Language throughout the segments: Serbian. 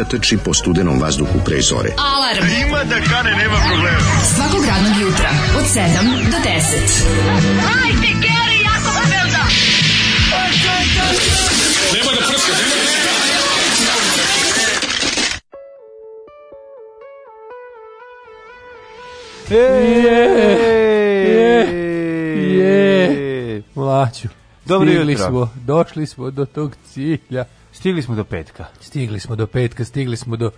mladića trči po studenom vazduhu pre zore. Alarm! A ima da kane, nema problema. Svakog radnog jutra, od 7 do 10. Hajde, Geri, jako da velda! Nema da prska, nema da Je, je, je, mlađu. Dobro jutro. Smo, došli smo do tog cilja. Stigli smo do petka. Stigli smo do petka, stigli smo do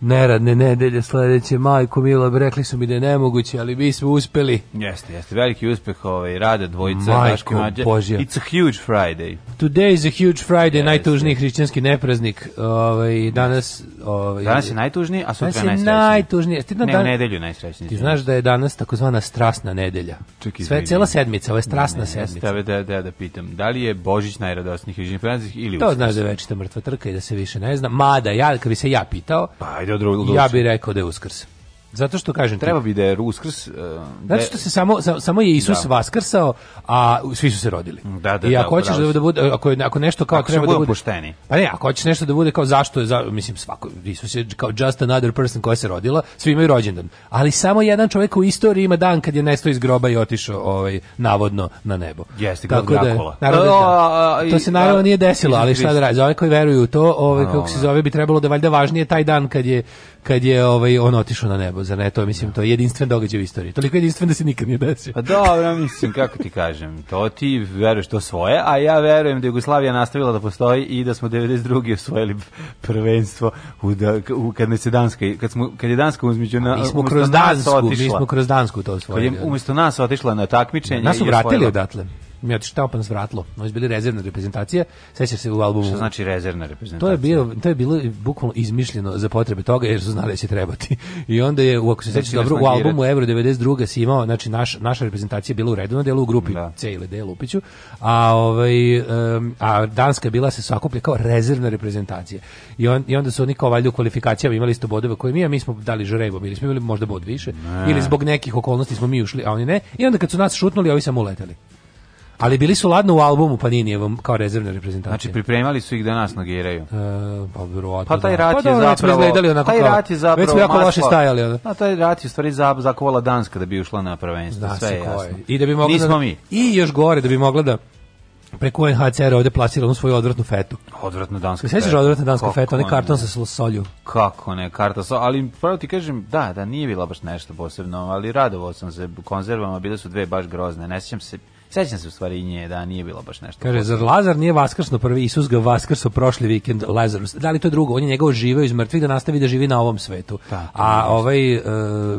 neradne nedelje sledeće, majko Mila, rekli su mi da je nemoguće, ali mi smo uspeli. Jeste, jeste, veliki uspeh ovaj, rade dvojica. Majko mađe. Božja. It's a huge Friday. Today is a huge Friday, jeste. najtužniji hrišćanski nepraznik. Ovaj, danas... Ovaj, danas je najtužniji, a sutra najsrećniji. najtužniji. Ti na ne, dan... nedelju najsrećniji. Ti znaš da je danas takozvana strasna nedelja. Čekaj, Sve, cijela sedmica, ovo je strasna ne, ne, sedmica. Ne, da, da, da pitam, da li je Božić najradosniji hrišćanski ili To znaš da je večita mrtva trka i da se više ne zna. Mada, ja, kad bi se ja pitao, pa, je od Ja bih rekao da je uskrs. Zato što kažem treba bi da je Uskrs e, da Zato što se samo samo je Isus da. vaskrsao, a svi su se rodili. Da, da, I da, ako da, hoćeš da, da bude ako ako nešto kao ako treba da bude pošteni. Pa ne, ako hoćeš nešto da bude kao zašto je za, mislim svako Isus je kao just another person koja se rodila, svi imaju rođendan. Ali samo jedan čovjek u istoriji ima dan kad je nestao iz groba i otišao ovaj navodno na nebo. Jeste, Tako da, naravno, a, To se naravno nije desilo, ali šta da radi? Za one koji veruju u to, ovaj kako se zove bi trebalo da valjda važnije taj dan kad je kad je ovaj on otišao na nebo, zar ne? To mislim to je jedinstven događaj u istoriji. Toliko jedinstven da se nikad nije desio. Pa dobro, mislim kako ti kažem, to ti veruješ to svoje, a ja verujem da Jugoslavija nastavila da postoji i da smo 92. osvojili prvenstvo u, da, u kad nas Danska kad smo kad je Danska uzmeđu na mi smo kroz Dansku, mi smo kroz Dansku to osvojili. Kad je da. umesto nas otišla na takmičenje, nas su vratili odatle mi otišao Taupan svratlo. Oni su bili rezervna reprezentacija. Sećaš se u albumu. Što znači rezervna reprezentacija? To je bilo to je bilo bukvalno izmišljeno za potrebe toga jer su znali da će trebati. I onda je ako se znači sećaš da dobro u albumu Euro 92 si imao znači naš, naša reprezentacija bila u redu delu u grupi da. C ili D Lupiću, a ovaj um, a danska bila se sakuplja kao rezervna reprezentacija. I, on, i onda su oni kao valjda u kvalifikacijama imali isto bodove koje mi, a mi smo dali žrebom ili smo imali možda bod više ne. ili zbog nekih okolnosti smo mi ušli, a oni ne. I onda kad su nas šutnuli, ovi samo uleteli. Ali bili su ladno u albumu Paninijevom kao rezervne reprezentacije. Znači pripremali su ih da nas nagiraju. E, pa verovatno. Pa taj da. rat da. je pa, zapravo onako taj rat je zapravo već smo jako loše stajali onda. A taj rat je stvari za za kola Danska da bi ušla na prvenstvo, da, sve je jasno. I da bi mogla da- Nismo da, mi. I još gore da bi mogla da preko NHCR ovde plasira plasirala svoju odvratnu fetu. Odvratnu dansku. fetu. sećaš odvratne danske fetu, fete, onaj karton sa solju. Kako ne, karta sa, ali pravo ti kažem, da, da nije bila baš nešto posebno, ali radovao sam se konzervama, bile su dve baš grozne. Ne sećam se Sećam se u stvari nje da nije bilo baš nešto. Kaže, zar Lazar nije vaskrsno prvi Isus ga vaskrso prošli vikend Lazarus? Da li to je drugo? On je njega živeo iz mrtvih da nastavi da živi na ovom svetu. Ta, da, A ovaj uh,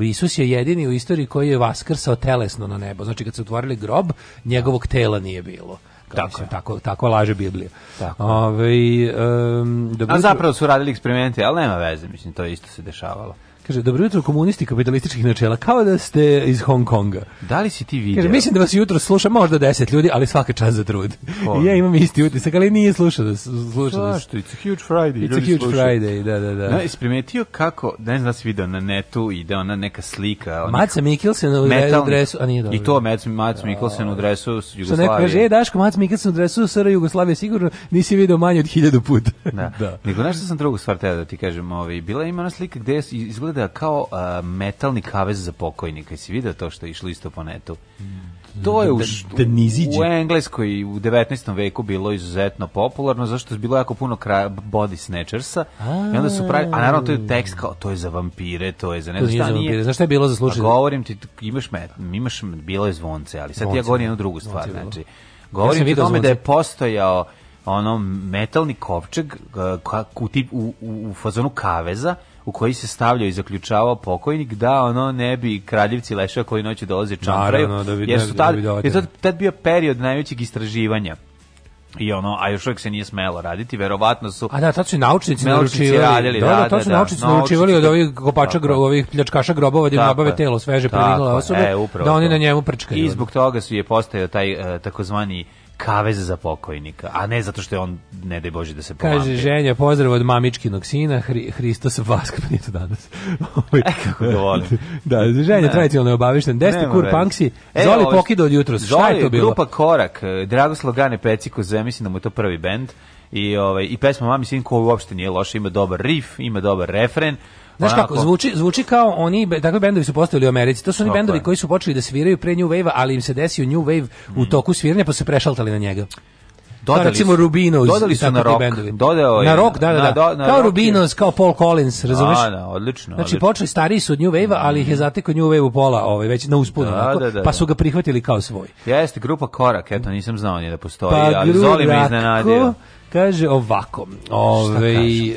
Isus je jedini u istoriji koji je vaskrsao telesno na nebo. Znači kad se otvorili grob, njegovog tela nije bilo. Tako, tako, tako laže Biblija. Tako. Ove, ovaj, um, da A zapravo su radili eksperimente, ali nema veze, mislim, to isto se dešavalo. Kaže, dobro jutro komunisti kapitalističkih načela, kao da ste iz Hong Konga. Da li si ti vidio? Kaže, mislim da vas jutro sluša možda deset ljudi, ali svaka čast za trud. I ja imam isti utisak, ali nije slušao da slušao da. što, It's a huge Friday. It's a huge slušaju. Friday, da, da, da. Na, da, isprimetio kako, ne znam da si video na netu, ide ona neka slika. Onih... Maca Mikkelsen u dresu, a nije dobro. I to Mac, Mac Mikkelsen u da. dresu Jugoslavije. Što neko kaže, e, Daško, Mac Mikkelsen u dresu SR Jugoslavije, sigurno nisi video manje od hiljadu puta. da. da. Nego što sam drugu stvar teo da ti kažem, ovaj, bila ima ona slika gde izgleda izgleda kao uh, metalni kavez za pokojnika. Jesi vidio to što je išlo isto po netu? To je da, u, da, da u Engleskoj u 19. veku bilo izuzetno popularno, zašto je bilo jako puno kraja body snatchersa. I onda su pravi, a naravno to je tekst kao to je za vampire, to je za ne znam šta nije. Znaš je bilo za slučaj? Govorim ti, imaš, me, imaš bilo je zvonce, ali sad zvonce, ja govorim da. jednu drugu stvar. Znači, govorim ja ti o tome da je postojao ono metalni kovčeg uh, u, u, u fazonu kaveza u koji se stavljao i zaključavao pokojnik da ono ne bi kraljevci leševa koji noću dolaze čampraju Naravno, da jer su tad, da jer tad bio period najvećeg istraživanja i ono, a još uvijek se nije smelo raditi, verovatno su... A da, tad su i naučnici naručivali. Radili, da, da, da, tad su da, da. naučnici naručivali od ovih kopača, gro, ovih pljačkaša grobova gdje im nabave telo sveže preminule osobe, e, da oni na njemu prčkaju. I zbog toga su je postao taj e, takozvani kavez za pokojnika, a ne zato što je on, ne daj Bože, da se polampe. Kaže, ženja, pozdrav od mamičkinog sina, Hri, Hristos Vask, nije to danas. Ovaj, e, kako ga volim. da, ženja, ne. tradicionalno je obavišten. Deste kur, Panksi, e, Zoli ovo, pokido od jutra, šta je to bilo? grupa Korak, e, Dragoslav Gane Peciko, ja mislim da mu je to prvi bend, i, ovaj, i pesma Mami sin koja uopšte nije loša, ima dobar riff, ima dobar refren, Znaš kako, zvuči, zvuči kao oni, takvi bendovi su postavili u Americi, to su oni bendovi koji su počeli da sviraju pre New Wave-a, ali im se desio New Wave u mm. toku sviranja, pa su prešaltali na njega dodali da, recimo Rubinos dodali su na rock dodao je na rock da da, da. kao Rubinos kao Paul Collins da, razumeš a, da, odlično znači odlično. počeli stariji su od New Wave-a ali ih je mm. zatekao New Wave-u pola ovaj već na usponu da, da, da, pa da. su ga prihvatili kao svoj jeste grupa Korak eto nisam znao ni da postoji pa, ali Zoli me iznenadio Kaže ovako, ovaj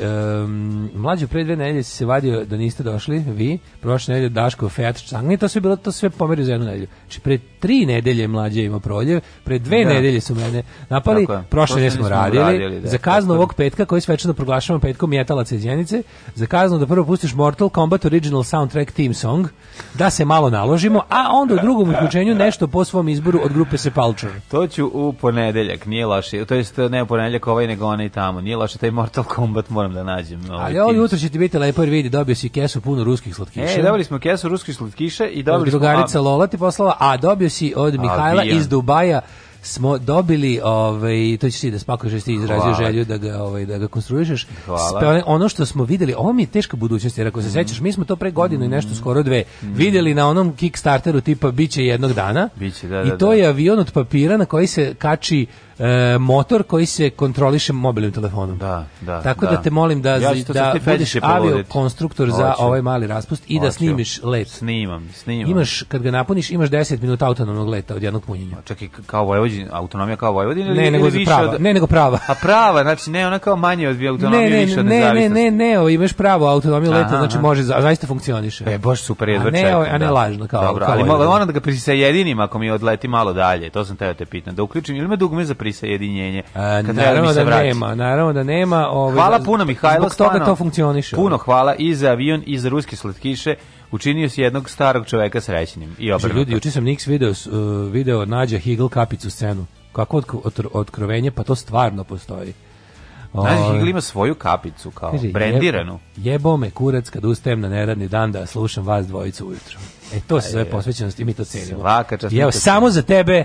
um, mlađi pre dve nedelje se vadio da niste došli, vi, prošle nedelje Daško, Fiat, Chang, to sve bilo, to sve pomerio za jednu nedelju. Znači, pre tri nedelje mlađi ima proljev, pre dve da. nedelje su mene napali, prošle nedelje smo radili, radili da, za kaznu ovog petka, koji svečano proglašavamo petkom jetalac iz Jenice, za kaznu da prvo pustiš Mortal Kombat Original Soundtrack Team Song, da se malo naložimo, a onda u drugom uključenju nešto po svom izboru od grupe Sepulture. To ću u ponedeljak, nije loše, to jest ne u ponedeljak, ovaj ovaj nego onaj tamo. Nije loše taj Mortal Kombat moram da nađem. Ovaj Ali ovo jutro će ti biti lepo jer vidi, dobio si kesu puno ruskih slatkiša. E, dobili smo kesu ruskih slatkiša i dobili smo... Drugarica Lola ti poslala, a dobio si od Mihajla iz Dubaja smo dobili ovaj to će se da spakuješ jesi izrazio želju da ga ovaj da ga konstruišeš Hvala. ono što smo videli ovo mi je teška budućnost jer ako se mm. sećaš mi smo to pre godinu mm. i nešto skoro dve mm. videli na onom Kickstarteru tipa biće jednog dana biće da, da, i to da. je avion od papira na koji se kači e, motor koji se kontroliše mobilnim telefonom. Da, da. Tako da, da te molim da ja da budeš avio konstruktor za ovaj mali raspust i Oću. da snimiš let. Snimam, snimam. Imaš kad ga napuniš imaš 10 minuta autonomnog leta od jednog punjenja. A čekaj, kao Vojvodina, autonomija kao Vojvodina ne, ili nego više prava. Od... Ne, nego prava. A prava, znači ne, ona kao manje od autonomije ne, ne, više od Ne, ne, ne, ne, o, imaš pravo autonomiju leta, znači može zaista funkcioniše. E, baš super jedva A ne, a ne da. lažno kao. Dobro, ali ona da ga prisjedinimo ako mi odleti malo dalje, to sam teo da te pitam, da uključim ili me dugme za prisajedinjenje. E, naravno da, da vrati. nema, naravno da nema. Ovaj, hvala puno Mihajlo, zbog toga to funkcioniše. Puno hvala i za avion i za ruske slatkiše. Učinio si jednog starog čoveka srećnim i obrnuto. Ljudi, juče sam Nix video uh, video nađa Higl kapicu scenu. Kako od, od, otkrovenje, pa to stvarno postoji. Nađe ovaj, Higl ima svoju kapicu kao kaže, brendiranu. Jebo, jebo me kurac kad ustajem na neradni dan da slušam vas dvojicu ujutru. E to se zove posvećenost i mi to cenimo. Svaka čast. I evo, samo za tebe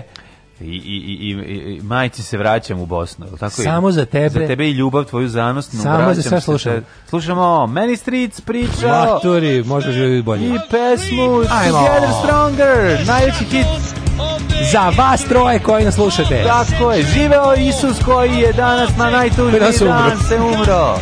I, i, i, i i majci se vraćam u Bosnu. Tako Samo je? za tebe. Za tebe i ljubav tvoju zanosnu. Samo za sve slušam. Te, slušamo Meni Streets priča. Maturi, možda živjeti bolje. I pesmu Together Stronger, najveći hit za vas troje koji nas slušate. Tako je, živeo Isus koji je danas na najtužniji dan se umro.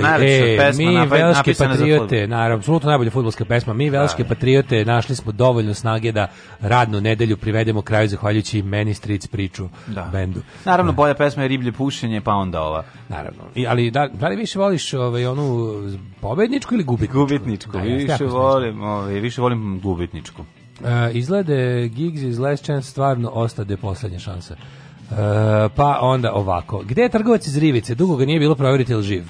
najlepša e, pesma mi napravi, velške patriote, naravno, apsolutno najbolja futbolska pesma. Mi da. velške da. patriote našli smo dovoljno snage da radnu nedelju privedemo kraju zahvaljujući meni stric priču da. bendu. Naravno, da. bolja pesma je riblje pušenje, pa onda ova. Naravno. I, ali da, da li više voliš ovaj, onu pobedničku ili gubitničku? Gubitničku. Da, više, volim, ovaj, više volim gubitničku. Uh, izglede Giggs iz Last Chance stvarno ostade poslednja šansa. Uh, pa onda ovako. Gde je trgovac iz Rivice? Dugo ga nije bilo provjeriti ili živ?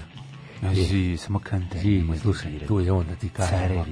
Znači, zi, samo kante. Zi, slušaj, tu je on da ti kaže.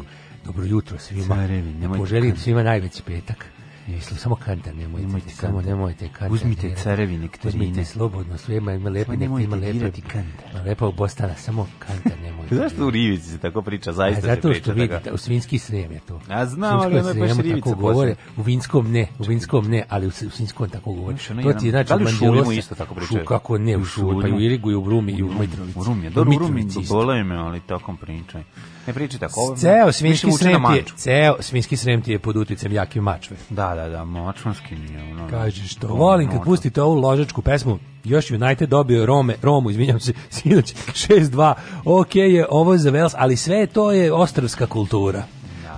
Dobro jutro svima. Carevi, nemoj Poželim svima najveći petak. Mislim, samo kanta, nemojte, nemojte samo kantar. nemojte kanta. Uzmite carevi nektarine. Uzmite slobodno, sve ima, ima lepe, nektarine, ima lepe, ima lepa obostana, samo kanta, nemojte. Zašto u rivici se tako priča, zaista A, zato se priča. Zato što vidite, u svinski srem je to. A znam, ali ono je baš rivica tako govore, u vinskom ne, u vinskom ne, ali u, svinskom tako govore. to ti znači, da li u Šulimu isto tako pričaju? Šu, kako ne, u Šulimu, pa i u Irigu, i u Brumi, i u Mitrovici. U Rumi, dobro, u Rumi, pa bolaju me, ali tako pričaju. Ne priči tako. Ceo svinjski srem ti je, ceo svinjski srem ti je pod uticem jake mačve. Da, da, da, mačvanski nije ono. Kaže što ono, volim kad pustite ovu ložačku pesmu, još United dobio Rome, Romu, izvinjam se, sinoć 6-2. Okej okay je ovo za Wales, ali sve to je ostravska kultura.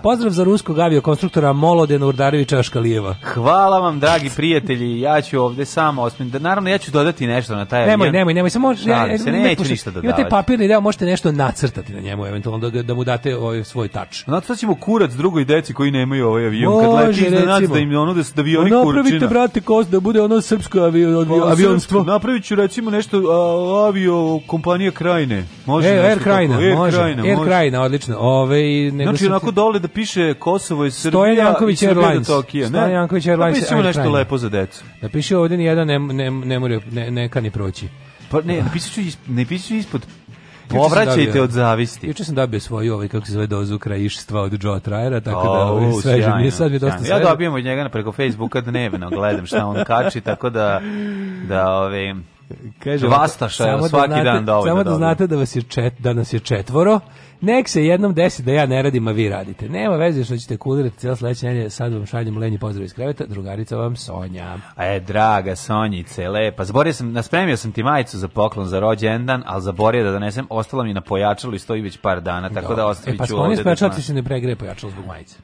Pozdrav za ruskog aviokonstruktora Molodena Urdarevića Škalijeva. Hvala vam, dragi prijatelji, ja ću ovde samo osmin. Da, naravno, ja ću dodati nešto na taj avion. Nemoj, nemoj, nemoj, samo... Ja, ja, se, ne, neću ništa da dodavati. Imate papirni deo, možete nešto nacrtati na njemu, eventualno, da, da mu date ovaj svoj tač. Nacrtat ćemo kurac drugoj deci koji nemaju ovaj avion. Može, Kad leti iznenad da im ono da se da avioni no, napravite, kurčina. brate, kost, da bude ono srpsko avio, avio, pa, avionstvo. Napravit ću, recimo, nešto a, avio kompanija Krajne. Može e, Air Krajina, može. Air Krajina, odlično. Ove, nego znači, onako dole da piše Kosovo i Srbija Stojan Janković i Srbija Airlines. do Stojan Janković Airlines. Napišemo pa Air nešto Train. lepo za decu. Napiši da ovdje nijedan ne, ne, ne, more, ne, ne kani proći. Pa ne, napisat ću, isp- ne pisat ispod Povraćajte od zavisti. Juče sam dobio svoju ovaj kako se zove dozu krajištva od Joe Trajera, tako da ovaj, O, sveže mi sad mi dosta sjajno. Ja sveže. dobijem od njega preko Facebooka dnevno, gledam šta on kači, tako da da ove ovaj, Kaže, Vastaša samo da svaki da znate, dan dovoljno. Samo da dobro. znate da, vas je čet, da nas je četvoro, nek se jednom desi da ja ne radim, a vi radite. Nema veze što ćete kulirati cijelo sledeće nedelje, sad vam šaljem lenji pozdrav iz kreveta, drugarica vam Sonja. E, draga Sonjice, lepa. Zaborio sam, naspremio sam ti majicu za poklon za rođendan, ali zaborio da donesem, ostala mi na pojačalu i stoji već par dana, tako Dobre. da ostavit ću e, pa ovde. E, pa spomenuo da se ne pregre pojačalo zbog majice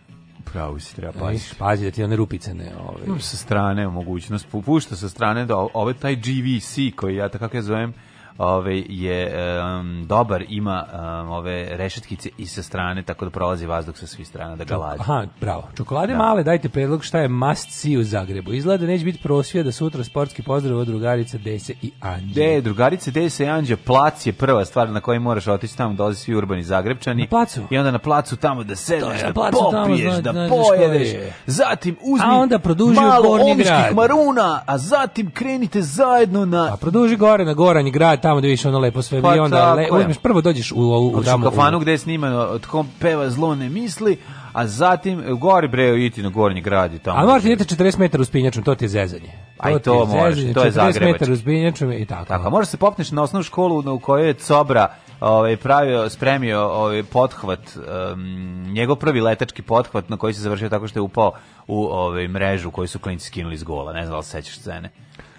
pravu si treba paziti. Pazi da ti one rupice ne... Ove. Sa strane mogućnost, pušta sa strane da ove taj GVC koji ja tako ja zovem ovaj je um, dobar, ima um, ove rešetkice i sa strane, tako da prolazi vazduh sa svih strana da ga lađe. Aha, bravo. Čokolade da. male, dajte predlog šta je must see u Zagrebu. Izgleda neće biti prosvija da sutra sportski pozdrav od drugarice Dese i Anđe. De, drugarice Dese i Anđe, plac je prva stvar na kojoj moraš otići tamo, dolaze svi urbani Zagrebčani. Na placu. I onda na placu tamo da sedneš, da popiješ, da pojedeš, zatim uzmi a onda produži malo omških maruna, a zatim krenite zajedno na... A pa produži gore na Goranji grad, tamo da vidiš ono lepo sve pa, i onda le, uzmeš, prvo dođeš u, u, u, tamo, u kafanu gde je snimano, e, tko peva zlo ne misli, a zatim e, gori breo iti na gornji grad i tamo. A moraš idete 40 metara uspinjačom, to ti je zezanje. To Aj to možeš, to je Zagreb. 40 metara uspinjačom i tako. Tako, možeš da se popneš na osnovnu školu na kojoj je Cobra ovaj pravio spremio ovaj pothvat um, njegov prvi letački pothvat na koji se završio tako što je upao u ovaj mrežu koju su klinci skinuli iz gola ne znam da li sećaš scene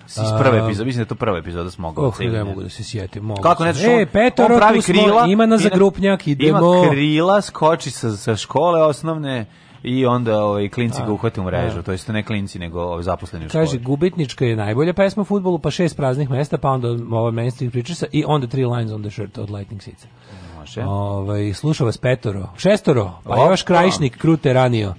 Iz prve epizode, mislim da to prva epizoda Smoga. Oh, ne mogu da se sjetim. Mogu Kako ne, e, Petor, on pravi krila, ima na zagrupnjak, idemo. Ima krila, skoči sa, sa škole osnovne, i onda ovaj klinci ga uhvati u mrežu, a. Da. to jest ne klinci nego ovaj zaposleni u školi. Kaže gubitnička je najbolja pesma u fudbalu, pa šest praznih mesta, pa onda ova mainstream priča i onda three lines on the shirt od Lightning Seeds. Može. Ovaj sluša vas petoro, šestoro, pa Opa. još krajišnik krute ranio.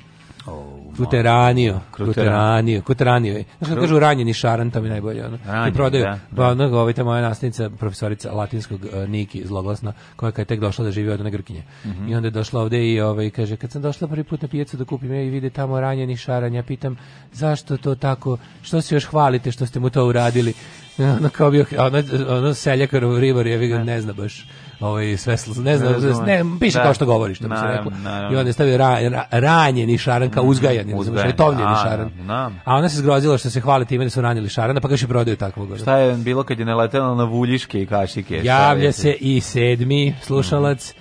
Kruteranio, kruteranio, kruteranio. je. Znaš kad kažu ranjeni šaran, to mi najbolje. Ono. I prodaju. Da, da. Pa ono, ovaj, moja nastavnica, profesorica latinskog uh, Niki, zloglasna, koja je tek došla da živi od one Grkinje. Mm -hmm. I onda je došla ovde i ovaj, kaže, kad sam došla prvi put na pijacu da kupim, ja i vide tamo ranjeni šaran, ja pitam, zašto to tako, što se još hvalite što ste mu to uradili? E, ono kao bio, ono, ono seljak ribar, ja vi ga da. ne zna baš ovaj sve ne znam ne, ne piše da, kao što govori što bi se reklo i onda je stavio ra, ra, ranjeni šaranka mm, uzgajani uzgajan, tovljeni šaran a ona se zgrozila što se hvali time da su ranili šarana pa kaže prodaju takvog šta je bilo kad je naletela na vuljiške i kašike javlja se i sedmi slušalac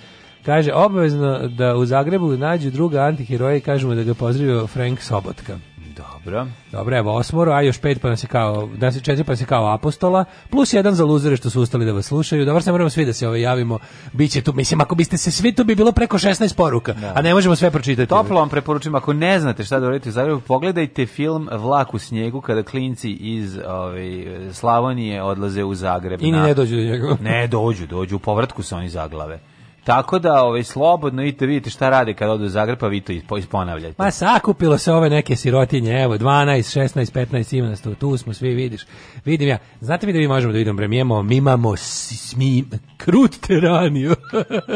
Kaže, obavezno da u Zagrebu nađu druga antiheroja i kažemo da ga pozdravio Frank Sobotka. Dobro. Dobro, evo osmoro, a još pet pa nas je kao, nas da je četiri pa se kao apostola, plus jedan za luzere što su ustali da vas slušaju. Dobro, se moramo svi da se ovaj javimo. Biće tu, mislim, ako biste se svi, to bi bilo preko 16 poruka, da. a ne možemo sve pročitati. Toplo vam preporučujem, ako ne znate šta da radite u Zagrebu, pogledajte film Vlak u snijegu kada klinci iz ovaj, Slavonije odlaze u Zagreb. I na... ne dođu do njega. Ne dođu, dođu, u povratku se oni zaglave. Tako da, ovaj slobodno idite vidite šta rade kad odu u Zagreb, pa vi to isponavljate. Ma sakupilo se ove neke sirotinje, evo 12, 16, 15 17, tu, smo svi, vidiš. Vidim ja. Znate mi da mi možemo da vidimo bre, mi imamo, mi imamo smi krut teraniju.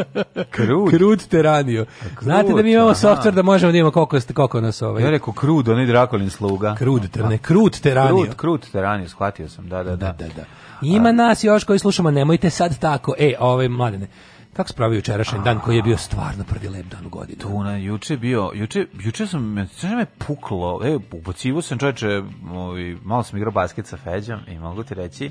krut. krut teraniju. Krut, Znate da mi imamo aha. software da možemo da imamo koliko ste koliko nas ovaj. Ja rekao krud, onaj Drakolin sluga. Krud, da. terne, krut teraniju. Krut, krut teraniju, shvatio sam. da, da. da, da, da. da. Ima nas još koji slušamo, nemojte sad tako. E, ove mladene. Kako spravio jučerašnji dan koji je bio stvarno prvi lep dan u godini? To na juče bio, juče, juče sam me, sve me puklo, e, ubocivo sam čoveče, malo sam igrao basket sa Feđom i mogu ti reći,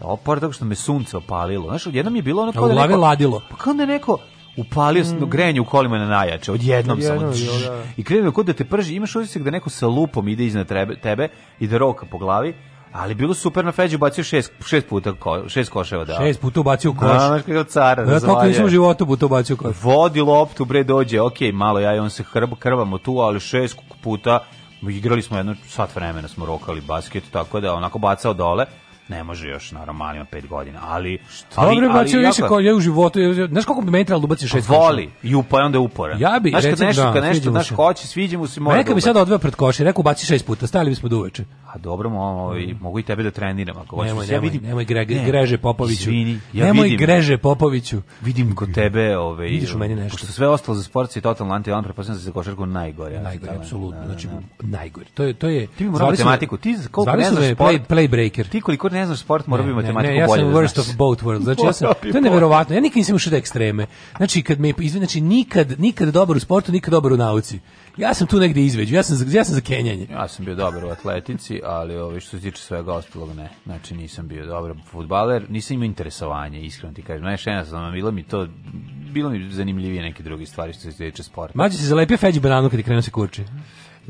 o, pored što me sunce opalilo, znaš, odjednom je bilo ono kao da neko... ladilo. Pa kao da neko, upalio sam mm. grenje u kolima na najjače, odjednom samo od da. i krenuo kod da te prži, imaš utisak da neko sa lupom ide iznad tebe, tebe i da roka po glavi, Ali bilo super na Feđu bacio šest, šest puta ko, šest koševa da. Šest puta bacio koš. Da, znači kao car. Da, ja kako nisam u životu puta bacio koš. Vodi loptu bre dođe. Okej, okay, malo ja i on se krb, krvamo tu, ali šest puta igrali smo jedno sat vremena smo rokali basket, tako da onako bacao dole ne može još, naravno, mali ima pet godina, ali... Šta ali, bre, bacio više kao ja u životu, znaš koliko bi meni trebalo da šest Voli, i upa, onda upora. Ja bi, znaš, recimo, nešto, da, kad nešto, znaš, hoće, sviđa mu se, mora da Neka da bi sad odveo pred koš i rekao, baci šest puta, stajali bismo do uveče. A dobro, mo, mm. mogu i tebe da treniram, ako hoćeš. Nemoj, ja vidim, nemoj gre, ne, greže Popoviću. Svini, ja nemoj vidim, greže Popoviću. Vidim kod tebe, ove, vidiš u meni nešto. Što sve ostalo za sport si totalno anti-on, prepostavljam se za košarku najgore. Najgore, apsolutno, znači, najgore. To je, to je... Ti mi morao matematiku, ti koliko ne znaš Play, breaker. Ti koliko ne znaš sport, mora bi matematiku bolje. Ne, ja sam da worst of both worlds. Znači ja sam to je neverovatno. Ja nikad nisam ušao da ekstreme. Znači kad me izvin, znači nikad nikad dobar u sportu, nikad dobar u nauci. Ja sam tu negde izveđu. Ja sam ja sam za kenjanje. Ja sam bio dobar u atletici, ali ovi što se tiče svega ostalog ne. Znači nisam bio dobar fudbaler, nisam imao interesovanje, iskreno ti kažem. Znaš, jedna sam bilo mi to bilo mi zanimljivije neke druge stvari što se tiče sporta. Mađi se zalepio Feđi bananu kad je krenuo se kurči.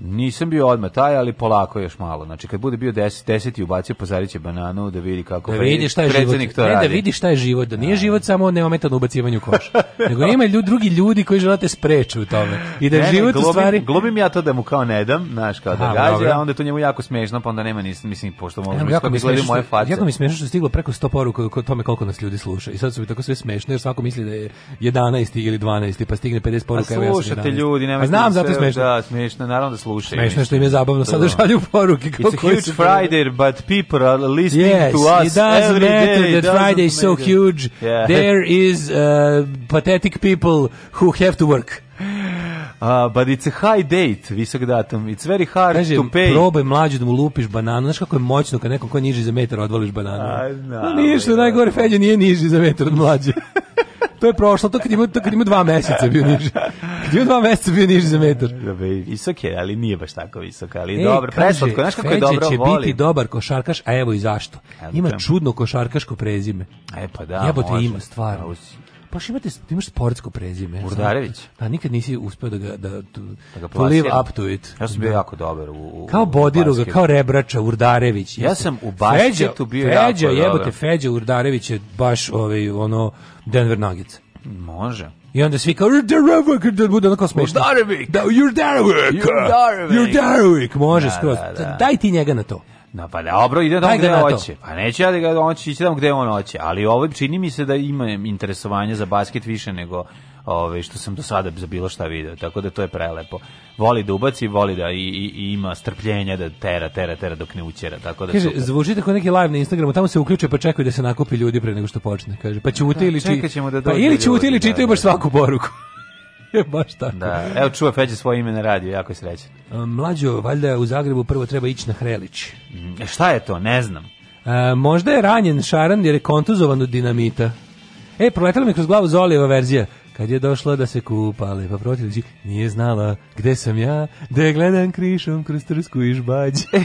Nisam bio odmah taj, ali polako još malo. Znači kad bude bio 10 10 i ubacio pozariće bananu da vidi kako da vidi šta je život. To ne, da radi. da vidi šta je život, da nije da. život samo neometano ubacivanje u koš. Nego ima ljudi drugi ljudi koji želate da spreču u tome. I da ne, život ne, glumim, u stvari glumim ja to da mu kao ne dam, znaš, kao da gađa, a onda to njemu jako smešno, pa onda nema ni mislim pošto mogu mi jako mi smiješno, moje face. Jako mi smešno što je stiglo preko 100 poruka o tome koliko nas ljudi sluša. I sad su mi tako sve smešno jer svako misli da je 11 ili 12 pa stigne 50 poruka. Pa a slušate ljudi, nema. Znam zato smešno. Da, smešno, naravno da slušaju. Smešno što im je zabavno, da. sada šalju poruke. It's a huge Friday, but people are listening yes, to us it doesn't every matter day. that Friday is so huge. Yeah. There is uh, pathetic people who have to work. Uh, but it's a high date, visok datum. It's very hard Kaži, to pay. probaj mlađu da mu lupiš bananu. Znaš kako je moćno kad nekom ko je niži za metar odvališ bananu. A, no, no, nije što najgore, da. Feđa nije niži za metar od mlađe. to je prošlo, to kad ima, to kad ima dva meseca bio niži. Kad ima dva meseca bio niži za metar. Dobre, da, visok je, ali nije baš tako visok, ali e, dobro, preslatko, znaš kako je dobro, će volim. biti dobar košarkaš, a evo i zašto. Ima čudno košarkaško prezime. E pa da, Jebote, ima stvarno baš imate, imaš sportsko prezime. Burdarević. Da, nikad nisi uspeo da ga, da, tu, da ga to live up to it. Ja sam bio da. jako dobar u, u Kao Bodiroga, kao Rebrača, Urdarević. Ja sam u basketu bio Feđa, jako Feđa, jebote, Feđa Urdarević je baš ovaj, ono, Denver Nuggets. Može. I onda svi kao Jurdarević, da bude onako smešno. Jurdarević! Da, Jurdarević! Jurdarević! Može da, skroz. Da, da. Daj ti njega na to. Na pa da, obro ide tamo gde hoće. Pa neće ja da ga on će ići tamo gde on hoće, ali ovo čini mi se da ima interesovanje za basket više nego ove, što sam do sada za bilo šta video, tako da to je prelepo. Voli da ubaci, voli da i, i, i ima strpljenja da tera, tera, tera dok ne učera, tako da Kaže, super. zvuči tako neki live na Instagramu, tamo se uključuje pa čekaju da se nakupi ljudi pre nego što počne, kaže. Pa ćute da, ili či... da pa ili ćute ili da, čitaju da. baš svaku poruku. Baš tako. Da, evo čuva Feđa svoje ime na radiju, jako je srećan. Mlađo, valjda u Zagrebu prvo treba ići na Hrelić. Mm, šta je to? Ne znam. E, možda je ranjen Šaran jer je kontuzovan od dinamita. E, proletala mi kroz glavu Zolijeva verzija. Kad je došla da se kupali, pa protiv nije znala gde sam ja, da gledam krišom kroz trsku i žbađe.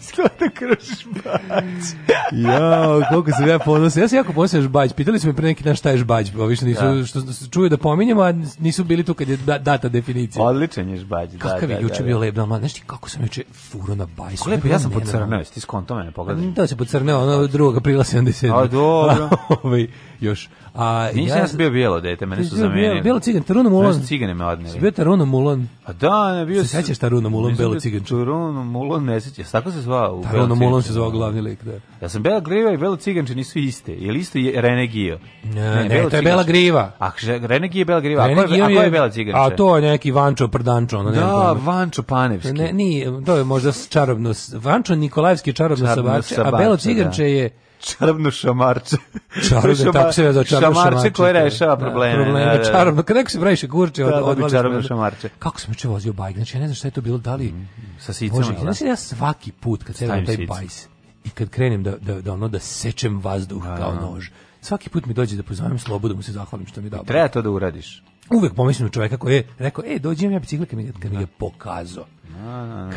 Sklada Krušiš Bać. Jao, koliko sam ja ponosan. Ja sam jako ponosan Žbać. Pitali su me pre neki dan šta je Žbać, pa više nisu, ja. Da. što čuju da pominjemo, a nisu bili tu kad je da, data definicija. Odličan je Žbać, da, Kakav je da, juče da, da. bio lep dan, Znaš ti kako sam juče furo na bajs. Lepo, ja sam pocrneo, jesi ti skonto mene pogledaj. Da, se pocrneo, ono 2. aprila 70. A, dobro. Ove, ovaj, još. A Nisam ja, bio bijelo dete, mene su zamenili. bio cigan, Taruna Mulan. Ne, cigane me odneli. Bio Taruna Mulan. A da, ne bio se. Sećaš Taruna Mulan, belo cigan. Taruna Mulan ne sećaš, tako se zvao. u Taruna Mulan se zvao glavni lik, da. Ja sam Bela Griva i Belo Ciganče nisu iste. Je li isto je Renegio? Ne, ne, ne to je Bela Griva. A Renegio je Bela Griva. A ko je, a je Bela Cigan? A to je neki Vančo Prdančo. Ono, da, Vančo Panevski. Ne, ni, to je možda čarobno. Vančo Nikolajevski čarobno, čarobno sabače, a Belo da. Ciganče je čarobno šamarče. Čarobno, šamar, tako se zove čarobno šamarče. Šamarče koje rešava da, probleme. Da, probleme, da, da. da, da. čarobno. Kada neko se previše gurče, od, da, odvali čarobno šamarče. Kako sam juče vozio bajk, znači ja ne znam šta je to bilo, da li... Mm, sa sicama, Bože, da. Znači ja svaki put kad sedem taj bajs i kad krenem da, da, da, ono, da sečem vazduh da, kao nož, svaki put mi dođe da pozovem slobu, da mu se zahvalim što mi dobro. I Treba to da uradiš. Uvek pomislim čoveka koji je rekao, e, dođi imam ja bicikl, kad mi, kad mi ga pokazao.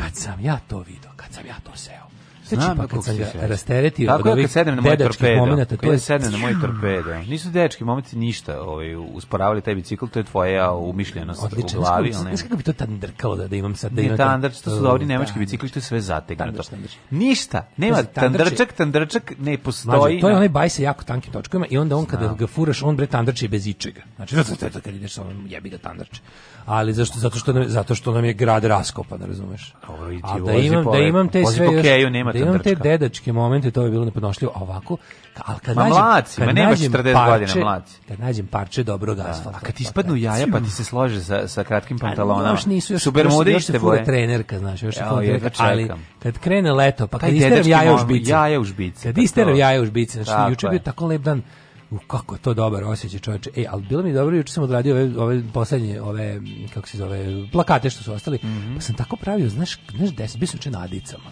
Kad sam ja to video, kad sam ja to seo, Znači, Znam pa da kako se kad rasteretio od ovih sedem na moj torpedo. Momenta, to je sedem na moj torpedo. Nisu dečki momenti ništa ovaj, usporavali taj bicikl, to je tvoje umišljenost Odlično, u glavi. al Odlično, znaš kako bi to tandrkalo da, da imam sad? Da imam tandrč, što su dobri nemački bicikli, što je sve zategnuto. Ništa, nema tandrčak, tandrčak ne postoji. To je onaj baj sa jako tankim točkama i onda on kada ga furaš, on bre tandrči bez ičega. Znači, zato kad ideš sa onom jebi ga tandrč. Ali zašto? Zato što nam, zato što nam je grad raskopan, razumeš? A da imam, da imam te sve još... nema da imam te dedačke momente, to je bilo nepodnošljivo, a ovako, al kad ma nađem, mlad kad ma nemaš 40 godina mlad si. Kad nađem parče dobrog da. asfalta. A kad ti pa ispadnu da, jaja pa ti se slože sa, sa kratkim pa, pantalonama. Još nisu još, Super još, još, se fura trenerka, znaš, još se fura trenerka, ali kad krene leto, pa kad isteram jaja u žbici. Jaja u žbici. Kad pa isteram jaja u žbici, znači juče bio tako lep dan. U kako je to dobar osjećaj čoveče. Ej, ali bilo mi dobro, juče sam odradio ove, ove poslednje, ove, kako se zove, plakate što su ostali, mm -hmm. pa sam tako pravio, znaš, znaš, des, bio sam nadicama.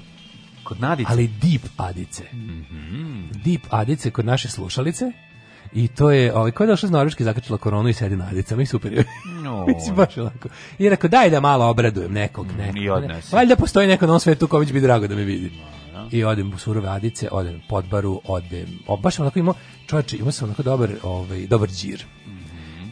Kod Nadice. Ali deep Adice. Mm -hmm. Deep Adice kod naše slušalice. I to je, ovaj, ko je došao iz Norveške, zakačila koronu i sedi na adicama i super je. No. baš lako. I rekao, daj da malo obradujem nekog, mm, nekog. I odnes. Valjda postoji neko na ovom svetu ko već bi drago da me vidi. No, da. I odem u surove adice, odem podbaru, odem, o, baš onako imao, čovječe, imao sam onako dobar, ovaj, dobar džir.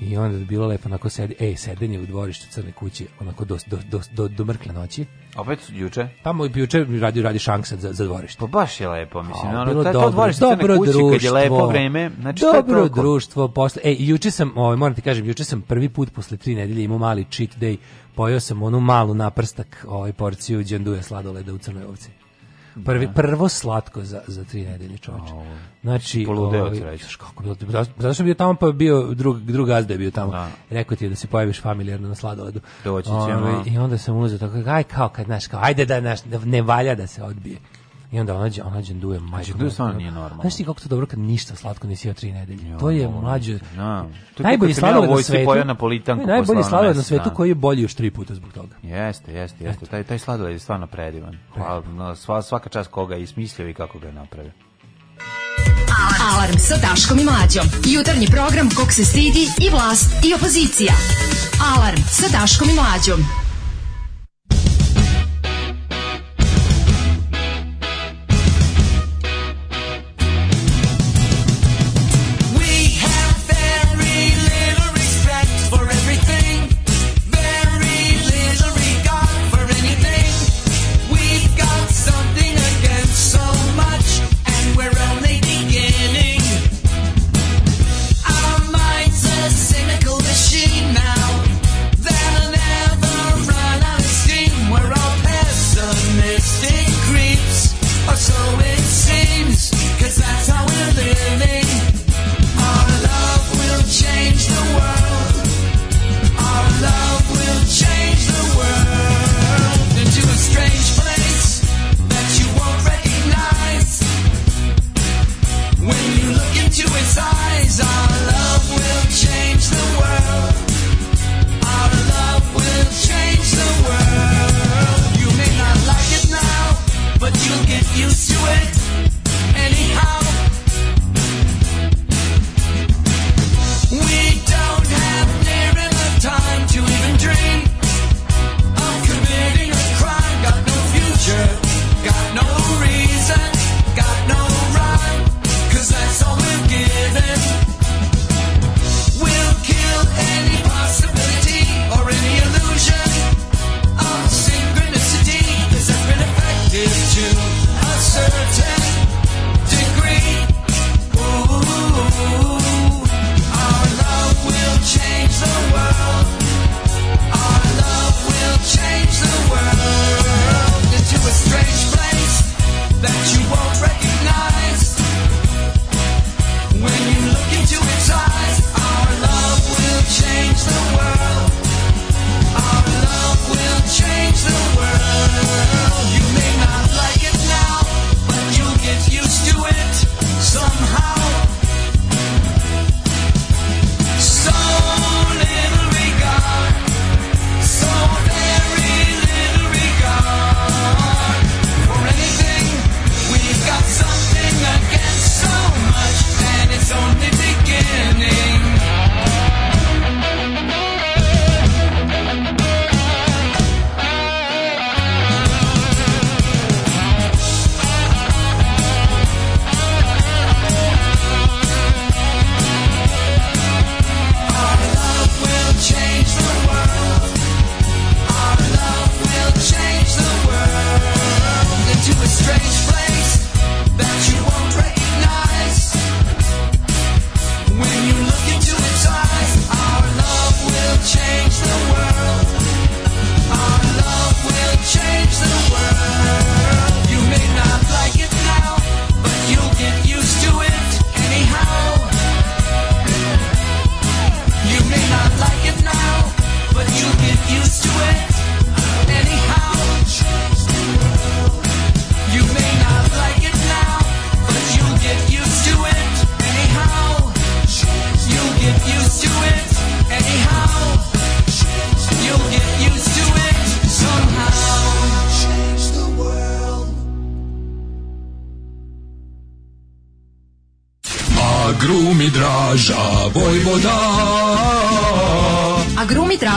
I onda je bilo lepo onako sedi, ej, sedenje u dvorištu crne kuće, onako do, do, do, do, do mrkle noći. Opet juče? Pa moj juče radi, radi šanksa za, za dvorište. Pa baš je lepo, mislim. A, ono, taj, dobro, to dvorište dobro kuće, kad je lepo vreme, znači dobro to je društvo, posle, ej, juče sam, ovaj, moram ti kažem, juče sam prvi put posle tri nedelje imao mali cheat day, pojao sam onu malu naprstak, ovaj, porciju džanduja sladoleda u crnoj ovci. Prvi, da. prvo slatko za, za tri nedelje, čoveče. Znači, poludeo sreće. Ovaj, kako bilo, zato što bio tamo pa bio drug drug gazda je bio tamo. Da. Rekao ti je da se pojaviš familijarno na sladoledu. Doći ćemo. Ovaj, I onda sam uzeo tako aj kao kad znaš kao ajde da naš, ne valja da se odbije. I onda anađe, anađe duje majko. To stvarno nije normalno. Znaš ti kako to dobro kad ništa slatko ne sija tri nedelje. Jo, to je mlađe. Ja. Najbolji sladoled na svetu. Pojeo na politanku. Najbolji sladoled na svetu koji je bolji još tri puta zbog toga. Jeste, jeste, jeste. Taj taj sladoled je stvarno predivan. Hvala, sva, svaka čast koga je ismislio i kako ga je napravio. Alarm. sa Daškom i Mlađom. Jutarnji program kog se stidi i vlast i opozicija. Alarm sa Daškom i Mlađom.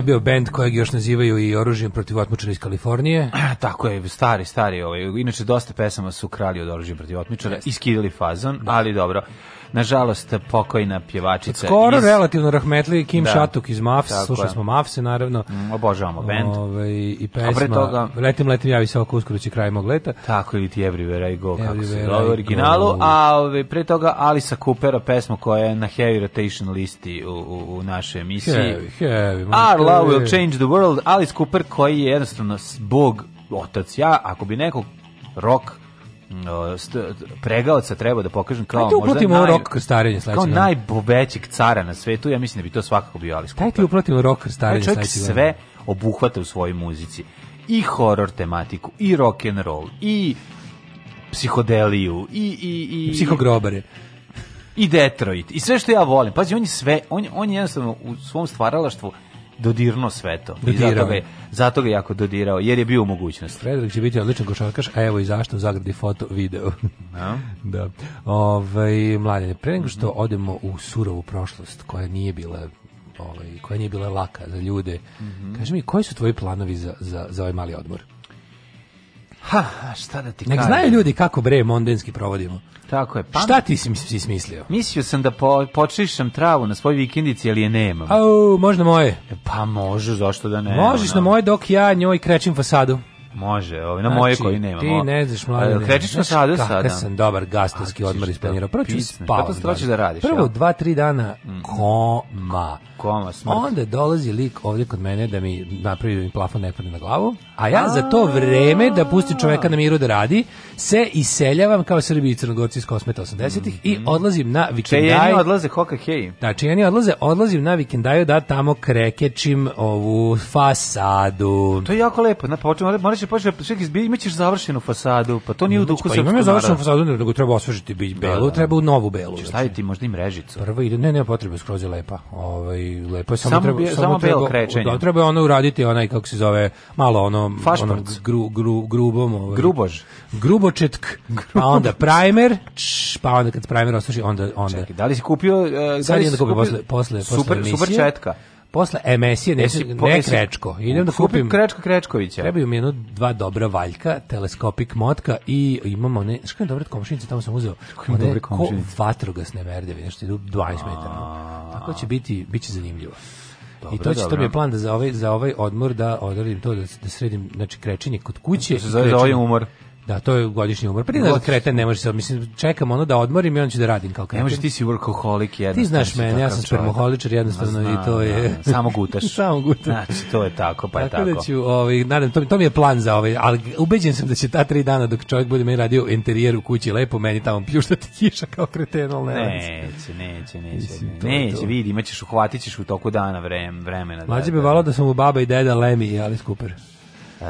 je bio bend kojeg još nazivaju i oružjem protiv otmičara iz Kalifornije. Tako je, stari, stari. Ovaj. Inače, dosta pesama su krali od oružja protiv otmičara, iskidali fazon, da. ali dobro nažalost pokojna pjevačica. Skoro iz... relativno rahmetli Kim da. Šatuk iz Mavs, slušali smo Mavse naravno. Mm, obožavamo bend. ovaj I pesma toga... Letim, letim, javi se oko uskoro će kraj mog leta. Tako ili ti Everywhere I Go, everywhere kako se zove originalu. A ovaj pre toga Alisa Coopera pesma koja je na Heavy Rotation listi u, u, u našoj emisiji. Heavy, heavy. Our love will change the world. Alice Cooper koji je jednostavno bog otac. Ja, ako bi nekog rock pregaoca treba da pokažem kao možda naj, rok krstarenje sledeće. Kao najbobećeg cara na svetu, ja mislim da bi to svakako bio ali. Taj ti uplatimo rok krstarenje sledeće. sve obuhvata u svojoj muzici. I horor tematiku, i rock and roll, i psihodeliju, i i i, I psihogrobare i Detroit i sve što ja volim. Pazi, on je sve, on, on je jednostavno u svom stvaralaštvu dodirno sve to. Dodirao. I zato ga, zato ga jako dodirao, jer je bio mogućnost. mogućnosti. Frederik će biti odličan košarkaš, a evo i zašto u zagradi foto, video. da. da. Ove, ovaj, mladine, pre nego što odemo u surovu prošlost, koja nije bila ovaj, koja nije bila laka za ljude, mm -hmm. kaži mi, koji su tvoji planovi za, za, za ovaj mali odmor? Ha, šta da ti Nek znaju ljudi kako bre mondenski provodimo. Tako je. Pa... Šta ti si smislio? Mislio sam da po, počišam travu na svoj vikendici, ali je nemam. Au, možda moje. Pa može, zašto da ne? Možeš na moje dok ja njoj krećem fasadu. Može, ovaj, na znači, moje koji nema. Ti ne znaš, mlade. Krećeš na sada sada. sam dobar gastovski odmor isplanirao. Prvo ću spavati. Kako straćeš da radiš? Prvo, dva, tri dana mm. koma. Koma, smrt. Onda dolazi lik ovdje kod mene da mi napravi da mi plafon ne padne na glavu, a ja za to vreme da pusti čoveka na miru da radi, se iseljavam kao Srbi i Crnogorci iz Kosmeta 80-ih i mhm. odlazim na vikendaj. Čejeni odlaze hoka hej. Da, čejeni odlaze, odlazim na vikendaju da tamo krekečim ovu fasadu. To je jako lepo. Na, Znači, može, može, pa čekaj, imaćeš završenu fasadu, pa to nije u duhu pa, imam završenu fasadu, nego treba osvežiti da, belu, da, treba u novu belu. Ćeš znači. staviti možda i mrežicu. Prvo ide, ne, ne, potrebe skroz je lepa. Ovaj lepa samo, samo treba bi, samo, samo belo krećenje. Da, treba ono uraditi onaj kako se zove, malo ono ono gru, gru, grubom, ovaj. Grubož. Grubočetk. pa onda primer, čš, pa onda kad primer osveži, onda onda. Čekaj, da li si kupio, uh, da li si kupio posle, posle, posle super, Super četka. Posle MS-je ne, ne krečko. Idem da kupim krečko krečkovića. Trebaju mi jedno dva dobra valjka, teleskopik motka i imamo one, što je dobre komšinice, tamo sam uzeo. Kako dobre komšinice? Vatrogasne merdeve, nešto idu 20 metara. Tako će biti, biće zanimljivo. Dobre, I to će to mi je plan da za ovaj za ovaj odmor da odradim to da, da sredim znači krečenje kod kuće. Da se zove ovaj umor. Da, to je godišnji umor. Prije pa da kreten ne može se, mislim, čekam ono da odmorim i onda ću da radim kao kreten. Ne može, ti si workaholic jednostavno. Ti znaš mene, ja sam spermoholičar jednostavno zna, i to je... Da, da. Samo gutaš. Samo gutaš. Znači, to je tako, pa je tako. Da tako. Da ću, ovaj, nadam, to, to mi je plan za ovaj, ali ubeđen sam da će ta tri dana dok čovjek bude meni radio interijer u kući lepo, meni tamo pljuštati kiša kao kreten, ali ne. Neće, neće, neće. Mislim, to, neće, to. vidi, imaćeš, uhvatit ćeš u toku dana vremena. Mlađe da, bi valo da, da. sam u baba i deda Lemi ali skuper. E,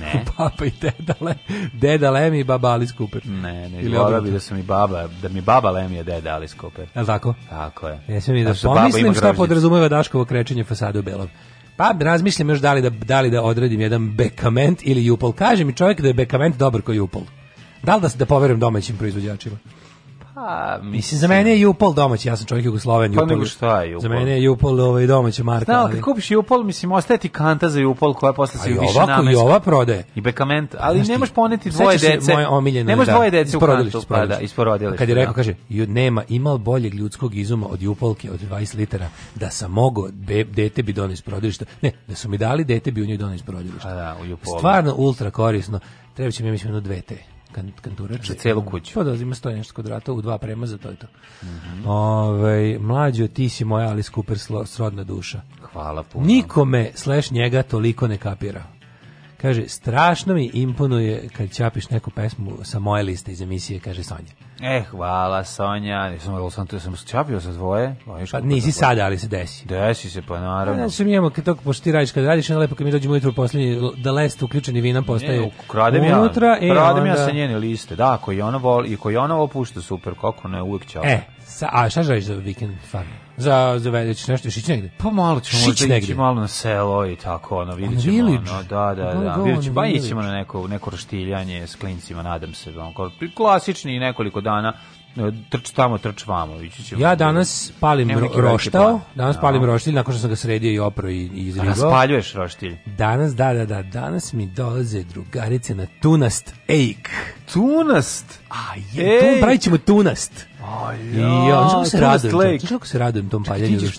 ne. Papa i dedale. Deda Lemi i baba Alice Cooper. Ne, ne, Ili volao bi da su mi baba, da mi baba Lemi je deda Alice Cooper. Je tako? Tako je. Ja sam znači da pomislim šta podrazumeva Daškovo krećenje fasade u Belom. Pa razmišljam još da li da, da, li da odredim jedan bekament ili jupol. Kaže mi čovjek da je bekament dobar ko jupol. Da li da, da poverujem domaćim proizvođačima? Pa, mislim, za mene je Jupol domaći, ja sam čovjek Jugosloven. Pa nego šta je Jupol? Za mene je Jupol ovaj, domaći marka. Da, ali kad kupiš Jupol, mislim, ostaje ti kanta za Jupol koja posle se više nameska. I ova prodaje. I bekament, ali Znaš, ne možeš poneti dvoje dece. Moje omiljene, ne možeš da, dvoje dece u kantu. Pa isporodiliš. Da, kad je rekao, da. kaže, nema imal boljeg ljudskog izuma od Jupolke od 20 litara, da sam mogao, dete bi donio iz porodilišta. Ne, da su mi dali, dete bi u njoj donio iz porodilišta. Pa da, u Jupolu. Stvarno ultra korisno. Treba će mi, mislim, jedno dve te kan, kanturače. Za celu kuću. Pa da ima sto nešto kvadrata u dva premaza, to je to. Mm -hmm. Ove, ovaj, mlađo, ti si moja Alice Cooper srodna duša. Hvala puno. Nikome slash njega toliko ne kapira. Kaže, strašno mi imponuje kad ćapiš neku pesmu sa moje liste iz emisije, kaže Sonja. E, hvala Sonja, nisam da sam tu, sam ćapio sa dvoje. Pa, pa nisi sada, ali se desi. Desi se, pa naravno. Pa, znači, mi imamo, toko, pošto ti radiš, kad radiš, onda lepo kad mi dođemo ujutru posljednji, da lest uključeni vinam postaje ne, kradem unutra. Ja, kradem onda... ja sa njene liste, da, koji ona voli, i koji ona opušta super, kako ne, uvijek ćapio. E, Sa, a šta želiš za vikend farm? Za, za već nešto, šić negde? Pa malo ćemo šić možda negde. ići malo na selo i tako, ono, vidit ćemo, ono, ono da, da, da, da, vidit ćemo, pa ićemo na neko, neko roštiljanje s klincima, nadam se, ono, klasični nekoliko dana, trč tamo, trč vamo. Ići ćemo. Ja danas palim ro roštao, danas no. palim roštilj nakon što sam ga sredio i opro i, i izrigao. Danas roštilj? Danas, da, da, da, danas mi dolaze drugarice na tunast ejk. Tunast? A je, Ej. tu, pravit ćemo tunast ja, ja, kako se radujem, znaš kako se radujem tom paljenju ti ćeš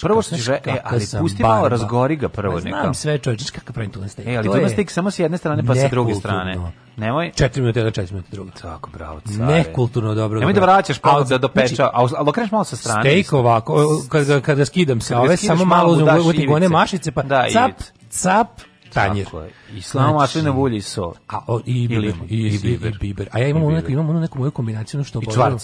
prvo što ćeš, e, ali pusti malo, razgori ga prvo neka. Znam sve čovječe, znaš kako pravim tulen steak. E, ali tulen steak samo sa jedne strane pa sa druge strane. Nemoj. 4 minuta jedna, 4 minuta druga. Tako, bravo, care. kulturno dobro. Nemoj da vraćaš palac da znači, dopeča, a ali okreneš da malo sa strane. Steak ovako, kada, kada skidam se, ove samo malo uzmem, uvijek one mašice, pa da, cap, cap, tanjir. Tako je. Znači- I slamo znači, maslinovo ulje i sol. A, o, i, biber, i, i, biber. I, biber. A ja imam, I Neku, imam ono neku moju kombinaciju. Što I čvarci. Obožavam,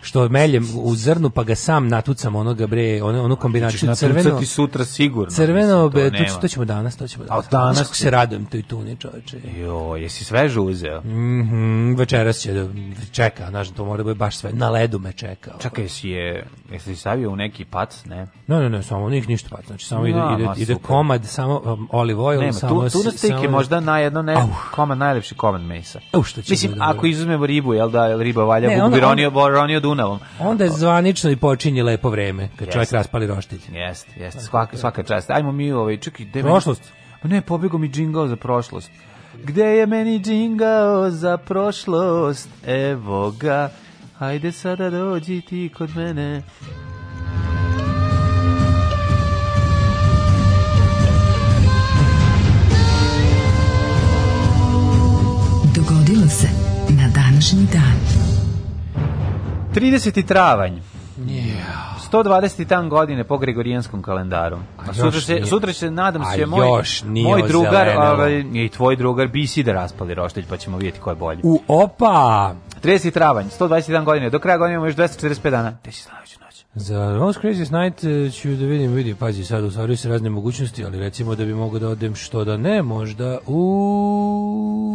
što meljem u zrnu pa ga sam natucam onoga bre onu onu kombinaciju crveno sutra sigurno crveno be, to, to, to, ćemo danas to ćemo danas, danas se radujem toj tuni čoveče jo jesi sveže uzeo mhm mm večeras će da čeka znači to mora da baš sve na ledu me čeka čekaj jesi je jesi savio u neki pac ne ne ne ne samo nik ništa pac znači samo no, ide ide, ide komad samo um, olive oil Nema, samo tu, tu steak je možda najjedno ne uh, komad najlepši komad mesa uh, što će mislim da ako izuzmemo ribu jel da jel riba valja ne, ono, on, Dunavom. Onda je zvanično i počinje lepo vreme, kad yes. čovjek raspali roštilj. Jeste, jeste, svaka, svaka čast. Ajmo mi ovaj, čekaj, gde Prošlost. Meni... Pa ne, pobjegao mi džingao za prošlost. Gde je meni džingao za prošlost? Evo ga, hajde sada dođi ti kod mene. Dogodilo se na današnji dan. 30. travanj. Yeah. 121 godine po gregorijanskom kalendaru. A, a sutra se sutra se nadam se moj moj drugar, ovaj i tvoj drugar BC da raspali roštilj pa ćemo vidjeti ko je bolji. U opa. 30. travanj, 121 godine, do kraja godine imamo još 245 dana. Te si slaviću noć. Za Most Crazy Night eh, ću da vidim, vidi, pazi sad, u stvari se razne mogućnosti, ali recimo da bi mogao da odem što da ne, možda u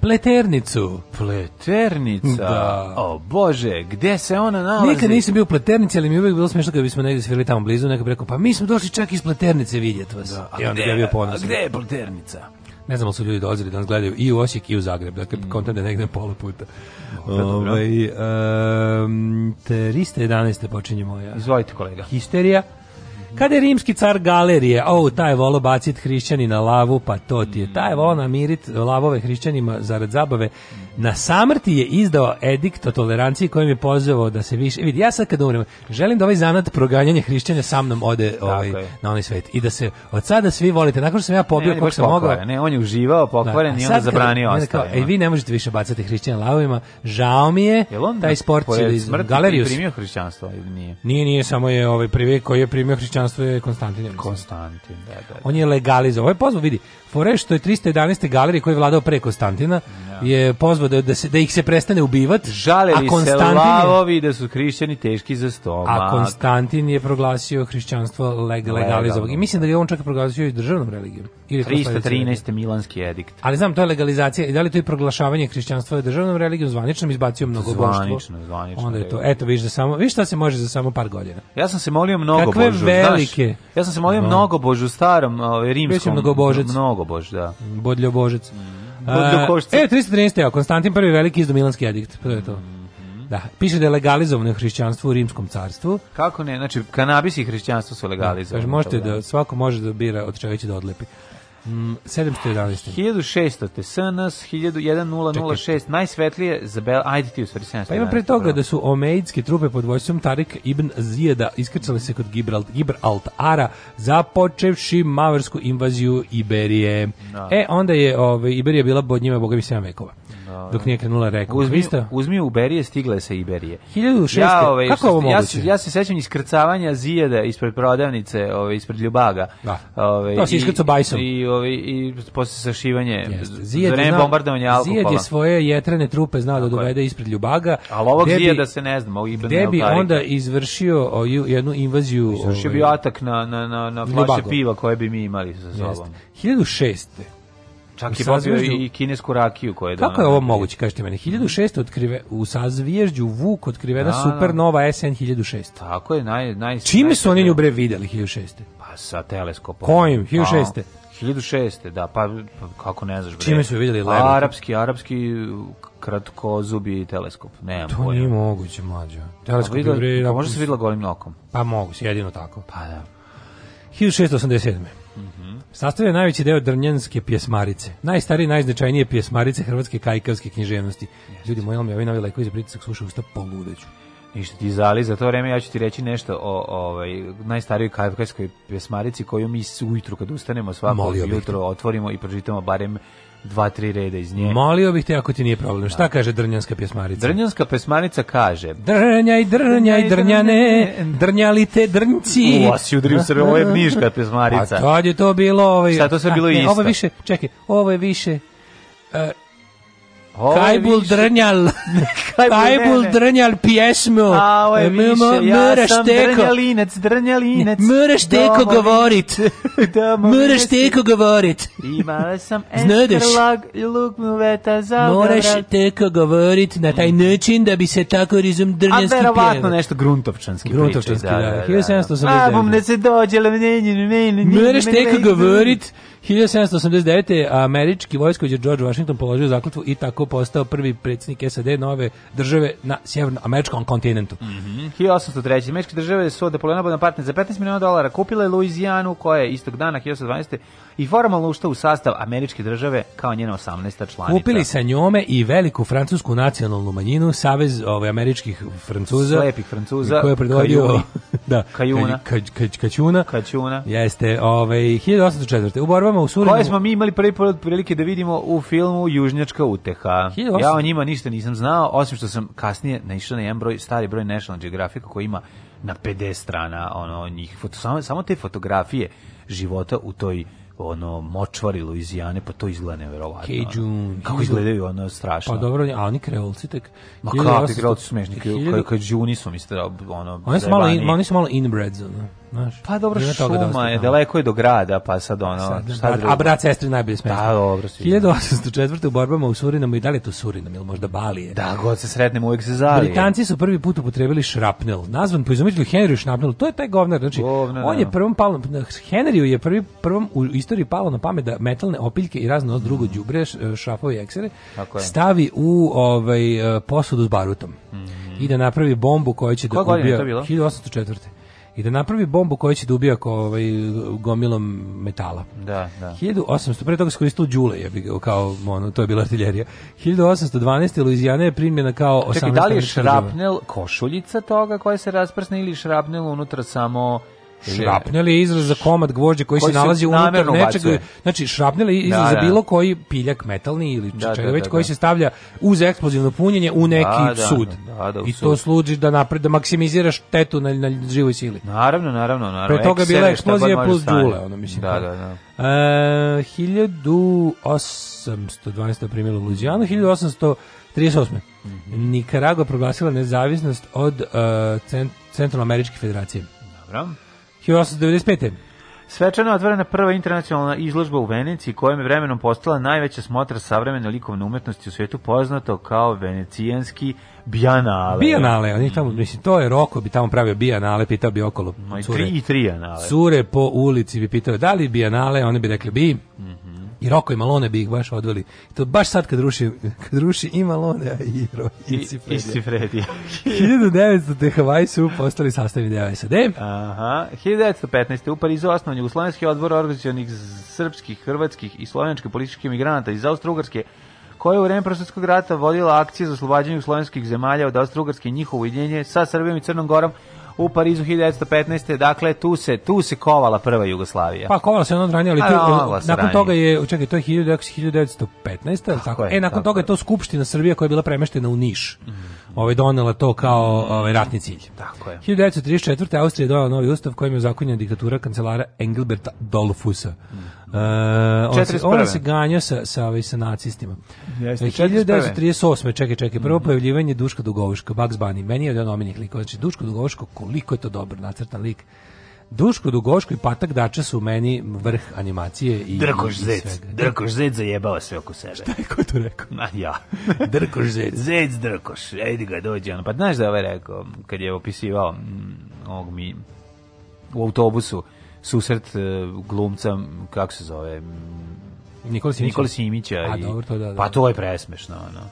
Pleternicu. Pleternica? Da. O bože, gde se ona nalazi? Nikad nisam bio u Pleternici, ali mi je uvijek bilo smiješno kada bismo negdje svirali tamo blizu. Neko bi rekao, pa mi smo došli čak iz Pleternice vidjeti vas. Da, a, I onda gde, bio ponosno. a gde je Pleternica? Ne znam li su ljudi dolazili da nas gledaju i u Osijek i u Zagreb, dakle mm. kontam da negdje pola puta. Ove, um, 311. počinje moja. Izvolite kolega. Histerija. Kada je rimski car galerije, o, taj volo bacit hrišćani na lavu, pa to ti je, taj volo namirit lavove hrišćanima zarad zabave, Na samrti je izdao edikt o toleranciji kojim je pozvao da se više... Vidi, ja sad kad umrem, želim da ovaj zanat proganjanja hrišćanja sa mnom ode ovaj, na onaj svet. I da se od sada svi volite. Nakon što sam ja pobio ne, kog sam mogao... Ne, on je uživao, da, pokvaren da. i onda zabranio ostao. Ej, vi ne možete više bacati hrišćana lavovima. Žao mi je, Jel on taj sport je da iz galeriju. primio hrišćanstvo ili nije? Nije, nije, samo je ovaj prvi koji je primio hrišćanstvo je Konstantin. Konstantin, da, da, da. On je legalizovao. Ovo je pozvao, vidi, Forešto je 311. galerije koji je vladao pre Konstantina, da. je pozvao da, da, se, da ih se prestane ubivati. Žaleli Konstantin se lavovi da su hrišćani teški za stomak. A Konstantin je proglasio hrišćanstvo leg, legalizovog. I mislim da je on čak proglasio i državnom religijom. Ili 313. Milanski edikt. Ali znam, to je legalizacija. I da li to je proglašavanje hrišćanstva državnom religijom zvaničnom izbacio mnogo Zvanično, zvanično. Onda je to. Eto, viš, da samo, viš šta se može za samo par godina. Ja sam se molio mnogo Kakve Božu. velike. Znaš, ja sam se molio no. Da. mnogo Božu starom, ovaj, rimskom. Mnogo Božec. Mnogo Bož, da. Bodljo Božec. Mm. E, 313. Ja, Konstantin prvi veliki izdo Milanski edikt. To je to. Mhm. Da, piše da je legalizovano hrišćanstvo u rimskom carstvu. Kako ne? Znači, kanabis i hrišćanstvo su legalizovani. Da, kaže, možete da, svako može da bira od čega će da odlepi. Mm, 711. 1600. SNS 1006. Najsvetlije za Bel... Ajde ti u stvari 711. Pa ima pre toga da su omejidske trupe pod vojstvom Tarik ibn Zijeda iskrcale se kod Gibralt, Gibraltara započevši maversku invaziju Iberije. No. Da. E, onda je ove, ovaj, Iberija bila bod njima, boga mi, 7 vekova. Da. Da, da. dok nije krenula reka. Uzmi, uzmi Uberije, stigla je sa Iberije. 1006. Ja, ove, ovaj, Kako ovo ja, se, ja se sećam iskrcavanja zijeda ispred prodavnice, ove, ovaj, ispred Ljubaga. Da. Ove, ovaj, to se iskrcao bajsom. I, ove, i posle sašivanje, zijed vreme bombardovanja alkohola. Zijed je svoje jetrene trupe znao da dovede ispred Ljubaga. Ali ovog zijeda se ne znam. Gde bi onda izvršio o, jednu invaziju... Izvršio bi atak na, na, na, na piva koje bi mi imali sa sobom. Jeste. 1006. Čak je popio i kinesku rakiju koju je donao. Kako je ovo moguće, kažete meni? 1600 otkrive, u sazviježđu Vuk otkrivena da, supernova da. SN 1600. Tako je, naj, naj, Čime su oni nju bre videli 1600? Pa sa teleskopom. Kojim? 1600? Pa, 1600, da, pa, pa, kako ne znaš. Bre. Čime su videli? Pa, lepo? Arapski, arapski kratkozubi teleskop. Nemam to pojma. nije moguće, mlađo. Teleskop pa, videla, je bre... Pa možda se videla golim nokom. Pa mogu se, jedino tako. Pa da. 1687. Sastavlja najveći deo drnjanske pjesmarice. Najstarije najznačajnije pjesmarice hrvatske kajkavske književnosti. Yes. Ljudi moj ali mi ovi novi lekovi za pritisak slušaju usta poludeću. Ništa ti zali, za to vreme ja ću ti reći nešto o, ovaj, najstarijoj kajkavskoj pjesmarici koju mi ujutru kad ustanemo svako jutro otvorimo i pročitamo barem dva, tri reda iz nje. Molio bih te ako ti nije problem. Da. Šta kaže drnjanska pjesmarica? Drnjanska pjesmarica kaže Drnjaj, drnjaj, drnjane, drnjali te drnci. U, si udrio se, ovo je niška pjesmarica. A pa kad je to bilo... Ovaj, Šta to sve bilo a, ne, isto? Ovo više, čekaj, ovo je više... Uh, Kaj bol drnjal? Kaj bol drnjal pjesmu? A, ovaj, teko, drnjalinec, drnjalinec. Moraš teko govorit. Moraš teko govorit. Imala sam estrlag, luknu veta za Moraš teko govorit na taj način da bi se tako rizum drnjanski pjeva. A verovatno nešto gruntovčanski Gruntovčanski, da. da, da, da. da, da. da. ne se dođe, le mnenje, mnenje, mnenje. teko govorit 1789. američki vojskovođa George Washington položio zakletvu i tako postao prvi predsjednik SAD nove države na sjevernoameričkom kontinentu. Mm -hmm. 1803. Američke države su od Napoleona Bonaparte za 15 miliona dolara kupile Luizijanu koja je istog dana 1812. i formalno ušta u sastav američke države kao njena 18. članica. Kupili sa njome i veliku francusku nacionalnu manjinu, savez ovaj, američkih francuza. Slepih francuza. Koje je predvodio... da, Kajuna. Kačuna. Kačuna. Jeste. Ovaj, 1804. U borbama nama u Surinu... Koje smo mi imali prvi put prilike da vidimo u filmu Južnjačka uteha. 18... Ja o njima ništa nisam znao, osim što sam kasnije naišao na jedan broj, stari broj National Geographic koji ima na 50 strana ono njih foto, samo, samo te fotografije života u toj ono močvari Luizijane, pa to izgleda neverovatno. Kejun, kako izgledaju ono strašno. Pa dobro, a oni kreolci tek. Ma kakvi kreolci smešni, kao kao Juni su mi ono. Oni su malo, oni su malo inbreds, ono. Znaš, pa dobro, šuma je, da. daleko je do grada, pa sad ono... Sad, šta brat, a brat sestri najbolje smešno. Da, pa dobro. 1804. u borbama u Surinamu i da li je to Surinam ili možda Balije? Da, god se sretnemo, uvijek se zalije. Britanci su prvi put upotrebili šrapnel, nazvan po izumitelju Henryu šrapnel, to je taj govnar, znači, Govne, on je da. prvom palo, Henryu je prvi, prvom u istoriji palo na pamet da metalne opiljke i razno od drugo đubre, šrafove i eksere, stavi u ovaj, e, posudu s barutom. Mm I da napravi bombu koja će Koja da ubija... 1804 i da napravi bombu koja će da ubija ko, ovaj, gomilom metala. Da, da. 1800, pre toga iskoristilo Đule, je bi, kao, ono, to je bila artiljerija. 1812. Luizijana je primljena kao 18. Čekaj, da li je šrapnel košuljica toga koja se rasprsne ili šrapnel unutra samo Šrapnel je izraz za komad gvožđa koji, koji se nalazi unutar nečega. Znači, šrapnel je izraz da, za da. bilo koji piljak metalni ili da, čega da, već da, koji se stavlja uz eksplozivno punjenje u neki sud. I to služi da napred, da maksimiziraš štetu na, na živoj sili. Naravno, naravno. naravno. Pre toga bila eksplozija plus džule. Ono, mislim, da, da, da. E, 1812. primjelo Luđijanu, 1838. Mm -hmm. Nikaragua proglasila nezavisnost od uh, Centralnoameričke federacije. Dobro. 1895. Svečano otvorena prva internacionalna izložba u Veneciji, kojom je vremenom postala najveća smotra savremene likovne umetnosti u svetu, poznato kao venecijanski Bijanale. Bijanale, oni tamo, mislim, to je Roko bi tamo pravio Bijanale, pitao bi okolo. No, i cure, tri, i tri Cure po ulici bi pitao da li Bijanale, oni bi rekli bi. Mm -hmm. I Roko i Malone bi ih baš odveli. To baš sad kad ruši, kad ruši i Malone, i Ro, i Cifredi. 1900. Havaj su postali sastavni deo SAD. Aha. 1915. u Parizu osnovan Jugoslovenski odbor organizacijonih srpskih, hrvatskih i slovenačkih političkih migranata iz austro ugarske koja je u vreme Prostorskog rata vodila akcije za oslobađanje slovenskih zemalja od Austro-Ugrske i njihovo ujedinjenje sa Srbijom i Crnom Gorom u Parizu 1915. Dakle, tu se, tu se kovala prva Jugoslavija. Pa kovala se ono ranije, ali tu, A, pa, nakon toga je, čekaj, to je 1915. Tako, tako je, e, nakon tako toga je to Skupština Srbije koja je bila premeštena u Niš. Mm ovaj, donela to kao ovaj, ratni cilj. Tako je. 1934. Austrija je donela novi ustav kojim je zakonjena diktatura kancelara Engelberta Dolfusa. Mm. E, on, se, on se ganja sa, sa, ovaj, sa nacistima. Jeste, 1938. E, čekaj, čekaj, prvo mm. pojavljivanje Duška Dugovuška, Bugs Bunny. Meni je od omenih likova. Znači, Duško Dugovuško, koliko je to dobro nacrtan lik Duško Dugoško i Patak Dača su meni vrh animacije i Drkoš i Zec, svega. Drkoš Zec zajebava sve oko sebe. Šta je ko to rekao? Ma ja. drkoš Zec. Zec Drkoš, ajde ga dođi. Ono. Pa znaš da je ovaj rekao, kad je opisivao mm, ovog mi u autobusu susret uh, glumca, kako se zove, mm, Nikola Simića, Nikola Simića A, i, dobro, to, da, da. pa to je presmešno, ono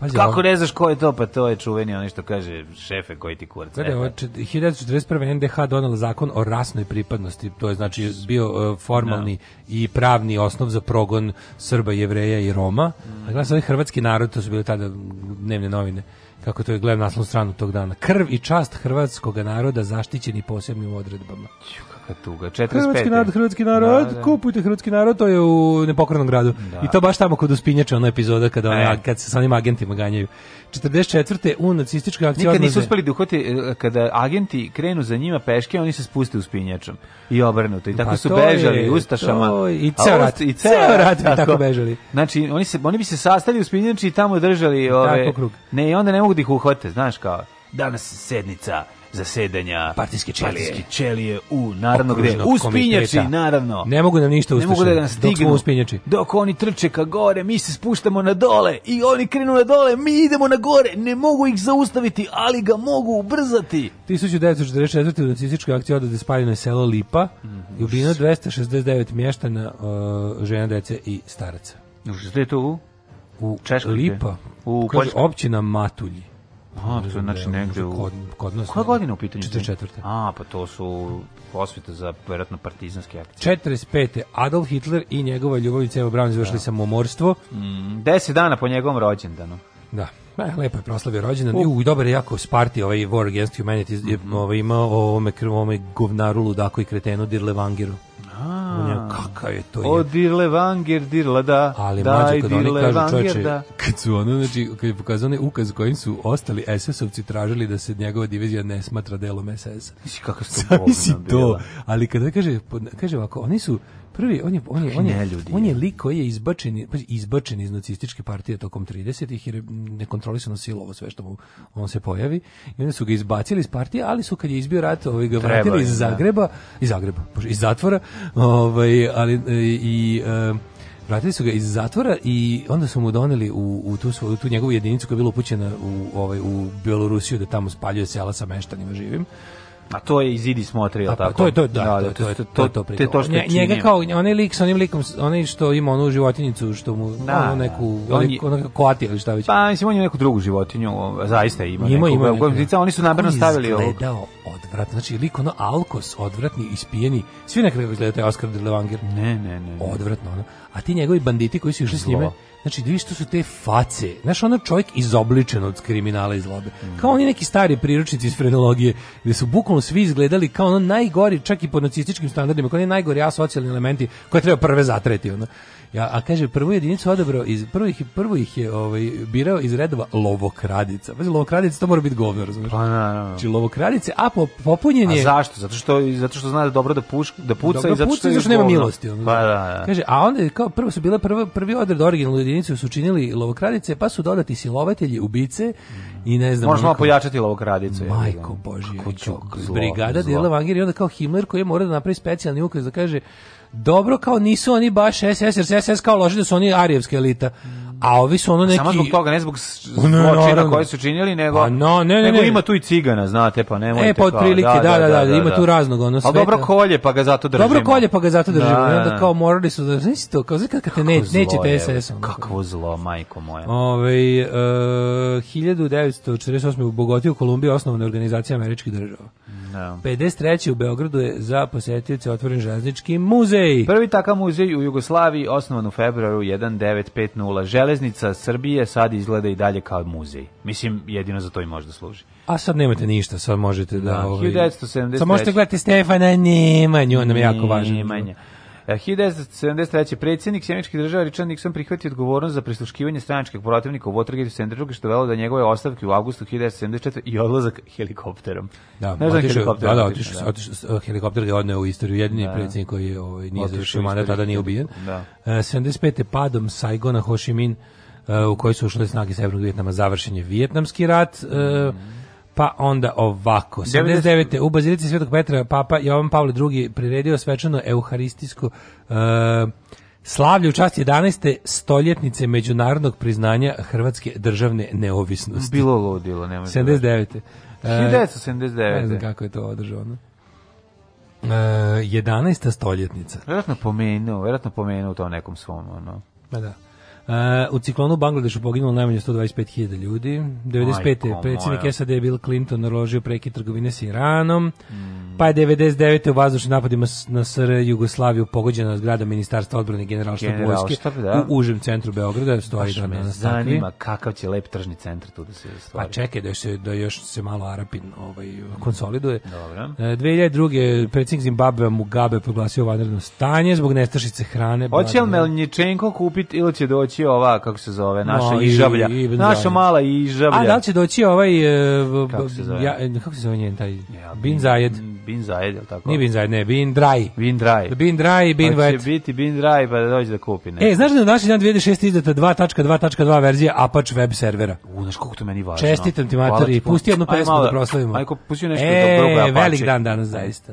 pazi, Kako ne znaš ko je to? Pa to je čuveni onaj što kaže šefe koji ti kurac. Gledaj, 1941. NDH donal zakon o rasnoj pripadnosti. To je znači bio uh, formalni no. Da. i pravni osnov za progon Srba, Jevreja i Roma. Mm. A gledaj, hrvatski narod, to su bile tada dnevne novine kako to je gledam naslovnu stranu tog dana. Krv i čast hrvatskog naroda zaštićeni posebnim odredbama. Velika tuga. 45. Hrvatski narod, hrvatski narod, da, da. kupujte hrvatski narod, to je u nepokornom gradu. Da. I to baš tamo kod uspinjača ona epizoda kada ona, e. kad se sa onim agentima ganjaju. 44. u nacističkoj akciji Nikad nisu uspeli da uhvate e, kada agenti krenu za njima peške, oni se spuste uspinjačom i obrnuto. I tako pa su bežali je, ustašama. To, I ceo rat, i ceo rat tako. tako bežali. Znači oni se oni bi se sastali uspinjači i tamo držali ove. Tako krug. Ne, i onda ne mogu da ih uhvate, znaš kao. Danas sednica zasedanja partijske čelije, partijske čelije u naravno gde u spinjači naravno. Ne mogu nam da ništa ustašiti. Ne mogu da nas stignu u spinjači. Dok oni trče ka gore, mi se spuštamo na dole i oni krenu na dole, mi idemo na gore. Ne mogu ih zaustaviti, ali ga mogu ubrzati. 1944. u nacističkoj akciji odade spaljeno selo Lipa, mm -hmm. ljubina 269 mještana, uh, žena, dece i staraca. Što je to u? U Češkoj? Lipa, u kaže, općina Matulji. A, to je znači negde u... Kod, kod nas. Koja godina u pitanju? 44. A, pa to su osvete za verovatno partizanske akcije. 45. Adolf Hitler i njegova ljubavica Eva Braun izvršili da. samomorstvo. Mm, 10 dana po njegovom rođendanu. Da. Ne, lepo je proslavio rođendan. U, dobar je jako Sparti, ovaj War Against Humanity je, mm -hmm. ovaj, imao ovome, ovome govnaru, ludaku i kretenu Dirlevangiru. A, kakav je to je. O dirle vanger dirla da. Ali da, mađo, kad oni kažu čoveče, da. kad su ono, znači, kad je pokazao onaj ukaz kojim su ostali SS-ovci tražili da se njegova divizija ne smatra delom SS-a. Mislim, kakav su to, to. Ali kada kaže, kaže ovako, oni su, Prvi, on je, on je, on je, ljudi, on je lik koji je izbačen, izbačen iz nacističke partije tokom 30-ih jer je nekontrolisano silovo sve što mu on se pojavi. I oni su ga izbacili iz partije, ali su kad je izbio rat, ovaj, ga vratili Treba, da. iz Zagreba, da. iz Zagreba, iz zatvora, ovaj, ali e, i... Uh, Vratili su ga iz zatvora i onda su mu doneli u, u tu, svoju, tu njegovu jedinicu koja je bila upućena u, ovaj, u Belorusiju da tamo spaljuje sela sa meštanima živim. A to je Izidi smotri, je pa tako? To je to, da, da, da, to, je, to, to, to, to, to što Nje, Njega kao, onaj lik sa onim likom, onaj što ima onu životinicu, što mu, da, ono da. neku, da. on ono kako koati ili šta već. Pa, mislim, on je neku drugu životinju, zaista ima. Ima, neku, ima. Neku, neku, da. oni su namerno stavili ovo. Izgledao odvratno, znači lik ono alkos, odvratni, ispijeni, svi nekako izgleda taj Oscar de Levanger. Ne, ne, ne. Odvratno, ono. A ti njegovi banditi koji su išli s njime, Znači, vidiš što su te face. Znaš, ono čovjek izobličen od kriminala i zlobe. Mm. Kao oni neki stari priručnici iz frenologije, gdje su bukvalno svi izgledali kao ono najgori, čak i po nacističkim standardima, kao oni najgori asocijalni elementi koje treba prve zatreti. Ono. Ja, a kaže, prvu jedinicu odabrao, iz, prvih ih, prvo ih je ovaj, birao iz redova lovokradica. Pazi, lovokradica, to mora biti govno, razumiješ? Pa, naravno. Znači, lovokradice, a po, popunjen je... A zašto? Zato što, zato što zna da dobro da, puš, da puca dobro i zato što, puca, što nema milosti. Ono, pa, da, da. Kaže, a onda, kao, prvo su bile prvo, prvi odred originalne jedinice su učinili lovokradice, pa su dodati silovatelji, ubice i ne znam... Možeš malo pojačati lovokradice. Majko Božje. Kako ću, Brigada zlo. Dela Vangir i onda kao Himmler koji mora da napravi specijalni ukaz da kaže dobro kao nisu oni baš SS, jer SS kao loži da su oni arijevska elita a ovi su ono neki... Samo zbog toga, ne zbog zločina koji su činili, nego, pa no, ne, ne, nego ne. ima tu i cigana, znate, pa nemojte. E, pa otprilike, da, da, da, da, ima tu raznog ono sveta. Ali dobro kolje, pa ga zato držimo. Dobro kolje, pa ga zato držimo. Da, da, da. kao morali su, da, znaš to, kao kad te ne, nećete SS-om. Kakvo zlo, majko moja. Ove, e, 1948. u Bogoti u Kolumbiji osnovana organizacija američkih država. Da. 53. u Beogradu je za posetioce otvoren železnički muzej. Prvi takav muzej u Jugoslaviji osnovan u februaru 1950 železnica Srbije sad izgleda i dalje kao muzej. Mislim, jedino za to i možda služi. A sad nemate ništa, sad možete da... da ovaj, sad možete gledati Stefana Nemanju, on nam je jako važan. Nemanja. 1973. predsjednik Sjemičkih država Richard Nixon prihvatio odgovornost za prisluškivanje stranačkih protivnika u Watergate Centru, što velo da njegove ostavke u avgustu 1974. i odlazak helikopterom. Da, ne znam helikopter. Da, da, otišao, da. Otišao, helikopter ga odneo u istoriju. Jedini da. predsjednik koji ovaj, nije završio mandat, tada nije ubijen. Da. Uh, e, 75. padom Saigona Ho Chi Minh, uh, u kojoj su ušle snage Severnog Vjetnama, završen je Vjetnamski rat. Uh, mm Pa onda ovako, 79. u Bazilici Svetog Petra Papa Jovan Pavle II priredio svečano euharistijsko uh, e, slavlje u čast 11. stoljetnice međunarodnog priznanja hrvatske državne neovisnosti. Bilo ludilo, nema. 79. 1979. Ne znam kako je to održano. Uh, 11. stoljetnica. Vjerojatno pomenuo, vjerojatno pomenuo to nekom svom, ono. Pa da. Eh, u ciklonu u Bangladešu poginulo najmanje 125.000 ljudi. 95. Ajko, predsjednik moja. SAD Bill Clinton naložio preki trgovine s Iranom. Mm. Pa je 99. u vazdušnim napadima na SR Jugoslaviju pogođena zgrada Ministarstva odbrane generalštva General vojske da. u užem centru Beograda. Stoji Baš da me zanima kakav će lep tržni centar tu da se stvari. Pa čekaj da, se, da još se malo Arapin ovaj, konsoliduje. Dobro. Eh, e, 2002. predsjednik Zimbabwe Mugabe proglasio vanredno stanje zbog nestašice hrane. Hoće li Melničenko kupiti ili će doći doći ova, kako se zove, naša no, Ižavlja. I, i, naša mala Ižavlja. A da li će doći ovaj... Uh, kako se zove? Ja, e, njen taj? Ja, bin Zajed. Bin Zajed, je li tako? Nije Bin Zajed, ne, Bin Dry. Bin Dry. Bin Dry, Bin Wet. Pa će biti Bin Dry pa da dođe da kupi. Ne. E, znaš da je u naši dan 2006 izdata 2.2.2 verzija Apache web servera? U, znaš koliko to meni važno. Čestitam ti, materi, pusti jednu pesmu da proslavimo. Ajko, pusti nešto e, dobro. E, velik dan danas, zaista.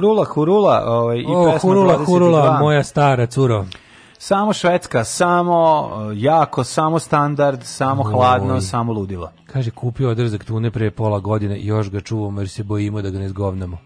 Hurula, Hurula, ovaj, i o, pesma Hurula, 22. Hurula, moja stara curo. Samo švedska, samo eh, jako, samo standard, samo Oj. hladno, samo ludilo. Kaže, kupio odrezak tune pre pola godine i još ga čuvamo jer se bojimo da ga ne zgovnamo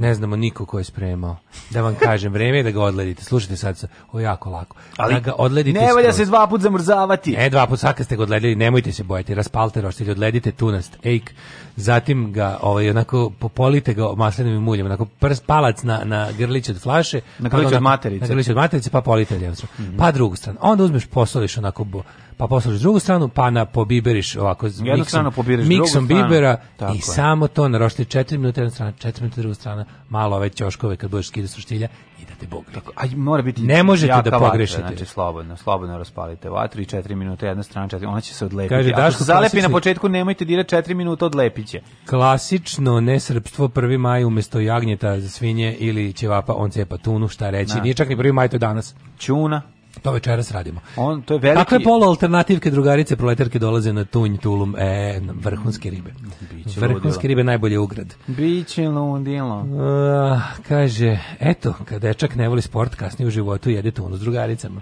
ne znamo niko ko je spremao. Da vam kažem, vreme je da ga odledite. Slušajte sad, sa, ovo je jako lako. Ali da ga odledite ne valja se dva put zamrzavati. Ne, dva put, sad kad ste ga odledili, nemojte se bojati. Raspalte roštilj, odledite tunast, ejk, zatim ga, ovaj, onako, popolite ga maslenim uljem, onako, prs, palac na, na grlić od flaše. Na pa grlić pa od materice. Na grlić od materice, pa polite ljevstvu. Mm -hmm. Pa drugu stranu. Onda uzmeš, posoliš onako, bo, pa poslušaš drugu stranu, pa na pobiberiš ovako Jednu miksom, pobiriš, miksom drugu bibera stranu. i samo to narošli 4 minuta jedna strana, 4 minuta druga strana, malo ove ćoškove kad budeš skidao sa štilja i da te Bog Tako, a mora biti ne možete da pogrešite. Vatra, znači slobodno, slobodno raspalite vatru i 4 minuta jedna strana, 4, ona će se odlepiti. Kaže, Ako se zalepi klasično, na početku, nemojte dirati 4 minuta, odlepiće. Klasično nesrpstvo 1. maj umesto jagnjeta za svinje ili ćevapa, on cepa tunu, šta reći. Na. Nije čak ni 1. maj to danas. Čuna to večeras radimo. On to je veliki. Kakve polo alternativke drugarice proletarke dolaze na tunj tulum, e, vrhunske ribe. Biće vrhunske ribe najbolje ugrad. Biće ludilo. Uh, kaže, eto, kad dečak ne voli sport, kasni u životu jede tunu s drugaricama.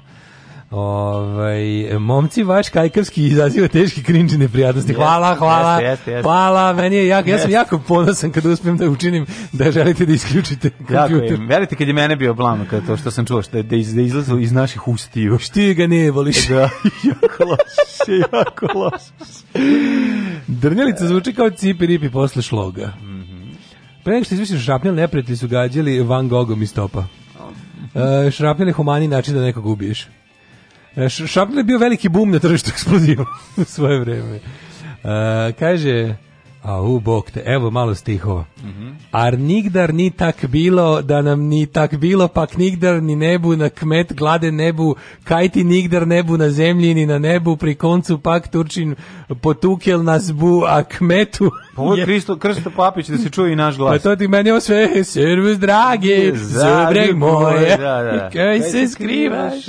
Ovaj momci vaš kajkavski izaziva teški krinđi neprijatnosti. Hvala, hvala. Yes, yes, yes. Hvala, meni je jako, ja sam jako ponosan kad uspijem da učinim da želite da isključite kompjuter. Jako Verite kad je mene bio blama kad to što sam čuo što da da izlazu iz naših ustiju. Šti ga ne voliš. Da, jako loše, jako loše. Drnjelica zvuči kao cipi ripi posle šloga. Mhm. Pre nego što izmisliš šrapnjel, neprijatelji su gađali Van Gogom iz topa. Uh, e, šrapnjel je humani način da nekog ubiješ. E, Šapner je bio veliki bum na tržištu eksploziva u svoje vreme. Uh, kaže, a u bok te, evo malo stihova. Mm -hmm. Ar nigdar ni tak bilo, da nam ni tak bilo, pak nigdar ni nebu na kmet glade nebu, kaj ti nigdar nebu na zemlji ni na nebu, pri koncu pak Turčin potukel nas bu, a kmetu... Pa ovo je Kristo, Krsto Papić, da se čuje i naš glas. Pa to ti meni ovo sve, servus dragi, zabreg moje, da, da. kaj se skrivaš,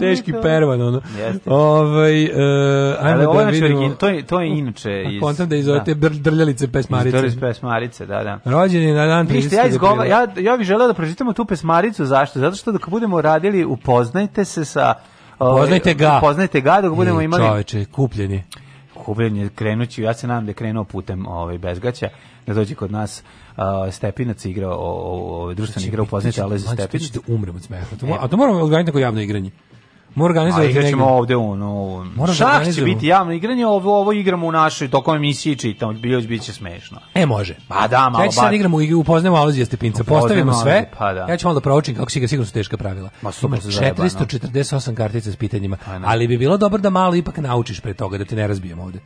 teški pervan, ono. Ovaj, uh, ajmo da vidimo... To je, to je inače... Iz, kontam da izovete da. drljalice pesmarice. Iz pesmarice, da, da, da. na dan 30. Vište, ja, izgova, ja, ja bih želeo da pročitamo tu pesmaricu, zašto? Zato što dok budemo radili Upoznajte se sa... Ovaj, upoznajte ga. Upoznajte ga dok budemo I, imali... Čoveče, kupljeni. Kupljeni, krenuću, ja se nadam da je krenuo putem ovaj, Bezgaća, da dođe kod nas uh, Stepinac igra o, o, društveni znači, igra upoznajte Alojza Stepinac. Ti da umrem od smeha. To, e. a to moramo organizati neko javno igranje. Mora organizovati negdje. ćemo ovde ono. Mora da Šah će biti javno igranje, ovo ovo igramo u našoj tokom emisije čitam, bilo bit će smešno. E može. Pa da, malo. Ja ću sad igramo i upoznajemo Alozija Stepinca, postavimo sve. Pa da. Ja ću malo da proučim kako ga sigurno su teška pravila. Ma super, 448 kartica s pitanjima, pa, ali bi bilo dobro da malo ipak naučiš pre toga da te ne razbijemo ovde.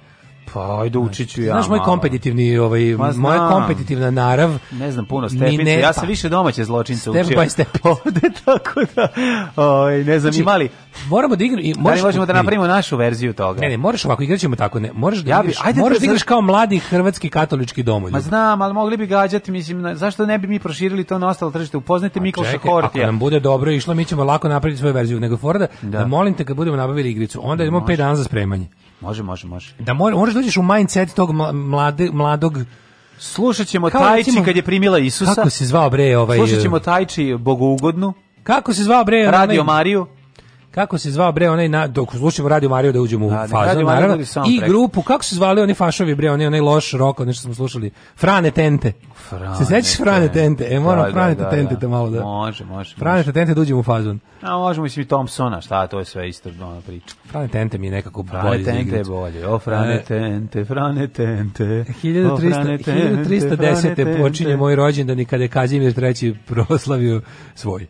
Pa ajde učiću ja. Znaš moj kompetitivni ovaj Ma, moja kompetitivna narav. Ne znam puno stepenice. Ja pa. sam više domaće zločince učio. Step by step. Ovde tako da oj ovaj, ne znam znači, imali moramo da igramo i možemo da, možemo da napravimo našu verziju toga. Ne, ne, možeš ovako igraćemo tako, ne. Možeš da ja bi, ajde možeš da, da igraš kao mladi hrvatski katolički domoljub. Ma znam, ali mogli bi gađati, mislim, zašto ne bi mi proširili to na ostalo tržište? Upoznajte Mikloša Hortija. Ako nam bude dobro išlo, mi ćemo lako napraviti svoju verziju, nego Forda, da. da molim te kad budemo nabavili igricu, onda da imamo 5 dana za spremanje. Može, može, može. Da mora, moraš da uđeš u mindset tog mlade, mladog Slušat ćemo Kao, Tajči recimo, kad je primila Isusa. Kako se zvao bre ovaj? Slušat ćemo e- Tajči bogougodnu. Kako se zvao bre? Radio onaj, Mariju kako se zvao bre onaj na dok slušamo Radio Mario da uđemo u da, da fazu naravno i grupu kako se zvali oni fašovi bre oni onaj loš rok nešto smo slušali Frane Tente Frane se sećaš Frane Tente e moram da, da Frane da, Tente da, malo da može može Frane može. Tente da uđemo u fazon a možemo i Thompsona šta to je sve isto ona priča Frane Tente mi je nekako Frane bolje Tente je bolje o Frane e. Tente Frane Tente 1310 počinje moj rođendan i kada je Kazimir III proslavio svoj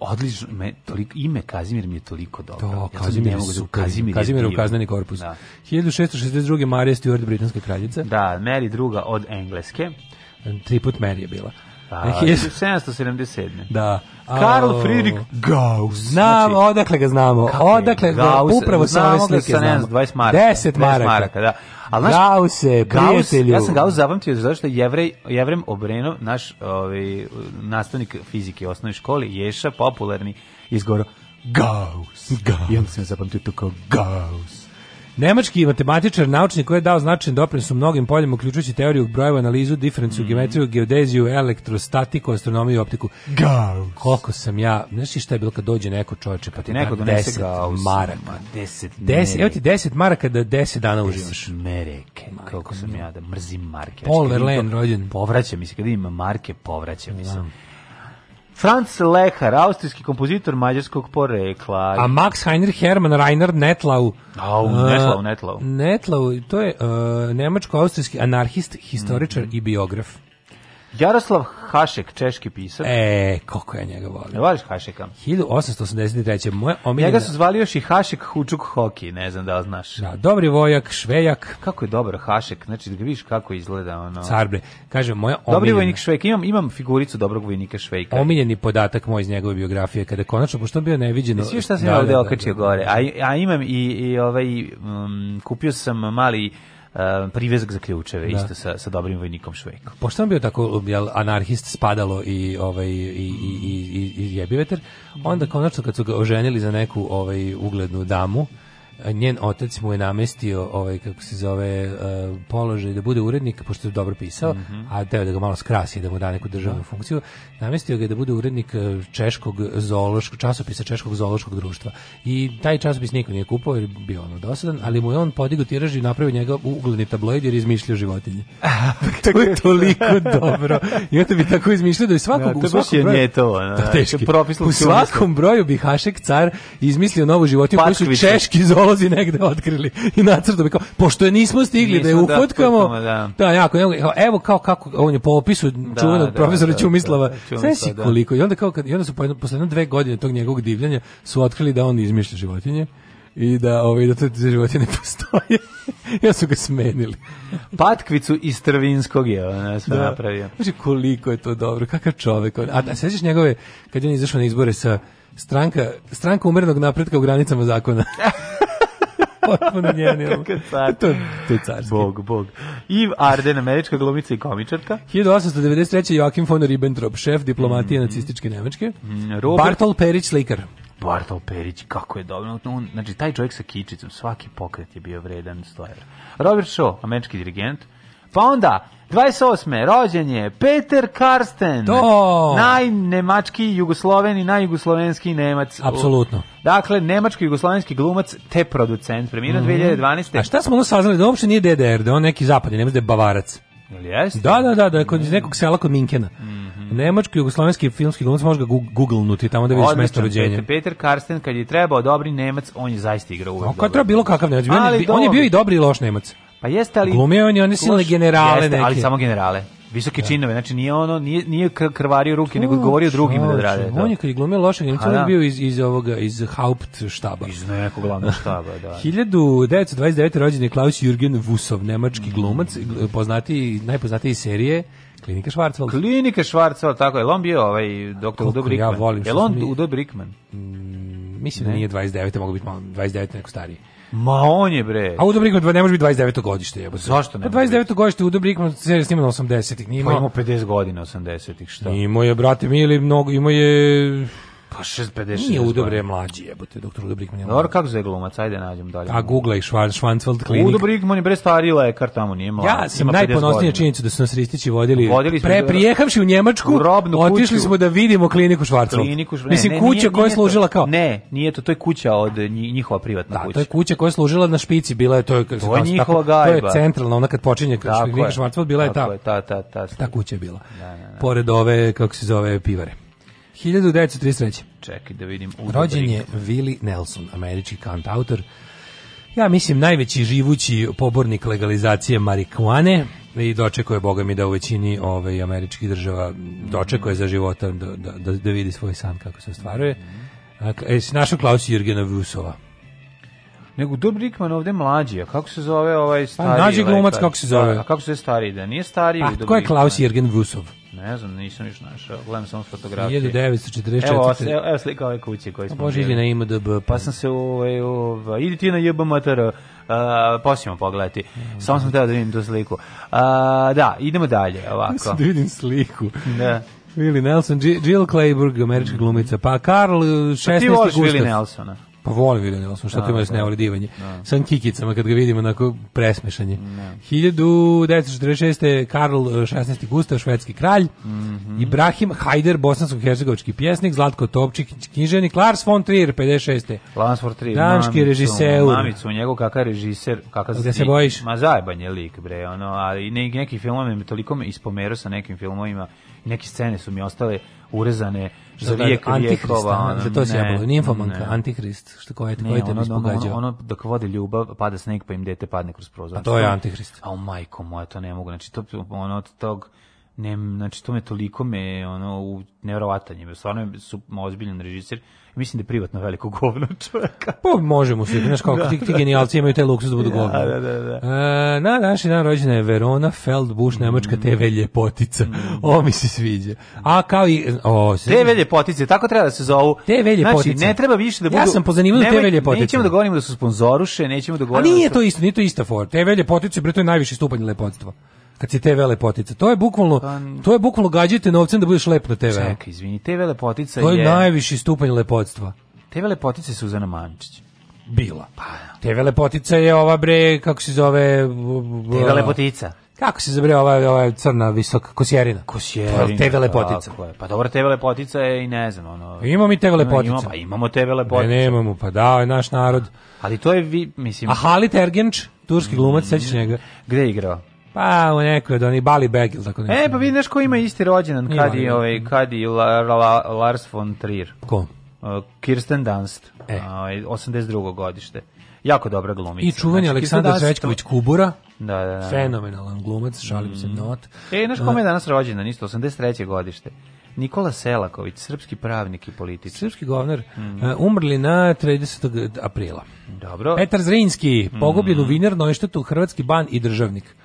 odlično me ime Kazimir mi je toliko toliko dobra. Da, to, ja Kazimir, ne mogu da Kazimir, Kazimir u kazneni korpus. Da. 1662. Marija Stuart, britanska kraljica. Da, Mary druga od Engleske. Triput Mary je bila. Pa, da, 1777. Da. Karl Friedrich Gauss. Znamo, znači, odakle ga znamo. Odakle, Gauss, upravo sa ove slike znamo. 20 maraka. 10 maraka. maraka, da. Al naš, Gause, prijatelju. ja sam Gauss zapamtio zato što je jevrej, jevrem Obrenov, naš ovaj, nastavnik fizike u osnovnoj školi, Ješa, popularni, izgoro Gauss. Gauss. I onda sam zapamtio to kao Gauss. Nemački matematičar, naučnik koji je dao značajan doprinos u mnogim poljima, uključujući teoriju brojeva, analizu, diferenciju, mm. geometriju, geodeziju, elektrostatiku, astronomiju i optiku. Gauss. Koliko sam ja, znaš šta je bilo kad dođe neko čoveče, pa ti neko da 10 Gauss. maraka. 10 Des, evo ti 10 maraka da 10 dana uživaš. 10 mereke, koliko sam ja da mrzim marke. Paul Verlaine rođen. Povraća mi se, kada ima marke, povraća mi se. Ja. Da. Franz Lehar, austrijski kompozitor mađarskog porekla. A Max Heinrich Hermann Reinhard Netlau. Au, oh, Netlau, uh, Netlau. Netlau, to je uh, nemačko-austrijski anarhist, historičar mm -hmm. i biograf. Jaroslav Hašek, češki pisac. E, kako ja njega volim. Ne voliš Hašeka? 1883. Moja omiljena... Njega su zvali još i Hašek Hučuk Hoki, ne znam da li znaš. Da, dobri vojak, švejak. Kako je dobar Hašek, znači da viš kako izgleda ono. Car bre, kaže moja omiljena... Dobri vojnik švejk, imam, imam figuricu dobrog vojnika švejka. Omiljeni podatak moj iz njegove biografije, kada konačno, pošto je bio neviđeno... Svi šta sam da, ja ovde da, da, okačio da. gore, a, a imam i, i ovaj, um, kupio sam mali Uh, privezak za ključeve da. isto sa sa dobrim vojnikom Švejkom. Pošto on bio tako jel, anarhist spadalo i ovaj i i i i, i onda konačno kad su ga oženili za neku ovaj uglednu damu, njen otac mu je namestio ovaj kako se zove uh, položaj da bude urednik pošto je dobro pisao, mm -hmm. a teo da ga malo skrasi da mu da neku državnu da. funkciju. Namestio ga je da bude urednik e, češkog zoološkog časopisa češkog zoološkog društva. I taj časopis niko nije kupovao jer bio ono dosadan, ali mu je on podigao tiraž i napravio njega ugledni tabloid jer izmišljao životinje. to je toliko dobro. I on bi tako izmišljao da je svakog no, da, to u svakom je broju, to, da, u svakom broju bi Hašek car izmislio novu životinju koju su češki zoološki nalazi negde otkrili i nacrto bi kao, pošto je nismo stigli da nismo da je ufotkamo, da, da. da jako, evo kao kako, on je po opisu da, da čuvenog da, profesora da, Čumislava, sve si koliko, i onda, kao, kad, i onda su po jedno, posle jedno dve godine tog njegovog divljanja su otkrili da on izmišlja životinje, i da ovaj da te životinje ne postoje. ja su ga smenili. Patkvicu iz Trvinskog je ona sve da. napravio. Znači koliko je to dobro, kakav čovjek. A da sećaš njegove kad je on izašao na izbore sa stranka stranka umerenog napretka u granicama zakona. Potpuno genijalno. car. To, to je carski. Bog, bog. Eve Arden, američka glumica i komičarka. 1893. Joachim von Ribbentrop, šef diplomatije mm -hmm. nacističke Nemačke. Mm, Robert... Bartol Perić, slikar. Bartol Perić, kako je dobro. On, znači, taj čovjek sa kičicom, svaki pokret je bio vredan 100 Robert Shaw, američki dirigent. Pa onda, 28. rođen je Peter Karsten. To! Najnemački jugosloven i najjugoslovenski nemac. Apsolutno. Dakle, nemačko-jugoslovenski glumac te producent. premijera mm -hmm. 2012. A šta smo ono saznali? Da uopšte nije DDR, da on neki zapadni nemac, da je bavarac. Jeste? Da, da, da, da, kod iz nekog sela kod Minkena. Mm -hmm. Nemački jugoslovenski filmski glumac može ga googlenuti tamo da vidiš mesto rođenja. Peter Karsten kad je trebao dobri Nemac, on je zaista igrao uvek. Kako treba bilo kakav Nemac, on, on je bio i dobri i loš Nemac. Pa jeste, ali... Glumio on i one silne generale jeste, neke. ali samo generale. Visoke da. činove, znači nije ono nije nije krvario ruke, to, nego govorio drugim da rade to. On je kad je glumio lošeg, on je da. bio iz iz ovoga iz Haupt štaba. Iz nekog glavnog štaba, da. 1929. rođen je Klaus Jürgen Wusov, nemački mm. glumac, poznati najpoznatiji serije Klinika Schwarzwald. Klinika Schwarzwald, tako je. on bio ovaj doktor Udo Brickman? Ja volim. Jel on mi... Udo Brickman? Mm, mislim da ne? da nije 29, mogu biti malo 29 neko stariji. Ma on je bre. A Udo Brinkman ne može biti 29. godište, jebote. Zašto ne? Pa 29. godište Udo Brinkman se je snima 80-ih, nije imao. Pa imao 50 godina 80-ih, šta? Imao je brate mili mnogo, imao je Pa 650. Nije Udobre mlađi, jebote, doktor Udo Brinkman je mlađi. Dobro, kako zove glumac, ajde nađem dalje. A googlaj i Schwan, Schwanfeld klinik. Udo Brinkman je bre stari lekar tamo, nije mlad. Ja sam najponosnija činjenica da su nas Ristići vodili, vodili pre, prijehavši u Njemačku, u robnu otišli kuću. smo da vidimo kliniku Schwarzwald. Kliniku, ne, Mislim, ne, kuća koja je služila kao... Ne, nije to, to je kuća od njihova privatna da, kuća. to je kuća koja je služila na špici, bila je, to je, to je njihova gajba. To je centralna, ona kad počinje klinika Schwarzwald, bila je ta, ta, ta, ta, ta kuća je bila. Da, da, da. Pored ove, kako se zove, pivare. 1933. Čekaj da vidim. Rođen je Willie Nelson, američki kantautor. Ja mislim najveći živući pobornik legalizacije marihuane i dočekuje boga mi da u većini ove ovaj, američkih država dočekuje za života da, da, da, da vidi svoj san kako se ostvaruje. Dakle, e, si našao Klausi Jurgena Vusova? Nego Dub Rickman ovde mlađi, a kako se zove ovaj stari? Pa, mlađi ovaj glumac kako se zove? Da, a kako se stari da? Nije stari. A pa, ko je Klaus Jürgen Vusov? Ne znam, nisam još našao. Gledam samo fotografije. 1944. Evo, evo, evo slika ove kuće koje pa smo... Bože, ili na IMDB. Pa, pa sam se, ovaj, ovaj, idi ti na JB Matara, Uh, poslijemo pogledati. Mm. Samo sam teo da vidim tu sliku. Uh, da, idemo dalje, ovako. Mislim da vidim sliku. Da. Willie Nelson, Jill Clayburg, američka glumica, pa Karl 16. Pa ti voliš Willie Nelsona? Pa volim William Nelson, šta da, ti imaš da. ne voli divanje. Da. Sam kikicama kad ga vidimo onako presmešanje. Da. 1946. Karl 16. E, Gustav, švedski kralj, mm -hmm. Ibrahim Hajder, bosansko-hercegovički pjesnik, Zlatko Topčik, književnik, Lars von Trier, 56. Lars von Trier, danski režiser. Mamicu, njegov kakav režiser, kakav Gde se bojiš? Ma zajban je lik, bre, ono, ali ne, neki filmovi me toliko me ispomerao sa nekim filmovima, neke scene su mi ostale urezane za vijek vijekova. Za to se jabalo, nimfomanka, antihrist, što koja je koja te ono, da ono, ono, dok vodi ljubav, pada sneg pa im dete padne kroz prozor. A to je antihrist. A majko moja, to ne mogu. Znači, to, ono, od tog, ne, znači, to me toliko me, ono, nevjerovatan je. Stvarno je ozbiljan režisir Mislim da je privatno veliko govno čoveka. Pa možemo se, znaš kako da, ti, ti da. genijalci imaju taj luksuz da budu govno. Da, da, da, da. E, na naši dan rođena je Verona Feldbusch, nemačka mm. TV ljepotica. Mm. O mi se sviđa. A kao i o, se... TV ljepotice, tako treba da se zovu. TV ljepotice. Znači, ne treba više da budu. Ja sam po zanimanju TV ljepotice. Nećemo da govorimo da su sponzoruše, nećemo da govorimo. A nije da su... to isto, nije to ista for. TV ljepotice, bre to je najviši stupanj lepotstva kad si TV lepotica. To je bukvalno pa to je bukvalno gađite novcem da budeš lep na TV. Čekaj, izvini, TV lepotica je To je, je... najviši stupanj lepotstva. TV lepotica je Suzana Mančić. Bila. Pa, da. TV lepotica je ova bre, kako se zove? TV lepotica. Kako se zove ova, ova crna visoka kosjerina? Kosjerina. TV lepotica. Tako je. Pa dobro, TV lepotica je i ne znam. Ono, Ima mi TV lepotica. Imamo, pa imamo TV lepotica. Pa ne, nemamo, pa da, je naš narod. Ali to je, vi, mislim... A Halit Ergenč, turski glumac, mm, sećaš njega? Gde je igrao? Pa, u nekoj od onih Bali Beg tako nešto. E, pa vidi znaš ko ima isti rođendan kad je ovaj kad je la, la, la, Lars von Trier. Ko? Uh, Kirsten Dunst, e. 82. Uh, godište. Jako dobra glumica. I znači, čuveni znači, Aleksandar Žečković Kubura. Da, da, da. Fenomenalan glumac, žalim mm. se not. E, znaš kome je danas rođendan? Isto, 83. godište. Nikola Selaković, srpski pravnik i političar. Srpski govnar, mm. E, umrli na 30. aprila. Dobro. Petar Zrinski, pogubljen mm. u Vinar, Nojštetu, hrvatski ban i državnik.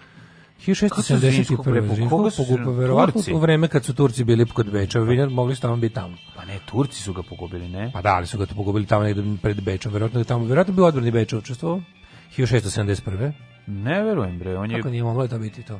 1671. Koga su U vreme kad su Turci bili kod Beča, vi mogli su tamo biti tamo. Pa ne, Turci su ga pogubili, ne? Pa da, ali su ga pogubili tamo negde pred Bečom, verovatno je tamo, verovatno bi odbrani Beča učestvovao. 1671. Ne verujem bre, on je Kako nije moglo da biti to?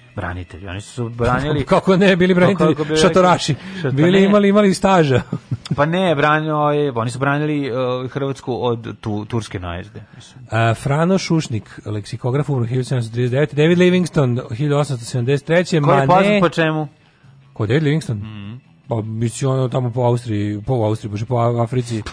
branitelji. Oni su branili kako ne bili pa branitelji, kako bi šatoraši. Šat, bili ne. imali imali staža. pa ne, branio je, ovaj, oni su branili uh, Hrvatsku od tu, turske najezde. Uh, Frano Šušnik, leksikograf u 1739, David Livingston 1873, Koji je poznat po čemu? Ko David Livingston? Mm Pa mislim ono tamo po Austriji, po Austriji, po Africi.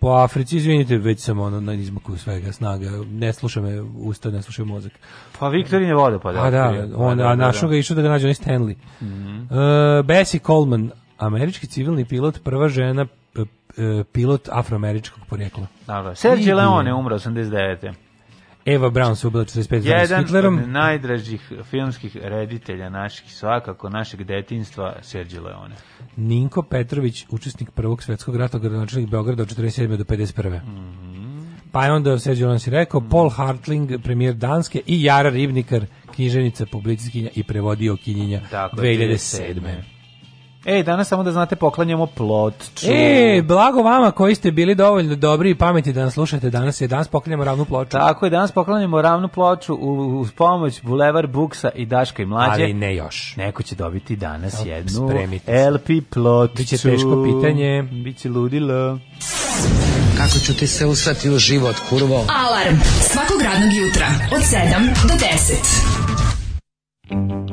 Po Africi, izvinite, već sam ono na izmaku svega snaga. Ne sluša me usta, ne sluša mozak. Pa Viktorin je vodopada. Pa da, da, a da, on, a da. našo ga išao da ga nađe onaj Stanley. Mm -hmm. uh, Bessie Coleman, američki civilni pilot, prva žena e, pilot afroameričkog porijekla. Da, da. Sergio Leone umro 89. Eva Brown se ubila 45 Jedan Hitlerom. od najdražih filmskih reditelja naših, svakako našeg detinstva, Serđe Leone. Ninko Petrović, učesnik Prvog svetskog rata, gradonačelnik Beograda od 47. do 51. Mm Pa je onda Serđe Leone si rekao, mhm. Paul Hartling, premijer Danske i Jara Ribnikar, knjiženica, publicistkinja i prevodio kinjenja 2007. 2007. Ej, danas samo da znate poklanjamo plotču. E, blago vama koji ste bili dovoljno dobri i pametni da nas slušate danas je danas poklanjamo ravnu ploču. Tako je, danas poklanjamo ravnu ploču uz pomoć Bulevar Buksa i Daška i Mlađe. Ali ne još. Neko će dobiti danas no, jednu spremite. LP plotču. Biće teško pitanje. Biće ludilo. Kako ću ti se usrati u život, kurvo? Alarm svakog radnog jutra od 7 do 10.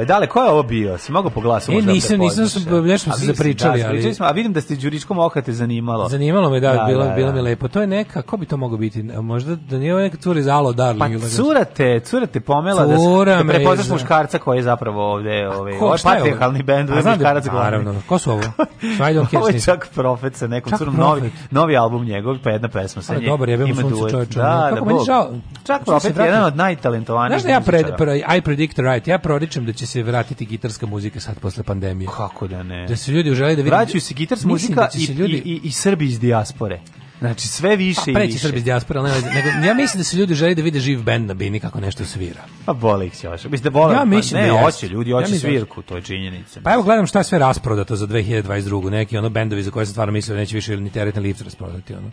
ovaj, dale, ko je ovo bio? Si mogao po glasu? E, nisam, da nisam, su, da. nešto se da, zapričali. Da, ali... smo, a vidim da ste Đuričkom Ohate zanimalo. Zanimalo me, da, da bilo, da, da. bilo mi lepo. To je neka, ko bi to mogao biti? E, možda da nije ovo neka cura iz Alo Darling. Pa curate, curate pomela cura da, da prepoznaš muškarca koji je zapravo ovde, ovaj, ko, ovaj patrihalni bend, ovaj muškarac glavni. Naravno, ko su ovo? Svajdon Ovo je čak profet sa nekom curom, novi, novi album njegov, pa jedna pesma sa njim. Dobar, jebemo sunce čoveče. Da, da, Čak profet je jedan od najtalentovanijih. Znaš da ja, I predict right, ja proričem da će se vratiti gitarska muzika sad posle pandemije. Kako da ne? Da se ljudi žele da vide. Vraćaju se gitarska muzika da i, ljudi... i, i, i Srbi iz dijaspore. Znači sve više pa, i više. Srbi iz dijaspore, ali ne, nego, ja mislim da se ljudi žele da vide živ bend na bini kako nešto svira. Pa boli ih još. Mislim da boli. Ja mislim pa, ne, da hoće ljudi, hoće ja da svirku, to je činjenica. Pa evo gledam šta je sve rasprodato za 2022. Neki ono bendovi za koje se stvarno mislio da neće više ni teret ni lift rasprodati ono.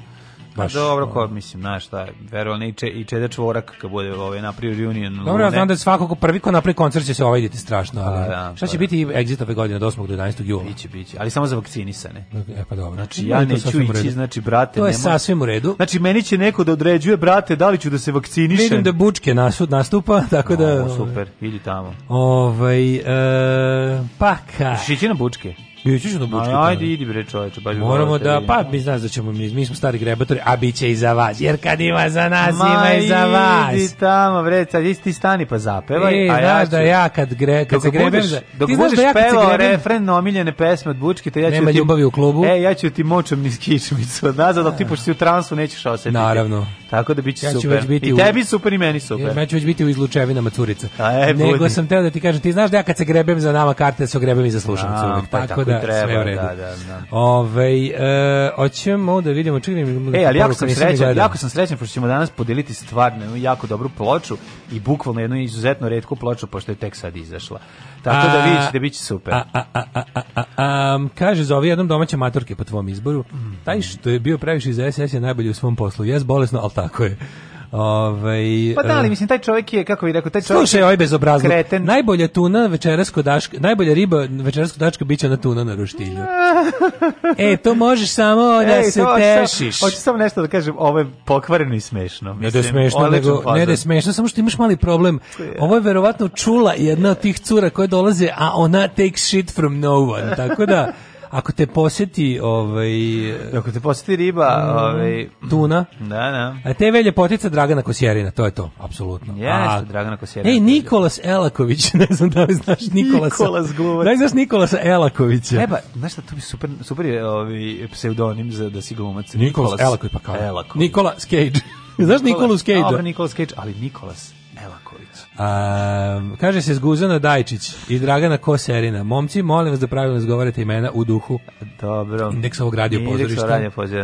Pa baš. Dobro, da. ko mislim, znaš šta, verovatno i če, i Čede Čvorak kad bude ovaj napravio reunion. Dobro, ja znam da svako ko prvi ko napravi koncert će se ovaj idete strašno, pa ali A, da, šta pa će da. biti exit ove godine od 8. do 11. jula? Biće, biće, ali samo za vakcinisane. E pa dobro. Znači ja neću ići, znači brate, To je sasvim u redu. Znači meni će neko da određuje brate da li ću da se vakcinišem. Vidim da Bučke nasud nastupa, tako da o, ovaj. super, idi tamo. Ovaj e, pa ka. Bučke. Ići ću na Bučki. Ajde, idi bre čoveče, baš Moramo da, pa mi znaš da ćemo, mi, mi smo stari grebatori, a bit će i za vas, jer kad ima za nas, Ma, ima i za vas. Ma idi tamo, bre, sad ti stani pa zapevaj, e, a ja ću... da ja kad, gre, kad se grebem... Budeš, dok da budeš da ja pevao grebem, refren na omiljene pesme od Bučki, to ja ću... Nema ti, ljubavi u klubu. E, ja ću ti močem niz kišmicu, nazad, ali ti pošto si u transu nećeš osetiti. Naravno. Tako da biće ja super. biti I tebi super i meni super. Ja ću već biti u izlučevinama curica. Nego sam teo da ti kažem, ti znaš da ja kad se grebem za nama karte, da se grebem i za slušalicu. Pa tako da da, treba, sve u redu. Da, da, da. Ove, e, hoćemo da vidimo, čekaj, da e, ali jako sam srećan, jako sam srećan pošto ćemo danas podeliti stvarno jednu jako dobru ploču i bukvalno jednu izuzetno retku ploču pošto je tek sad izašla. Tako da a, da vidite da biće super. A, a, a, um, kaže za ovaj jednom domaće matorke po tvom izboru, mm. taj što je bio previše iz SS je najbolji u svom poslu. Jes bolesno, ali tako je. Ovaj Pa da li eh, mislim taj čovjek je kako vi rekao taj čovjek Slušaj, ovaj bezobrazluk. Kreten. Najbolja tuna večeras kod daška, najbolja riba večeras kod daška biće na tuna na roštilju. e, to možeš samo da Ej, se to, tešiš. Hoćeš samo nešto da kažem, ovo je pokvareno i smešno. Mislim, ne da je smešno, nego ne da je smešno, samo što imaš mali problem. Ovo je verovatno čula jedna od tih cura koje dolaze, a ona takes shit from no one. Tako da ako te posjeti ovaj ako te posjeti riba, mm, ovaj tuna. Da, da. A te velje potica Dragana Kosjerina, to je to, apsolutno. Jeste, Dragana Kosjerina. Ej, Nikolas Elaković, ne znam da li znaš Nikolasa. Nikolas Gluvac. Da li znaš Nikolas Elakovića? E pa, znaš da to bi super, super je ovaj pseudonim za da si glumac. Nikolas, Nikolas Elaković pa kao. Elaković. Nikolas Cage. znaš Nikolas Cage? Dobro, Nikolas Cage, ali Nikolas Elaković. Um, kaže se Zguzana Dajčić i Dragana Koserina. Momci, molim vas da pravilno izgovarate imena u duhu. Dobro. Indeks ovog radio pozorišta.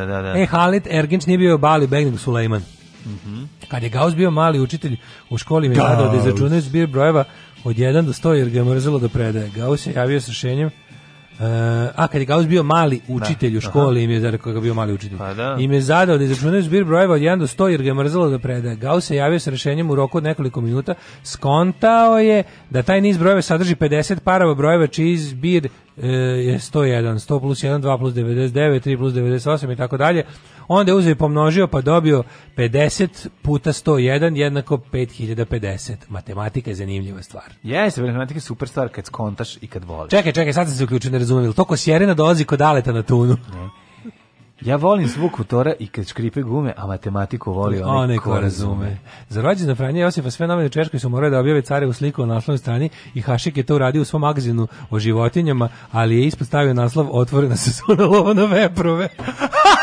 da, da. E, Halit Erginč nije bio Bali Begnik Sulejman. Mm -hmm. Kad je Gauss bio mali učitelj u školi mi nadao da izračunaju zbir brojeva od 1 do 100 jer ga je mrzelo da predaje. Gauss je javio sa rešenjem Eh, a kad je Gauss bio mali da, učitelj u školi, Aha. im je da rekao bio mali učitelj. Pa da. Im je zadao da izračunaju zbir brojeva od 1 do 100 jer ga je mrzelo da predaje. Gauss se javio sa rešenjem u roku od nekoliko minuta. Skontao je da taj niz brojeva sadrži 50 parova brojeva čiji zbir e, je 101, 100 plus 1, 2 plus 99, 3 plus 98 i tako dalje onda je uzeo i pomnožio pa dobio 50 puta 101 jednako 5050. Matematika je zanimljiva stvar. Jeste, matematika je super stvar kad skontaš i kad voliš. Čekaj, čekaj, sad sam se uključio, ne razumijem. ko sjerena dolazi kod aleta na tunu. Ja volim zvuk motora i kad škripe gume, a matematiku voli onaj, ko, ko razume. Za rođendan Franje Josifa sve nove u Češkoj su morali da objave u sliku na naslovnoj strani i Hašik je to uradio u svom magazinu o životinjama, ali je ispostavio naslov otvorena sezona lova na veprove.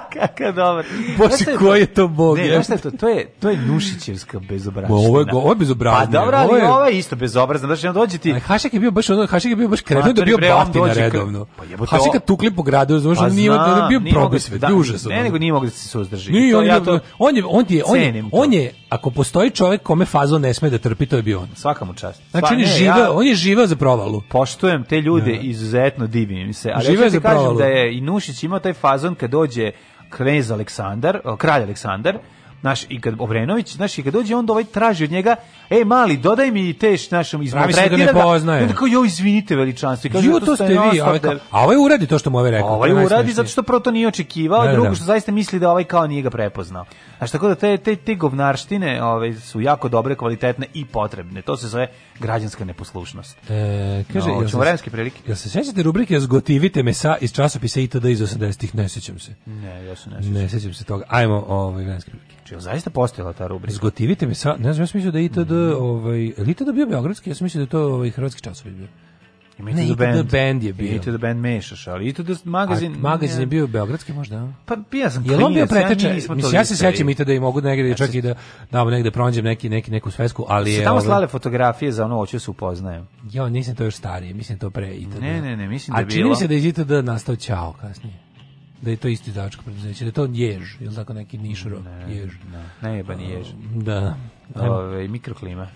Kakav dobar. Bože, ko je to bog? Ne, znaš šta to? To je, to je Nušićevska bezobraština. Ovo je, ovo je bezobrašnje. Pa dobro, ali ovo je, ovo je isto bezobrazno. Znaš, on dođe ti... Hašek je bio baš, ono, Hašek je bio baš krenuo da bio batina redovno. Pa jebote, Hašeka tukli po gradu, znaš, pa, on nije, on je bio probaj duže da, užasno. Ne, nego nije mogu da se suzdrži. Nije, on, ja to, on je, on je, on je, on je, ako postoji čovek kome fazo ne sme da trpi, to je bio on. Svaka mu čast. Znači, pa on je živeo, on je živeo za provalu. Poštujem te ljude, da. izuzetno divim se. Ali ja ti kažem da je i Nušić imao taj fazon kad dođe knez Aleksandar, kralj Aleksandar, Naš i kad Obrenović, znaš, i kad dođe on ovaj traži od njega, ej mali, dodaj mi te našom izmaltretira. Da ne poznaje. kao joj izvinite veličanstvo. kaže jo, to ste vi, a ovaj uradi to što mu ovaj rekao. A ovaj uradi zato što prvo to nije očekivao, a drugo što zaista misli da ovaj kao nije ga prepoznao. A šta da te te te govnarštine, ovaj su jako dobre, kvalitetne i potrebne. To se zove građanska neposlušnost. E, kaže, no, jel vremenske prilike. Ja se sećate rubrike Zgotivite me sa iz časopisa ITD iz 80-ih? Ne sećam se. Ne, ja se ne sećam. Ne sećam se toga. Ajmo, ovaj vremenske prilike. Znači, zaista postojala ta rubrika. Zgotivite mi sa, ne znam, ja sam mislio da ITD, mm. ovaj, ITD bio beogradski, ja sam mislio da to ovaj, hrvatski časopis bio. Imate ne, band. Imate band je bio. Imate da band mešaš, ali ITD da magazin... A, magazin je bio beogradski možda? Pa ja sam Jel on bio preteče? Ja, mislim, ja se sećam i i mogu negdje znači, čak i da, da negde pronađem neki, neki, neku svesku, ali je... tamo ovaj... slale fotografije za ono oče se upoznajem. Ja, nisam to još starije, mislim to pre i Ne, ne, ne, mislim da je bilo... A čini se da je ITD nastao čao kasnije da je to isti dačko preduzeće, da je to Jež, ili tako neki Nišro, ne, Jež. Ne, najebani Jež. Um, da. Ove, mikroklima.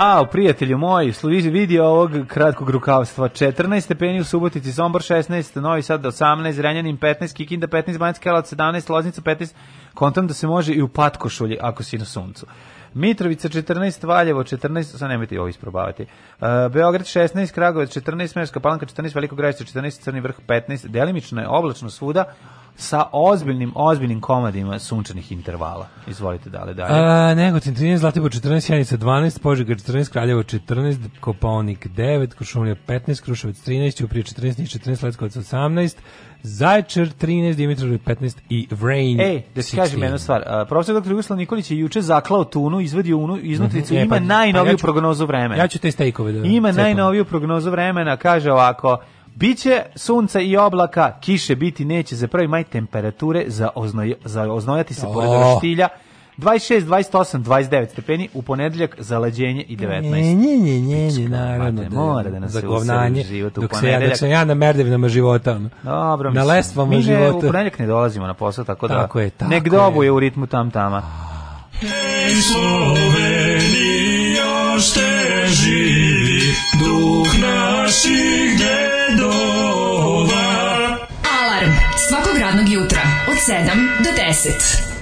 A, prijatelju moji, služi vidio ovog kratkog rukavstva. 14 stepeni u Subotici, Sombor 16, Novi Sad 18, Renjanin 15, Kikinda 15, Banjska Kelac 17, Loznica 15. Kontam da se može i u patkošulji ako si na suncu. Mitrovica 14, Valjevo 14, sad nemojte ovo isprobavati. Uh, Beograd 16, Kragovac 14, Merska Palanka 14, Veliko Gradište 14, Crni vrh 15, delimično je oblačno svuda, sa ozbiljnim, ozbiljnim komadima sunčanih intervala. Izvolite dale dalje. A, Negotin 13, Zlatibor 14, Janica 12, Požega 14, Kraljevo 14, Kopaonik 9, Košumlija 15, Kruševac 13, Uprije 14, Niš 14, Letkovac 18, Zajčar 13, Dimitrov 15 i Vrain. E, da ti kažem jednu stvar. Uh, profesor dr. Jugoslav Nikolić je juče zaklao tunu, izvadio unu, iznutricu, mm -hmm. E, ima e, pa, najnoviju pa ja ću, prognozu vremena. Ja ću te stejkove da... Ima cepam. najnoviju prognozu vremena, kaže ovako Biće sunca i oblaka, kiše biti neće za prvi maj temperature za, oznoj, za oznojati se oh. pored roštilja. 26, 28, 29 stepeni, u ponedeljak zalađenje i 19. Nje, nje, nje, nje, nje naravno. Da, da mora da nas za govnanje, život u dok se, ja, dok sam ja na merdevinama života. Dobro, na lestvama mi života. Mi u ponedeljak ne dolazimo na posao, tako, da tako je, tako nek dobuje u ritmu tam tama. Hej Slovenija, šte živi, duh naših djeva, 7 do 10.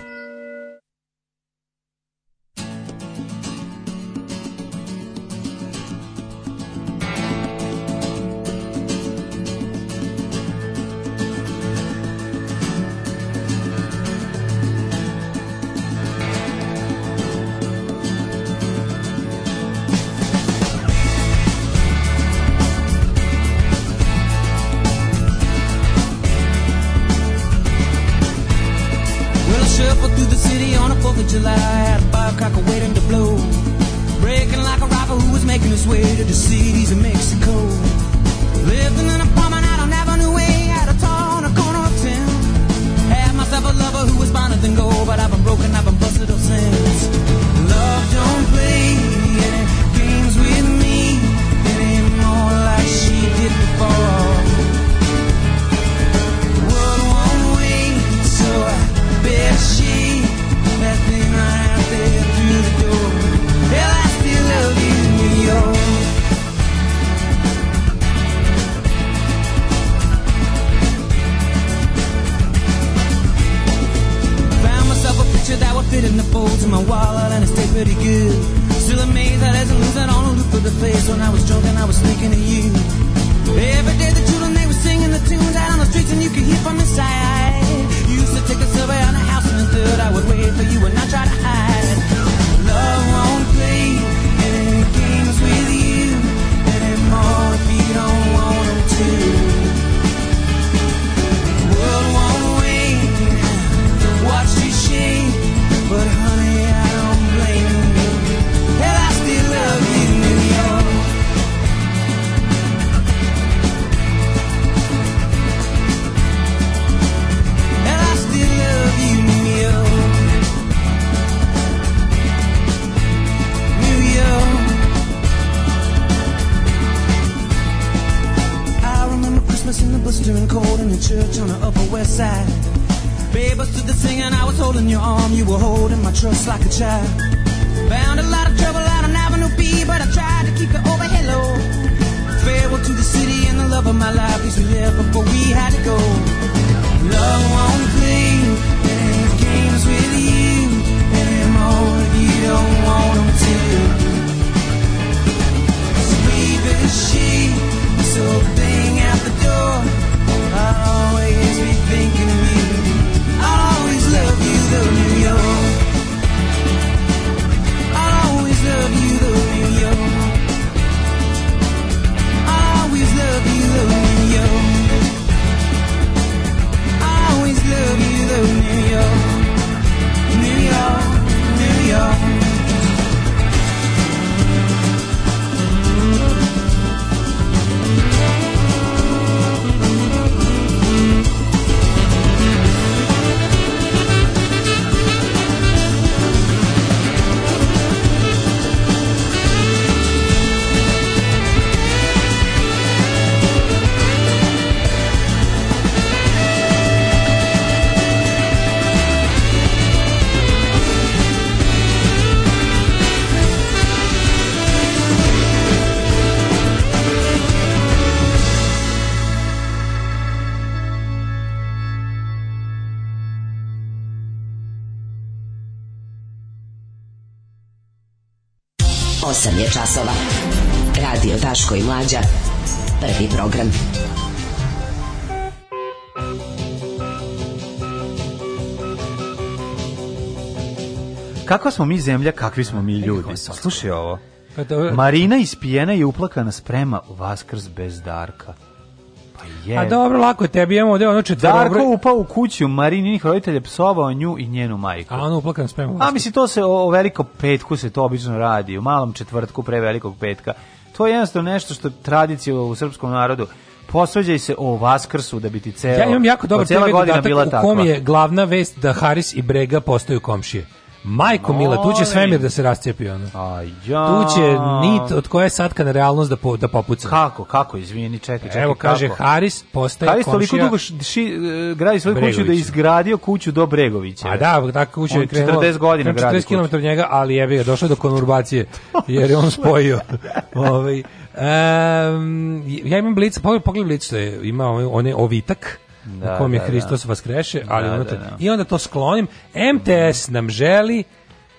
kakva smo mi zemlja, kakvi smo mi ljudi. Slušaj ovo. Pa Marina ispijena je uplakana sprema Vaskrs bez Darka. Pa Je. A dobro, lako je tebi, imamo ovdje ono četvrobro... Darko upao u kuću, Marininih roditelja psovao nju i njenu majku. A ono uplakan spremu. A misli, to se o, o velikom petku se to obično radi, u malom četvrtku pre velikog petka. To je jednostavno nešto što tradicija u srpskom narodu. Posvađaj se o Vaskrsu da bi ti celo, ja imam jako da dobar cijela godina bila takva. U kom je glavna vest da Haris i Brega postaju komšije. Majko Mila, tu će svemir da se rascepi ono. A ja. Tu će nit od koje satka na realnost da po, da popuca. Kako, kako, izvini, čekaj, čekaj. Evo kaže kako? Haris postaje Haris komšija. Haris toliko dugo ši, e, gradi svoju Bregovića. kuću da je izgradio kuću do Bregovića. A da, tako kuću je krenula. 40 godina gradi. 40 km od njega, ali jebi ga, došao do konurbacije jer je on spojio. ovaj Um, ja imam blic, pogledaj, pogledaj blic ima ovaj, onaj ovitak da, u kom je da, Hristos vas da. vaskreše, ali da, da, da, I onda to sklonim. MTS nam želi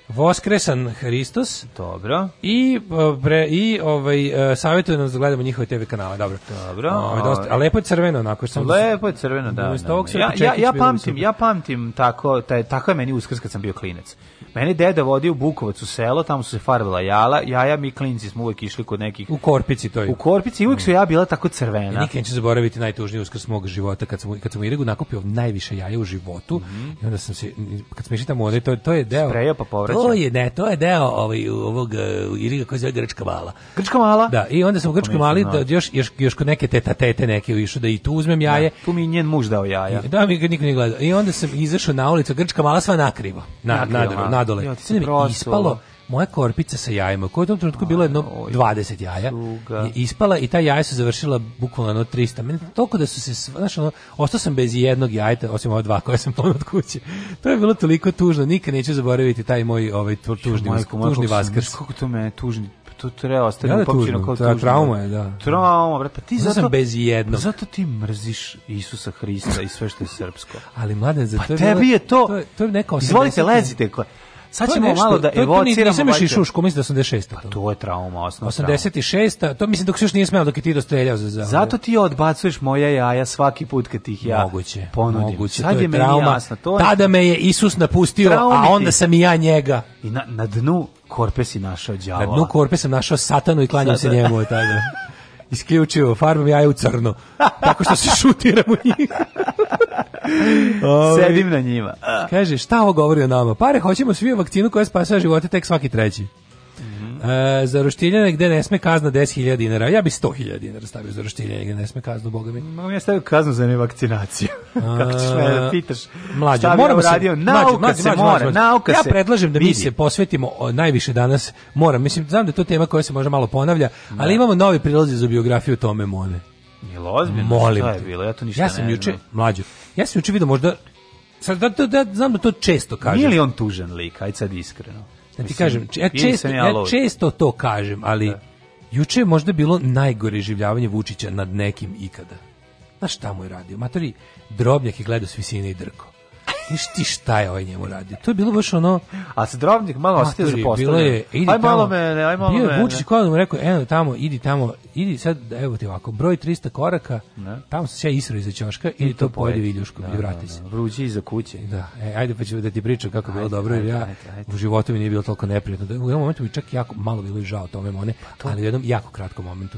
Voskresan Hristos. Dobro. I pre, e, i ovaj e, savjetuju nam da gledamo njihove TV kanale, dobro. Dobro. Ovaj dosta, a lepo je crveno onako što Lepo je crveno, da. da, da. Ja, ja, ja pamtim, ja pamtim tako, taj tako je meni uskrs kad sam bio klinac. Meni deda vodio u Bukovac u selo, tamo su se farbila jala, jaja mi klinci smo uvek išli kod nekih u Korpici to je. U Korpici i uvek su ja bila tako crvena. I nikad neću zaboraviti najtužniji uskrs mog života kad sam kad sam u Irigu nakupio najviše jaja u životu mm -hmm. i onda sam se kad sam išli tamo, to to je deo. Sprejo pa povrat To je ne, to je deo ovaj ovog e, ili koja se zove Grčka mala. Grčka mala? Da, i onda sam u Grčkoj mali da, da još još još kod neke teta tete neke išao da i tu uzmem da, jaje. Da, tu mi njen muž dao jaja. I, da, mi ga niko nije gledao. I onda sam izašao na ulicu Grčka mala sva nakrivo. Na nadole, nadole. Ja, ispalo moja korpica sa jajima, koja je u tom trenutku bilo jedno 20 jaja, je ispala i ta jaja su završila bukvalno ono 300. Meni toliko da su se, znaš, ono, ostao sam bez jednog jajeta, osim ova dva koja sam ponao od kuće. To je bilo toliko tužno, nikad neću zaboraviti taj moj ovaj, tužni, majko, tužni vaskrs. Kako to me tužni, to treba ostati ja upamćeno kao tužno. Trauma je, da. Trauma, bre, pa Ti zato, sam bez jednog. Zato ti mrziš Isusa Hrista i sve što je srpsko. Ali, mladen, za pa to je... Pa tebi je to... To je, to je neka Izvolite, lezite. Koja, Sad ćemo nešto, malo da evociramo. Nisam još i šuško, mislim da sam 86. Pa to je trauma, osnovna 86. Trauma. To mislim dok se još nije smeo dok je ti dostreljao za za. Zato ti odbacuješ moja jaja svaki put kad ih ja moguće, ponudim. Moguće, Sad to je, trauma. Jasno, to je... Tada me je Isus napustio, Traumiti. a onda sam i ja njega. I na, na dnu korpe si našao đavola. Na dnu korpe sam našao satanu i klanjao se njemu od tada. isključivo farbam jaja u crno. Tako što se šutiram u njih. Ovi, Sedim na njima. Kaže, šta ovo govori o nama? Pare, hoćemo svi vakcinu koja spasava živote tek svaki treći. -hmm. e, za roštiljane gde ne sme kazna 10.000 dinara. Ja bi 100.000 dinara stavio za roštiljane gde ne sme kaznu, boga mi. Ma ja stavio kaznu za nevakcinaciju. Kako ćeš me da pitaš? Mlađe, moramo se, radio? Nauka mlađe, se mora, nauka se. Ja predlažem da mi se posvetimo najviše danas, moram, mislim, znam da je to tema koja se možda malo ponavlja, da. ali imamo novi prilazi za biografiju Tome Mone. Jel ozbiljno? Molim šta je bilo? Ja to ništa ja sam ne juče, mlađo. Ja sam juče vidio možda sad da, da, da, znam da to često kaže. Nije li on tužen lik, aj sad iskreno. Da ti kažem, ja često, ja često to kažem, ali da. juče je možda bilo najgore življavanje Vučića nad nekim ikada. Znaš šta mu je radio? Matori, drobnjak je gledao s visine i drko. Viš ti šta je ovaj njemu radio? To je bilo baš ono... A se drobnik malo osjetio da za Bilo je, aj malo mene, aj malo bio je Vučić koja mu rekao, eno tamo, idi tamo, idi sad, evo ti ovako, broj 300 koraka, ne. tamo se sve isro iza ćoška, idi to pojedi viljušku da, i da, vrati da. se. Vrući iza kuće. Da, e, ajde pa ću da ti pričam kako je bilo ajde, dobro, jer ja u životu mi nije bilo toliko neprijatno. u jednom momentu mi čak jako malo bilo i žao tome mone, ali u jednom jako kratkom momentu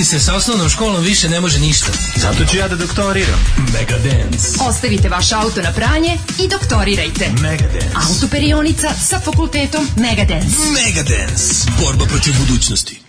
Deci se sa osnovnom školom više ne može ništa. Zato ću ja da doktoriram. Mega Dance. Ostavite vaš auto na pranje i doktorirajte. Mega Dance. Autoperionica sa fakultetom Mega Dance. Mega Dance. Borba protiv budućnosti.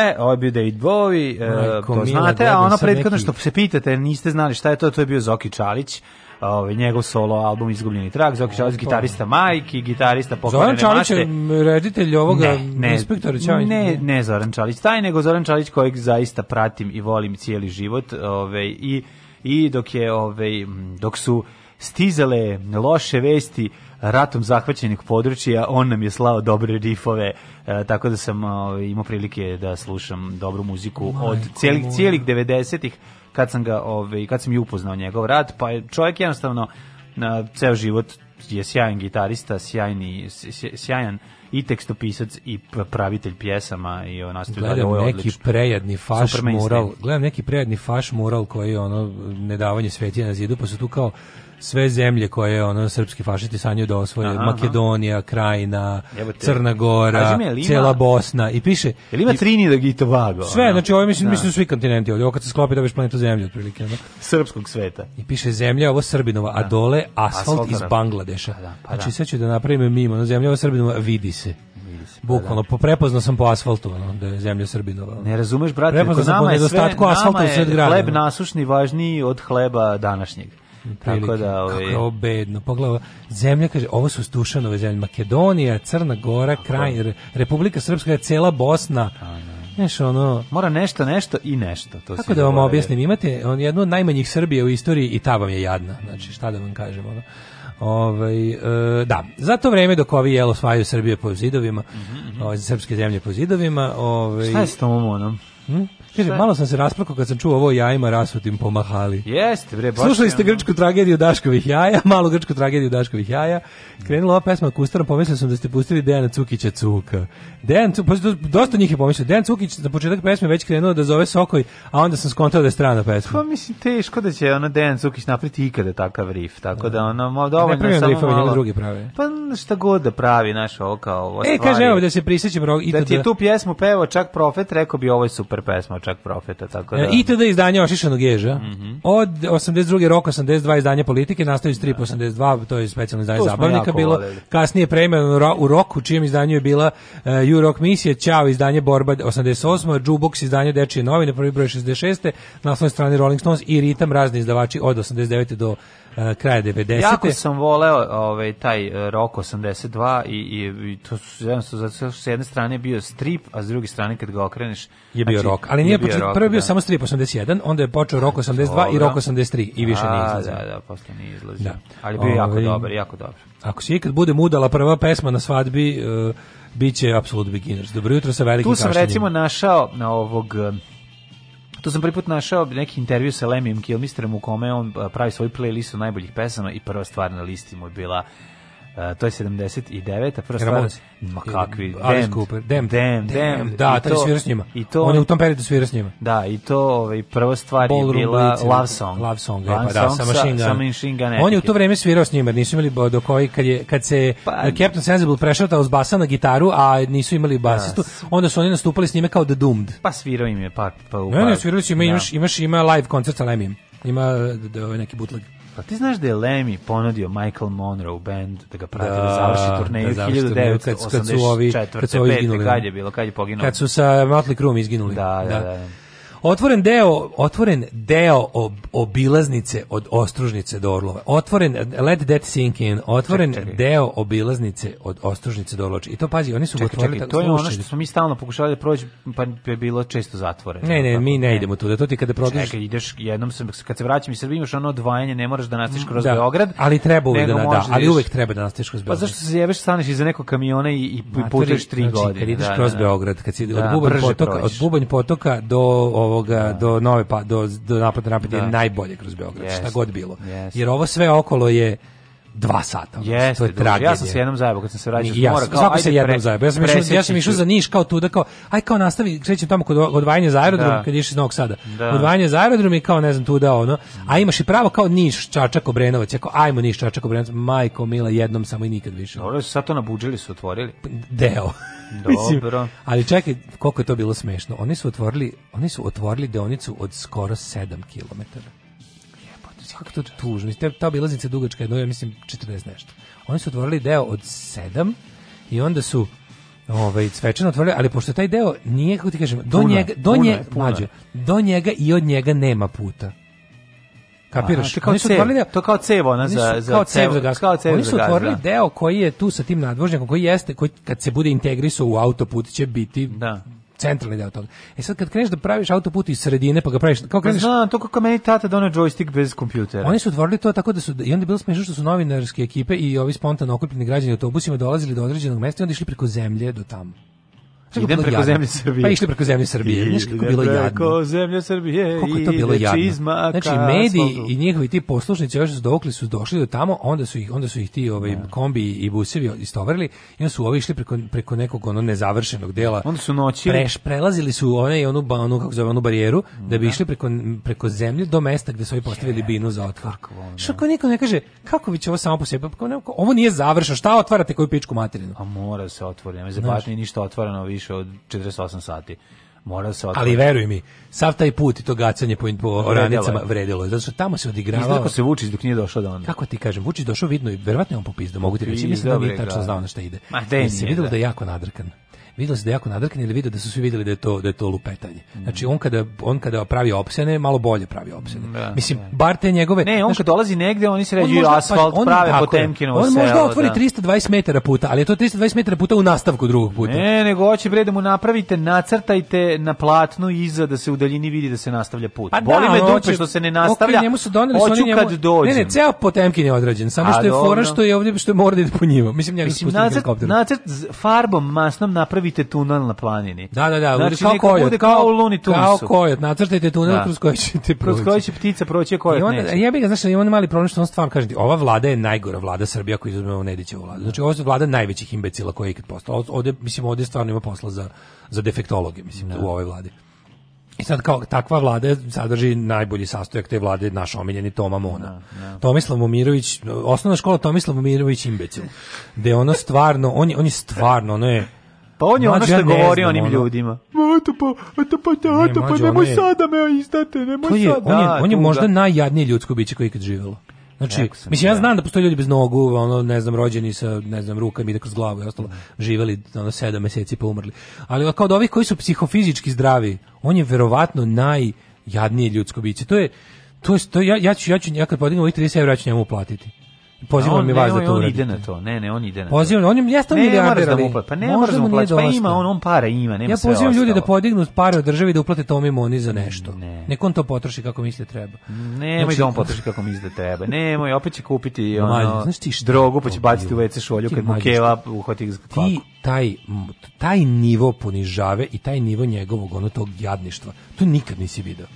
E, ovo je bio David Bowie, e, to znate, a ono prethodno što se pitate, niste znali šta je to, to je bio Zoki Čalić ovaj njegov solo album Izgubljeni trag, Zoki Čalić gitarista Majki, gitarista Pokojne Zoran Čalić je reditelj ovoga ne, ne, inspektora Čalić. Ne, ne Zoran Čalić, taj nego Zoran Čalić kojeg zaista pratim i volim cijeli život, ovaj i i dok je ovaj dok su stizale loše vesti ratom zahvaćenih područja, on nam je slao dobre rifove, e, tako da sam o, ovaj, imao prilike da slušam dobru muziku Majko od cijelih, cijelih 90-ih kad sam ga ove ovaj, kad sam ju upoznao njegov rad pa je čovjek jednostavno na e, ceo život je sjajan gitarista, sjajni sjajan i tekstopisac i pravitelj pjesama i on nastoji da ovo je neki prejedni faš moral. Gledam neki prejedni faš moral koji je ono nedavanje svetlje na zidu, pa su tu kao sve zemlje koje ono srpski fašisti sanjaju da osvoje aha, Makedonija, Krajina, Crna Gora, cela Bosna i piše Jel ima Trinidad i Tobago? Sve, ono? znači ovo mislim, da. mislim svi kontinenti ovdje, ovo kad se sklopi dobiš planetu zemlje otprilike, ono. Srpskog sveta. I piše zemlja ovo Srbinova, da. a dole asfalt, asfalt iz Bangladeša. Pa da, pa znači da. sve ću da napravim mimo, ono, zemlja ovo Srbinova vidi se. Pa Bukvalno, da. po prepoznao sam po asfaltu, ono, da je zemlja Srbinova. Ne razumeš, brate, prepoznao sam po nedostatku asfalta u sred grada. Hleb nasušni važniji od hleba današnjeg. Tako da, ovaj Kako je ovaj- ovo bedno. Pogledaj, zemlja, kaže, ovo su Stušanove zemlje. Makedonija, Crna Gora, kraj, Republika Srpska, cela Bosna. Da. Znaš, ono... Mora nešto, nešto i nešto. To Kako da vam objasnim, imate on, jednu od najmanjih Srbije u istoriji i ta vam je jadna. Znači, šta da vam kažem, ono. Ovaj, e, da, za to vreme dok ovi jel osvajaju Srbije po zidovima, mm -hmm. ove, ovaj, srpske zemlje po zidovima, ovaj Šta je s tom onom? Hm? Kaže, malo sam se rasplakao kad sam čuo ovo jajima rasutim pomahali. Jeste, bre, baš. Slušali ste grčku tragediju Daškovih jaja, malo grčku tragediju Daškovih jaja. Krenula ova pesma kustarom, pomislio sam da ste pustili Dejana Cukića Cuka. Dejan, Cuk, dosta njih je pomislio. Dejan Cukić na početak pesme već krenuo da zove Sokoj, a onda sam skontao da je strana pesma. Pa mislim teško da će ona Dejan Cukić napriti ikada takav rif, tako da ono ma dovoljno ne, samo rifa, malo. drugi prave. Pa šta god da pravi naš ovo kao ovo E, kaže evo da se prisećam i da, ti je da- tu pjesmu pevao čak Profet, rekao bi ovo je super pesma čak profeta, tako e, da... I tada izdanje Ošišanog ježa. Mm -hmm. Od 82. rok 82 izdanje politike, nastoji strip 82, to je specijalno izdanje zabavnika bilo. Voleli. Kasnije prejmeno u roku, čijem izdanju je bila uh, Jurok misije, Ćao izdanje Borba 88, Jukebox izdanje Dečije novine, prvi broj 66, Na naslovne strani Rolling Stones i Ritam razni izdavači od 89. do uh, kraja 90. Jako sam voleo ovaj, taj eh, rok 82 i, i, i to su, zato s jedne strane je bio strip, a s druge strane kad ga okreneš... Je bio znači, rok, ali nije, počet, prvo je bio da. samo strip 81, onda je počeo rok 82 Dobro. i rok 83 i više nije da, izlazio. Da, da, posle nije izlazio. Da. Ali bio Ove, jako ovaj, dobar, jako dobar. Ako si ikad bude mudala prva pesma na svadbi, uh, eh, biće apsolut beginners. Dobro jutro sa velikim kašnjenjem. Tu sam kaštenjem. recimo našao na eh, ovog To sam prvi našao neki intervju sa Lemijem Kilmisterom u kome on pravi svoj playlist najboljih pesama i prva stvar na listi mu je bila Uh, to je 79, a prva stvar, ma kakvi, Alice Cooper, Damn, Damn, Damn, da, to svira s njima. I to, on je u tom periodu svira s njima. Da, i to ovaj, prva stvar je bila Blitz, Love Song. Love Song, e, pa Love pa, da, sa Machine Gun. Sa machine gun on je u to vreme svirao s njima, nisu imali do koji, kad, je, kad se pa, Captain Sensible prešao s basa na gitaru, a nisu imali basistu, da. onda su oni nastupali s njime kao The Doomed. Pa svirao im je par, pa u par. Ne, ne, svirao im, da. imaš, imaš, ima live koncert sa Lemijem. Ima da, neki bootleg. Pa ti znaš da je Lemmy ponudio Michael Monroe u band da ga prati da, da završi turneju da 1984. kad su ovi, kad su ovi izginuli. Kad je bilo, kad je poginuo. Kad su sa Motley Crue izginuli. Da, da, da. da. Otvoren deo, otvoren deo ob, obilaznice od Ostružnice do Orlova. Otvoren, let that sink in, otvoren ček, ček. deo obilaznice od Ostružnice do Orlova. I to, pazi, oni su ček, otvorili... Ček, to je slušali. ono što smo mi stalno pokušavali da prođe, pa je bilo često zatvoreno. Ne, ne, mi da ne, ne. idemo tu, da to ti kada prođeš... Čekaj, ideš, jednom se, kad se vraćam iz Srbije, imaš ono odvajanje, ne moraš da nastiš mm, kroz da, Beograd. Ali treba uvijek da, da, da, ali uvek treba da nastiš kroz pa Beograd. Pa zašto se jebeš, staneš iza nekog kamiona i, i putuješ tri znači, godine. Kad ideš da, kroz da, Beograd, kad si da, od Bubanj potoka, od Bubanj potoka do ovoga da. do nove pa do do napada napad je da. najbolje kroz Beograd yes. šta god bilo yes. jer ovo sve okolo je dva sata. Jeste, to je tragedija. Ja sam se jednom zajebao kad sam se vraćao ja, mora kao ajde se jednom zajebao. Ja sam išao ja sam išao za Niš kao tu da kao aj kao nastavi krećem tamo kod odvajanja za aerodrom da. kad ideš iz Novog Sada. Da. Odvajanje za aerodrom i kao ne znam tu da ono. A imaš i pravo kao Niš, Čačak, Obrenovac, jako ajmo Niš, Čačak, Obrenovac, majko mila jednom samo i nikad više. Dobro, sad to na budželi su otvorili. Deo. Mislim, Dobro. ali čekaj, koliko je to bilo smešno. Oni su otvorili, oni su otvorili deonicu od skoro 7 km. Jebote, kako to tužno. Ta, ta obilaznica dugačka je, no, ja mislim, 40 nešto. Oni su otvorili deo od 7 i onda su ovaj svečano otvorili, ali pošto taj deo nije kako ti kažem, do puna, njega do puna, njega puna. Mađe, do njega i od njega nema puta. Kapiraš? Aha, kao su cev, deo, to kao cevo, ona za, za kao cev, za gas. Kao cev oni su za otvorili da. deo koji je tu sa tim nadvožnjakom, koji jeste, koji kad se bude integrisao u autoput će biti da centralni deo toga. E sad kad kreneš da praviš autoput iz sredine, pa ga praviš kao pa kreneš. Znam, to kako meni tata doneo joystick bez kompjutera. Oni su otvorili to tako da su i onda je bilo smešno što su novinarske ekipe i ovi spontano okupljeni građani autobusima dolazili do određenog mesta i onda išli preko zemlje do tamo. Idem preko zemlje Srbije. Pa išli preko zemlje Srbije. Znaš kako bilo jadno. Preko zemlje Srbije. Kako to bilo jadno. Znači, mediji i njihovi ti poslušnici još su dokli su došli do tamo, onda su ih, onda su ih ti ovaj, da. kombi i busevi istovarili i onda su ovi išli preko, preko nekog ono nezavršenog dela. Onda su noći. Preš, prelazili su one i onu, onu, kako zove, onu barijeru, da bi da. išli preko, preko zemlje do mesta gde su ovi postavili binu za otvor. Što da. niko ne kaže, kako bi će ovo samo po sebi? Pa ovo nije završeno, šta otvarate koju pičku materinu? A mora se otvori, nema ništa otvoreno više od 48 sati. Mora se otvori. Ali veruj mi, sav taj put i to gacanje po, po oranicama vredilo je. Zato što tamo se odigrava. Kako se Vučić dok nije došao do onda. Kako ti kažem, Vučić došao vidno i verovatno je on popizdo, mogu ti reći. Mislim da nije tačno znao na šta ide. Ma, Mislim, vidio da, da je jako nadrkan videlo se da je jako nadrkan ili vidio da su svi videli da je to da je to lupetanje. Mm. Znači on kada on kada pravi opsene, malo bolje pravi opsene. Da, Mislim da. bar te njegove Ne, on znači, kad dolazi negde, oni se ređuju asfalt, pa, on, prave Potemkinovo selo. On možda otvori da. 320 metara puta, ali je to 320 metara puta u nastavku drugog puta. Ne, nego hoće bre da mu napravite, nacrtajte na platnu iza da se u daljini vidi da se nastavlja put. Pa da, Boli da, me dupe što se ne nastavlja. Okay, njemu su doneli su njemu. Kad dođem. Ne, ne, ceo Potemkin je odrađen, samo pa što je fora što je ovdje što mora da ide po njima. Mislim, njega Mislim, nacrt, nacrt farbom masnom napravi napravite tunel na planini. Da, da, da, znači, kao kojot, kao, kao u Luni Tunisu. Kao kojot, nacrtajte tunel da. kroz koji ćete proći. Kroz koji će ptica proći, a kojot onda, neće. Ja bih ga, znaš, ima mali problem što on stvarno kaže, ova vlada je najgora vlada Srbije ako izuzmemo Nedićevu vladu. Znači, ovo je vlada najvećih imbecila koja je ikad postala. Ovde, mislim, ovde stvarno ima posla za, za defektologe, mislim, da. u ovoj vladi. I sad kao takva vlada sadrži najbolji sastojak te vlade, naš omiljeni Toma Mona. No, da, no. Da. Tomislav Momirović, osnovna škola Tomislav Momirović imbecil. Gde ono stvarno, on je, on je stvarno, ono je Pa on je ono što govori govorio onim ljudima. Eto pa, eto pa, eto pa, pa nemoj sada me izdate, nemoj sada. On je da, možda da. najjadnije ljudsko biće koje je ikad živelo. Znači, mislim, ja da. znam da postoje ljudi bez nogu, ono, ne znam, rođeni sa, ne znam, rukama, ide kroz glavu i ostalo, živeli, ono, sedam meseci pa umrli. Ali kao od ovih koji su psihofizički zdravi, on je verovatno najjadnije ljudsko biće. To je, to je, to, ja, ja ću, ja ću, ja kad podignem ovih 30 evra, ja ću njemu platiti. Pozivam mi vas da to on ide na to. Ne, ne, on ide na to. Pozivam, on je jeste milijarder, ali pa ne može da mu plaća, pa ima on on para ima, nema Ja pozivam ljude da podignu pare od države da uplate Tomi Moni za nešto. Ne. Nek on to potroši kako misli da treba. Ne, znači, da on potroši kako misli da treba. Nemoj, opet će kupiti ono, znaš ti drogu, pa će baciti u WC šolju kad mu keva uhvati za Ti taj taj nivo ponižave i taj nivo njegovog ono tog jadništva, to nikad nisi video.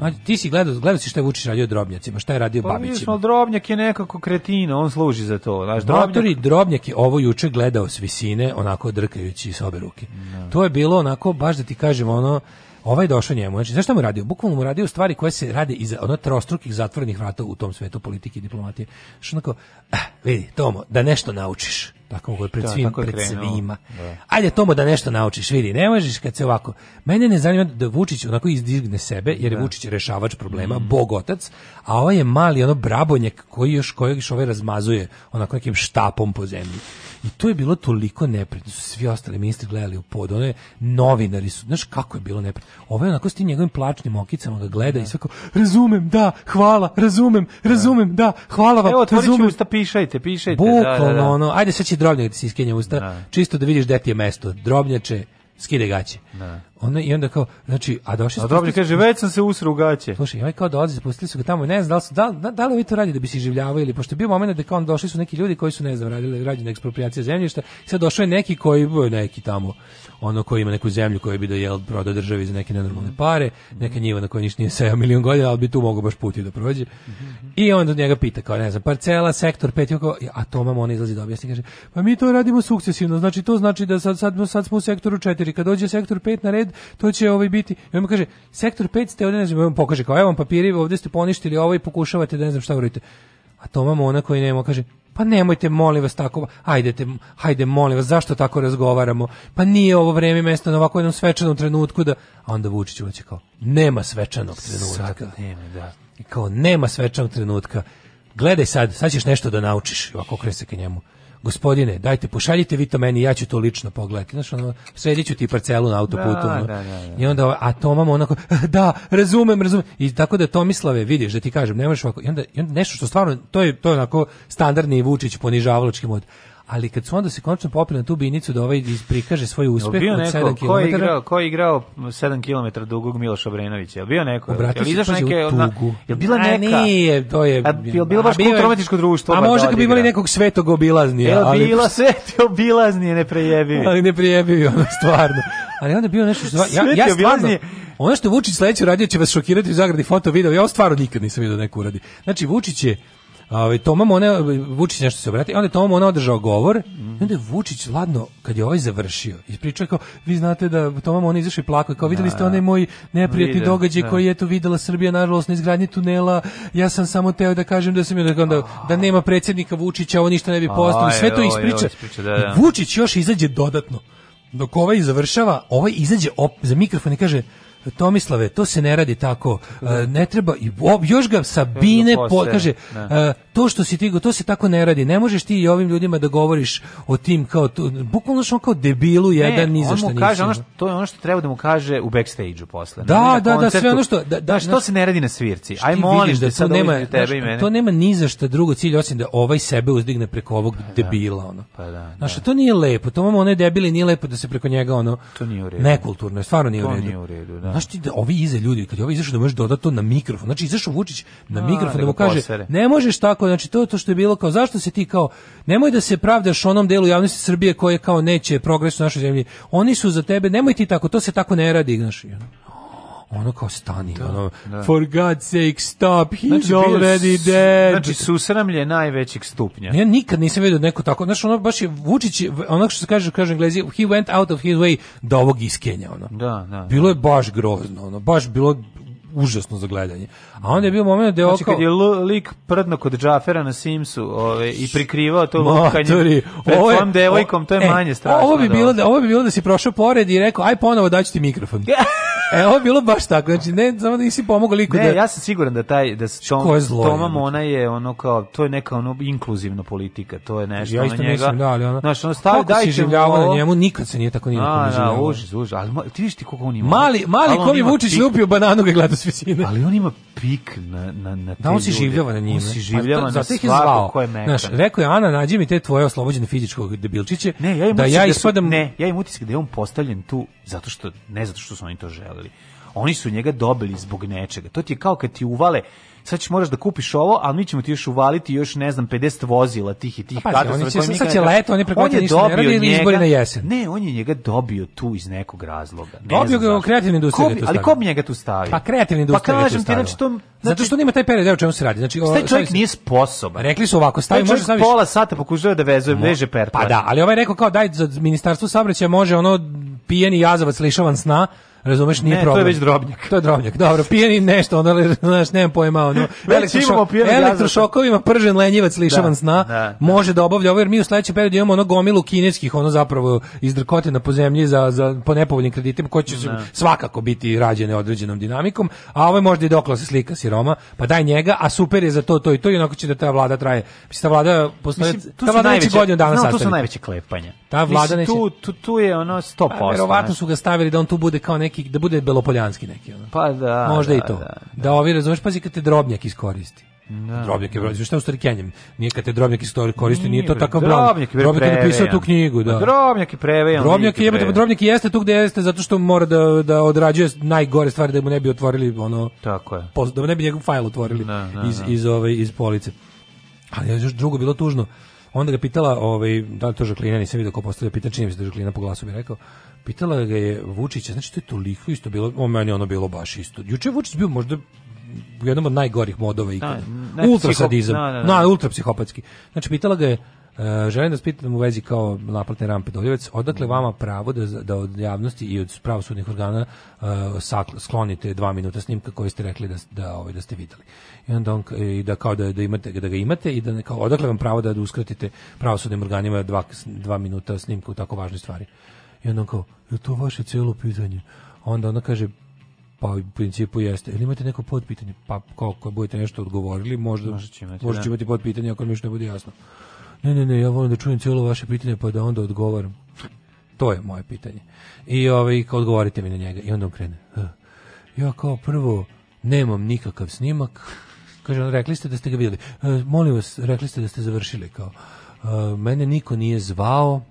A ti si gledao, gledao si šta je Vučić radio drobnjacima, šta je radio pa, babićima. Pa drobnjak je nekako kretina, on služi za to. Znaš, drobnjak... Matori drobnjak je ovo juče gledao s visine, onako drkajući s obe ruke. No. Da. To je bilo onako, baš da ti kažem, ono, ovaj došao njemu. Znači, zašto mu radio? Bukvalno mu radio stvari koje se rade iz ono trostrukih zatvorenih vrata u tom svetu politike i diplomatije. Što onako, eh, vidi, Tomo, da nešto naučiš Tako mu je da, pred, svim, pred svima. Da. Ajde Tomo da nešto naučiš, vidi, ne možeš kad se ovako. Mene ne zanima da Vučić onako izdigne sebe, jer je da. Vučić rešavač problema, mm. bog otac, a ovaj je mali ono brabonjek koji još kojeg još ovaj razmazuje onako nekim štapom po zemlji. I to je bilo toliko neprijatno. Svi ostali ministri gledali u pod, one novinari su, znaš kako je bilo neprijatno. Ovo je onako s tim njegovim plačnim okicama ga gleda da. i sve kao, razumem, da, hvala, razumem, da. razumem, da, hvala vam, Evo, razumem. usta, pišajte, pišajte. Bukvalno, da, da, da. ono, ajde sad će drobnjak da se iskenja usta, da. čisto da vidiš gde ti je mesto. Drobnjače, skide gaće. Ne. Da. Ona i onda kao, znači, a došli su... A dobro kaže, već sam se usru gaće. Slušaj, ovaj kao dolazi, spustili su ga tamo, ne znam, da li, su, da, da li ovi to radi da bi se življavao ili, pošto je bio moment da kao on došli su neki ljudi koji su, ne znam, radili, rađena ekspropriacija zemljišta, sad došao je neki koji, neki tamo, ono koji ima neku zemlju koju bi da jel prodao državi za neke nenormalne mhm. pare, neka mhm. njiva na kojoj ništa nije sejao milion godina, ali bi tu mogao baš puti da prođe. Mhm. I onda njega pita kao, ne znam, parcela, sektor, pet, kao, a to Toma on izlazi da objasni, kaže, pa mi to radimo sukcesivno, znači to znači da sad, sad, sad smo u sektoru 4, kad dođe sektor 5 na red, to će ovaj biti, i on mu kaže, sektor 5 ste ovdje, ne znam, on pokaže kao, evo vam papiri, ovde ste poništili ovo ovaj i pokušavate da ne znam šta uradite A Toma Mona koji nema kaže, pa nemojte molim vas tako, hajdete, hajde molim vas, zašto tako razgovaramo? Pa nije ovo vreme mesto na ovako jednom svečanom trenutku da... A onda Vučić ulazi kao, nema svečanog trenutka. Sad nema, da. I kao, nema svečanog trenutka. Gledaj sad, sad ćeš nešto da naučiš, ovako krese ka njemu gospodine, dajte, pošaljite vi to meni, ja ću to lično pogledati. Znaš, ono, sredit ti parcelu na autoputu. Da, ono. da, da, da. I onda, a Tomam onako, da, razumem, razumem. I tako da Tomislave, vidiš, da ti kažem, ne možeš ovako, i onda, i onda nešto što stvarno, to je, to je onako standardni Vučić ponižavaločki mod ali kad su onda se konačno popili na tu binicu da ovaj prikaže svoj uspeh od 7 Ko je igrao, ko je igrao 7 km dugog Miloša Obrenovića? Jel bio neko? je izašao neke na, jel bila neka? A nije, to je. A, jel bilo baš kulturomatičko društvo? A pa možda da, bi da, imali da. nekog svetog obilaznije, jel Je bila sveti obilaznije neprejebivi. Ali neprejebivi ono stvarno. Ali onda bio nešto što ja ja stvarno Ono što Vučić sledeće uradio će vas šokirati u zagradi foto video. Ja stvarno nikad nisam video neku uradi. Znači Vučić je Ovaj Toma Mone Vučić nešto se obratio, onda je Toma Mone održao govor, mm. onda je Vučić ladno kad je ovaj završio, ispričao kao vi znate da Toma Mone izašao i plakao, kao videli ste da. onaj moj neprijatni događaj da. koji je to videla Srbija nažalost na izgradnji tunela. Ja sam samo teo da kažem da sam da, da, da nema predsjednika Vučića, ovo ništa ne bi postao, sve to ispriča. Da, da. Vučić još izađe dodatno dok ovaj završava, ovaj izađe op, za mikrofon i kaže Tomislave, to se ne radi tako. Da. E, ne treba i još ga Sabine po, kaže da. e, to što si ti to se tako ne radi. Ne možeš ti i ovim ljudima da govoriš o tim kao to, bukvalno što kao debilu jedan ni za šta kaže ono što to je ono što treba da mu kaže u backstageu posle. Da, da, da, sve ono što da, da što se ne radi na svirci. Aj molim da to nema tebe i mene. To nema ni za šta drugo cilj osim da ovaj sebe uzdigne preko ovog pa da. debila ono. Pa da. Znači to nije lepo. To imamo one debili nije lepo da se preko njega ono to nije u redu. Nekulturno, stvarno nije u redu. Da. Znaš ti da ovi iza ljudi, kad je ovi izašao da možeš dodatno na mikrofon, znači izašao Vučić na A, mikrofon da, da mu kaže, posere. ne možeš tako, znači to je to što je bilo kao, zašto se ti kao, nemoj da se pravdaš onom delu javnosti Srbije koje kao neće progres u našoj zemlji, oni su za tebe, nemoj ti tako, to se tako ne radi, znaš ono kao stani, da, ono, da. for God's sake, stop, he's znači, already dead. Znači, susramlje je najvećeg stupnja. Ja nikad nisam vidio neko tako, znači, ono baš je Vučić, ono što se kaže, kaže englezi, he went out of his way da ovog iskenja, ono. Da, da. Bilo da. je baš grozno, ono, baš bilo užasno za gledanje. A onda je bio moment da je znači, oko... kad je lik prdno kod Džafera na Simsu ove, i prikrivao to lukanje pred ovo je, devojkom, to je e, manje strašno. Ovo bi, da. bilo da, ovo bi bilo da si prošao pored i rekao, aj ponovo daću ti mikrofon. E, ovo je bilo baš tako, znači ne, samo da nisi pomogao liku ne, da... ja sam siguran da taj, da Tom, je zlo, Toma Mona je ono kao, to je neka ono inkluzivna politika, to je nešto ja isto njega. Mislim, da, ali ona, znaš, ono stavi, kako si življavao ovo... na njemu, nikad se nije tako nije A, da, užas, užas, ali ti vidiš ti koliko on ima. Mali, mali ko bi Vučić lupio bananu ga gleda s visine. Ali on ima vik na, na, na da, te Da, on si življava na njih. On si pa življava da, na svako zvao. ko je mekan. Znaš, rekao je, Ana, nađi mi te tvoje oslobođene fizičkog debilčiće, ne, ja da ja Da su, ne, ja im utisak da je on postavljen tu, zato što, ne zato što su oni to želeli. Oni su njega dobili zbog nečega. To ti je kao kad ti uvale sad ćeš moraš da kupiš ovo, ali mi ćemo ti još uvaliti još ne znam 50 vozila tih i tih pa, katastrofa. Oni će, sad, sad će leto, oni preko on je ništa ne radi, izbori na jesen. Ne, on je njega dobio tu iz nekog razloga. Ne dobio ga u kreativnoj industriji. Ko da ali ko bi njega tu stavio? Pa kreativni industrija. Pa da kažem ti, znači to znači, zato što nema taj period evo čemu se radi. Znači, taj čovjek nije sposoban. Rekli su ovako, stavi može staviš. Pola sata pokušava da vezuje, veže perpa. Pa da, ali ovaj rekao kao daj za ministarstvo saobraćaja može ono pijeni jazavac lišavan sna Razumeš, nije ne, problem. to je već drobnjak. To je drobnjak. Dobro, pijeni nešto, onda znaš, nemam pojma, ono. Elektrošo, elektrošokovima pržen lenjivac lišavan da, sna da, da, može da obavlja ovo jer mi u sledećem periodu imamo ono gomilu kineskih, ono zapravo izdrkotina po zemlji za za po nepovoljnim kreditima koji će da. svakako biti rađene određenom dinamikom, a ovo je možda i dokla se slika siroma, pa daj njega, a super je za to to i to i onako će da ta vlada traje. Mislim ta vlada postoji, Mislim, ta vlada najveće, godinu dana no, tu su najveće klepanje. Ta vlada Mislim, neće, tu, tu, tu je ono 100%. Pa, verovatno su ga stavili da on tu bude kao neki neki, da bude belopoljanski neki. Ono. Pa da. Možda da, i to. Da, da. da ovi, razumeš, pazi kad te drobnjak iskoristi. Da. Drobnjak je broj, da. šta u Starikenjem? Nije kad te Drobnjak istorije koristi, nije, nije to takav broj. Drobnjak je Drobnjak je napisao tu knjigu, da. Drobnjak je prevejan. Drobnjak je, jebate, pa Drobnjak jeste tu gde jeste zato što mora da da odrađuje najgore stvari da mu ne bi otvorili ono. Tako je. Poz, da mu ne bi njegov fajl otvorili na, da, na, da, iz iz ove iz police. Ali je još drugo bilo tužno. Onda ga pitala, ovaj, da li to Žaklina, nisam vidio ko postavlja pitanje, čini mi se da Žaklina po glasu bi rekao, Pitala ga je Vučića, znači to je toliko isto bilo, o meni ono bilo baš isto. Juče Vučić bio možda u jednom od najgorih modova da, ikada. Da, ultra sadizam. Da, da, da. ultra psihopatski. Znači, pitala ga je, Uh, želim da vas pitam u vezi kao naplatne rampe Doljevac, odakle mm. vama pravo da, da od javnosti i od pravosudnih organa uh, e, sakl, sklonite dva minuta snimka koji ste rekli da, da, ovaj, da ste videli. I onda on, i da kao da, da, imate, da ga imate i da kao, odakle vam pravo da, da uskratite pravosudnim organima dva, dva minuta snimka u tako važnoj stvari. I onda on kao, je to vaše celo pitanje? Onda ona kaže, pa u principu jeste. Ili imate neko podpitanje? Pa kao, ako budete nešto odgovorili, možda, možda će imati, možda da. će imati podpitanje ako mi još ne bude jasno. Ne, ne, ne, ja volim da čujem celo vaše pitanje pa da onda odgovaram. To je moje pitanje. I ovaj, kao odgovorite mi na njega. I onda on krene. Ja kao prvo nemam nikakav snimak. Kaže, on, rekli ste da ste ga videli. E, molim vas, rekli ste da ste završili. Kao, e, mene niko nije zvao,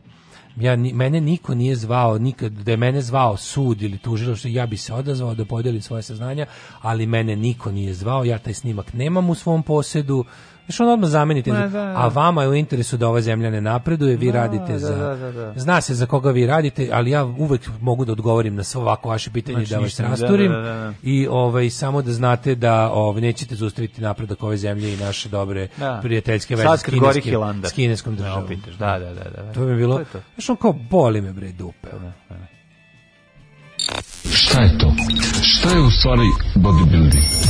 ja mene niko nije zvao nikad da je mene zvao sud ili tužilaštvo ja bi se odazvao da podelim svoje saznanja ali mene niko nije zvao ja taj snimak nemam u svom posedu Znaš, on odmah zamenite. Da, da, a vama je u interesu da ova zemlja ne napreduje, vi da, radite da, za... Da, Zna se za koga vi radite, ali ja uvek mogu da odgovorim na ovako vaše pitanje znači, da vas rasturim. I ovaj, samo da znate da ovaj, nećete zaustaviti napredak ove zemlje i naše dobre prijateljske veze s, kineske, s kineskom državom. Da, da, da, To bi bilo... To Znaš, on kao, boli me bre dupe. Šta je to? Šta je u stvari bodybuilding?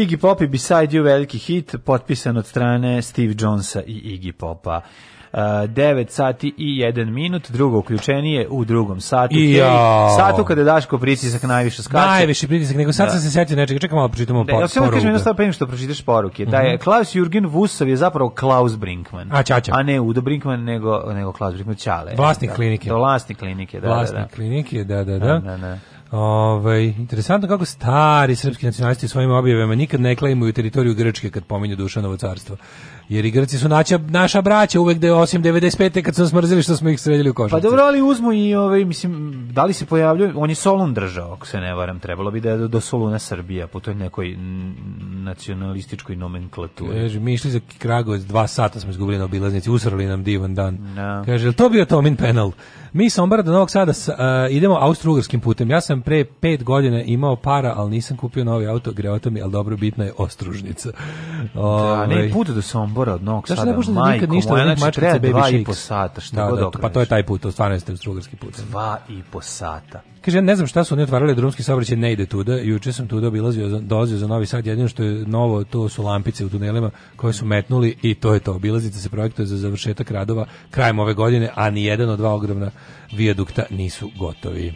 Iggy Pop i Beside You veliki hit, potpisan od strane Steve Jonesa i Iggy Popa. Uh, 9 sati i 1 minut, drugo uključenije u drugom satu. I Satu kada Daško pritisak najviše skače. Najviši pritisak, nego sad da. sam se sjetio nečega. Čekaj malo, pročitamo da, por, da ja poruke. Ja kažem jedno stvar prema što pročitaš poruke. Da je mhm. Klaus Jürgen Vusov je zapravo Klaus Brinkman. A, ča, ča. a ne Udo Brinkman, nego, nego Klaus Brinkman Čale. Vlasnik da. klinike. Da, vlasnik klinike, da, da vlasnik da, da. klinike, da, da, da. da, da, da. Ovaj interesantno kako stari srpski nacionalisti u svojim objavama nikad ne klaimuju teritoriju Grčke kad pominju Dušanovo carstvo. Jer i Grci su naša, naša braća uvek da je 895. kad su smrzili što smo ih sredili u košarci. Pa dobro, ali uzmu i ove, ovaj, mislim, da li se pojavljuju, on je Solun držao, ako se ne varam, trebalo bi da je do, Soluna Srbija po toj nekoj nacionalističkoj nomenklaturi. Kaže, mi išli za Kragovac, dva sata smo izgubili na obilaznici, usrali nam divan dan. No. Da. Kaže, to bio Tomin penal? Mi sa Ombara do Novog Sada uh, idemo austrougarskim putem. Ja sam pre pet godina imao para, ali nisam kupio novi auto, greo mi, ali dobro, bitna je ostružnica. Da, ne ovaj. put do Sombara od Novog Sada, da majko, nikad ništa moja, da znači treba dva i po sata, što da, god da, da Pa to je taj put, stvarno jeste austrougarski put. Dva i po sata. Kaže, ne znam šta su oni otvarali drumski saobraćaj, ne ide tuda. Juče sam tuda obilazio, dolazio za Novi Sad, jedino što je novo, to su lampice u tunelima koje su metnuli i to je to. Obilaznica se projektuje za završetak radova krajem ove godine, a ni jedan od dva ogromna vijadukta nisu gotovi.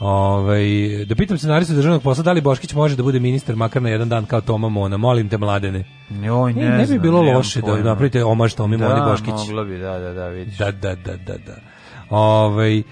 Ove, ovaj, da pitam scenaristu državnog posla, da li Boškić može da bude ministar makar na jedan dan kao Toma Mona? Molim te, mladene. Joj, ne, ne, ne bi bilo loše da napravite omaž Tomi da, Moni Boškić. Da, moglo bi, da, da, da, vidiš. Da, da, da, da, da. Ovaj e,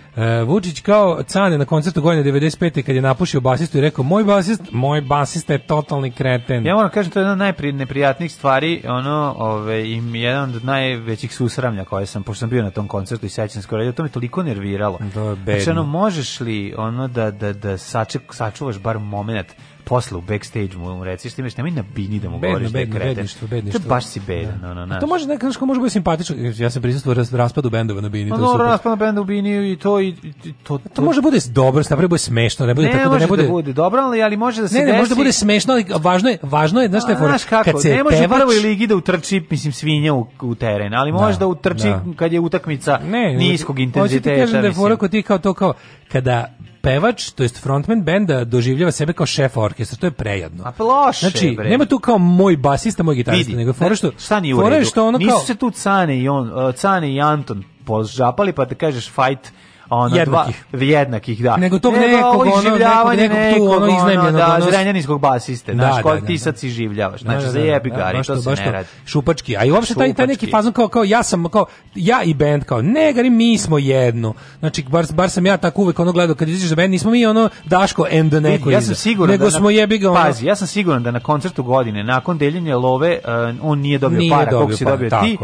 Vučić kao Cane na koncertu godine 95. kad je napušio basistu i rekao moj basist, moj basista je totalni kreten. Ja moram kažem to je jedna od najneprijatnijih stvari, ono, ovaj im jedan od najvećih susramlja koje sam pošto sam bio na tom koncertu i sećam se skoro, to me toliko nerviralo. To je bedno. Znači, ono, možeš li ono da da da saček, sačuvaš bar momenat posle u backstage mu reci što imaš, nemoj na bini da mu govoriš bedno, da je kreten. Bedništvo, bedništvo. Da baš si bedan, No, da. no, no. To može da- nekako, nešto može biti simpatično, ja sam prisustvovao raspadu bendova na bini. Pa no, raspad benda u bini i to, i, i to, to, to... može bude dobro, napravi bude smešno, ne bude ne, tako da ne da bude... Ne, može da bude dobro, ali, ali može da se ne, ne, desi... može da bude smešno, ali važno je, važno je, znaš, A, for, znaš kako, kad se ne može pevač... u prvoj ligi da utrči, mislim, svinja u, u teren, ali može da, utrči da. kad je utakmica ne, niskog intenziteta. Hoće ti kažem da je fora kod ti kao to kao, kada pevač, to jest frontman benda doživljava sebe kao šef orkestra, to je prejadno. A loše, znači, bre. nema tu kao moj basista, moj gitarista, nego fora što, šta nije u redu? Što ono kao, Nisu se tu Cane i on, uh, Cane i Anton požapali, pa da kažeš fight ono jednakih. dva jednakih da nego tog nego nekog ono nekog, tu ono iznajmljenog da, ono, zrenjaninskog basiste da, znaš da, koji da, ti sad da. si življavaš da, znači da, za jebi da, da gari to, to se ne radi šupački a i uopšte taj taj neki fazon kao kao ja sam kao ja i bend kao ne gari mi smo jedno znači bar bar sam ja tako uvek ono gledao kad izađeš za bend nismo mi ono Daško and the neko ja sam siguran nego smo jebi ga pazi ja sam siguran da na koncertu godine nakon deljenja love eh, on nije dobio para kako si dobio ti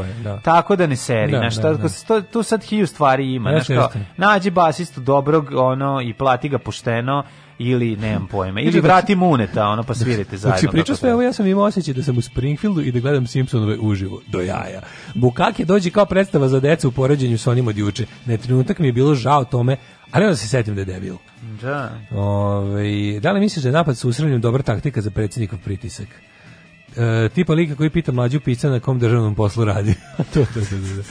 tako da ne seri znači to sad hiju stvari ima znači nađi basistu dobrog ono i plati ga pošteno ili nemam pojma znači, ili znači, vrati muneta ono pa svirite znači, zajedno. Znači priča sve ovo da. ja sam imao osećaj da sam u Springfieldu i da gledam Simpsonove uživo do jaja. je dođi kao predstava za decu u poređenju sa onim od juče. Na trenutak mi je bilo žao tome, ali onda se setim da je debil. Da. Ove, da li misliš da je napad sa usrednjom dobra taktika za predsjednikov pritisak? E, tipa lika koji pita mlađu pisa na kom državnom poslu radi. to, to, to, to,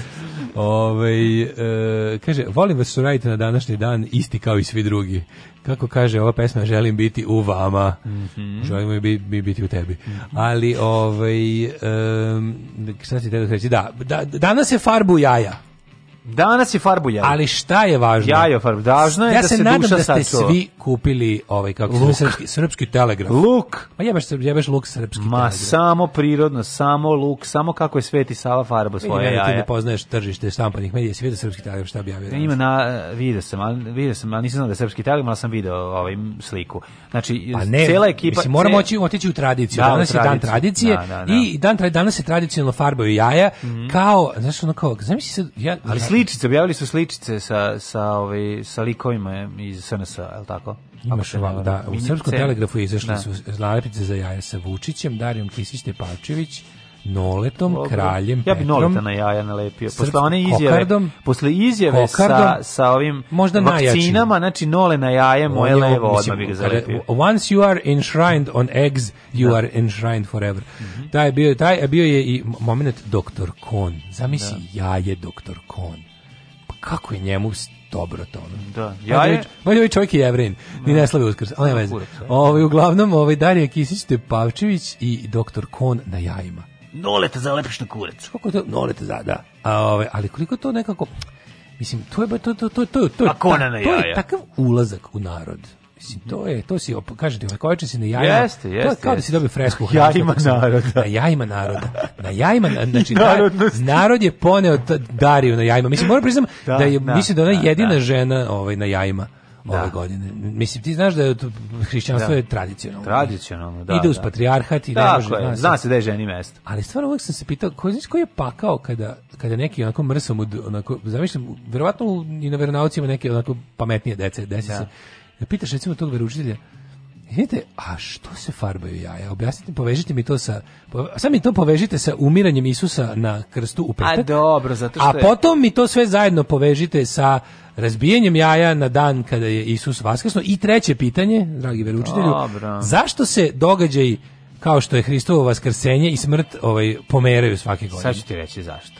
Ove, ovaj, e, kaže, volim vas suraditi na današnji dan, isti kao i svi drugi. Kako kaže ova pesma, želim biti u vama. Mm -hmm. Želimo i bi, biti u tebi. Mm -hmm. Ali, ovaj, e, šta si te da reći? Da, da, danas je farbu jaja. Danas je farbu jajo. Ali šta je važno? Jajo farbu. Važno je ja da se, duša Ja se nadam da ste svi kupili ovaj kako se srpski, srpski telegraf. Luk. Ma jebeš, jebeš luk srpski Ma telegraf. samo prirodno, samo luk, samo kako je Sveti Sava farba svoje Vidim, jaja. Ti ne poznaješ tržište štampanih medija, si vidio srpski telegraf šta objavio. Ima na video sam, al video sam, al nisam znao da je srpski telegraf, al sam video ovaj sliku. Znači pa ne, cela ekipa mislim, moramo oći, otići u tradiciju. Da, danas u je dan tradicije da, da, da, i dan danas se tradicionalno farbaju jaja mm -hmm. kao, znaš, ono kao, zamisli se, ja, ali sličice, objavili su sličice sa, sa, ovaj, sa likovima iz SNS, je li tako? Imaš ovako, da. U Srpskom telegrafu izašli da. su nalepnice za jaja sa Vučićem, Darijom Kisić Tepavčević, Noletom, Logo. kraljem Petrom. Ja bi Noleta na jaja nalepio. Posle one izjave, kokardom, posle izjave kokardom, sa, sa ovim možda vakcinama, najjači. znači Nole na jaje, moje levo, odmah bi ga zalepio. Once you are enshrined on eggs, you da. are enshrined forever. Mm -hmm. Taj, bio, taj bio je i moment Dr. Kon. Zamisli da. jaje Dr. Kon kako je njemu dobro to. Da. Ja je... Ma ovaj čovjek je jevrin, da. ni ne slavi uskrs, ali ne veze. Ovaj, uglavnom, ovaj Darija Kisić, te Pavčević i doktor Kon na jajima. Nolete za lepiš kurac. Kako to? Nolete za, da. A, ovaj, ali koliko to nekako... Mislim, to je to to to to to. to, to, to je takav ulazak u narod. Mislim, to je, to si, kažete, Kovače si na jajima. Jeste, jeste. To, kao da si dobio fresku. Ja ima naroda. Na jajima naroda. Na jajima, znači, narod je poneo Dariju na jajima. Mislim, moram priznam da, da je, da, mislim da ona da, jedina da. žena ovaj, na jajima da. ove da. godine. Mislim, ti znaš da je hrišćanstvo da. je tradicionalno. Tradicionalno, da. Ide uz da. patrijarhat i da, ne može... Dakle, zna se da je ženi mesto. Ali stvarno uvek sam se pitao, ko, znači, ko je pakao kada, kada neki onako mrsom, onako, zamišljam, verovatno i na veronaucima neke onako pametnije dece, desi da. se da pitaš recimo tog veručitelja, Vidite, a što se farbaju jaja? Objasnite, povežite mi to sa... Sam mi to povežite sa umiranjem Isusa na krstu u petak. A dobro, zato što A potom mi to sve zajedno povežite sa razbijanjem jaja na dan kada je Isus vaskrsno. I treće pitanje, dragi veručitelju, dobro. zašto se događaj kao što je Hristovo vaskrsenje i smrt ovaj, pomeraju svake godine? Sad ću ti reći zašto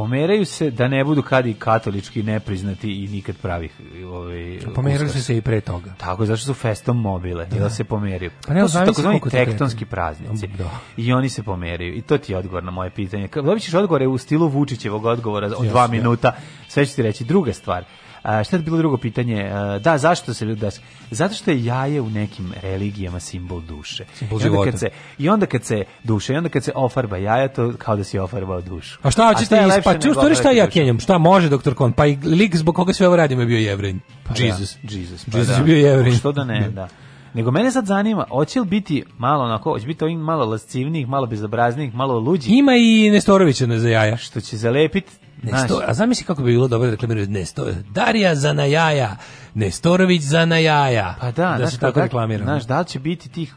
pomeraju se da ne budu kad i katolički nepriznati i nikad pravih ovaj pa pomerali su se i pre toga tako zašto su festom mobile da. da se pomeraju pa ne, to su takozvani tektonski praznici da. i oni se pomeraju i to ti je odgovor na moje pitanje dobit ćeš odgovore u stilu Vučićevog odgovora od 2 minuta sve ću ti reći druga stvar A, šta je bilo drugo pitanje? A, da, zašto se ljudi da, Zato što je jaje u nekim religijama simbol duše. Simbol I onda Kad se, I onda kad se duša, i onda kad se ofarba jaja, to kao da si ofarbao dušu. A šta hoćete ispati? U stvari šta ja kenjam? Šta može doktor Kon? Pa i lik zbog koga sve ovo radimo je bio jevrej. Pa da, Jesus. Da, Jesus. Pa Jesus da. je bio jevrej. Što da ne, da. da. Nego mene sad zanima, hoće li biti malo onako, hoće biti ovim malo lascivnijih, malo bezobraznijih, malo luđih? Ima i Nestorovića na za jaja. Što će zalepiti Nestor, a zamisli kako bi bilo dobro da reklamiraju Nesto, Darija za najaja, Nestorović za najaja. Pa da, da znaš, se tako da, reklamira. Znaš, da li će biti tih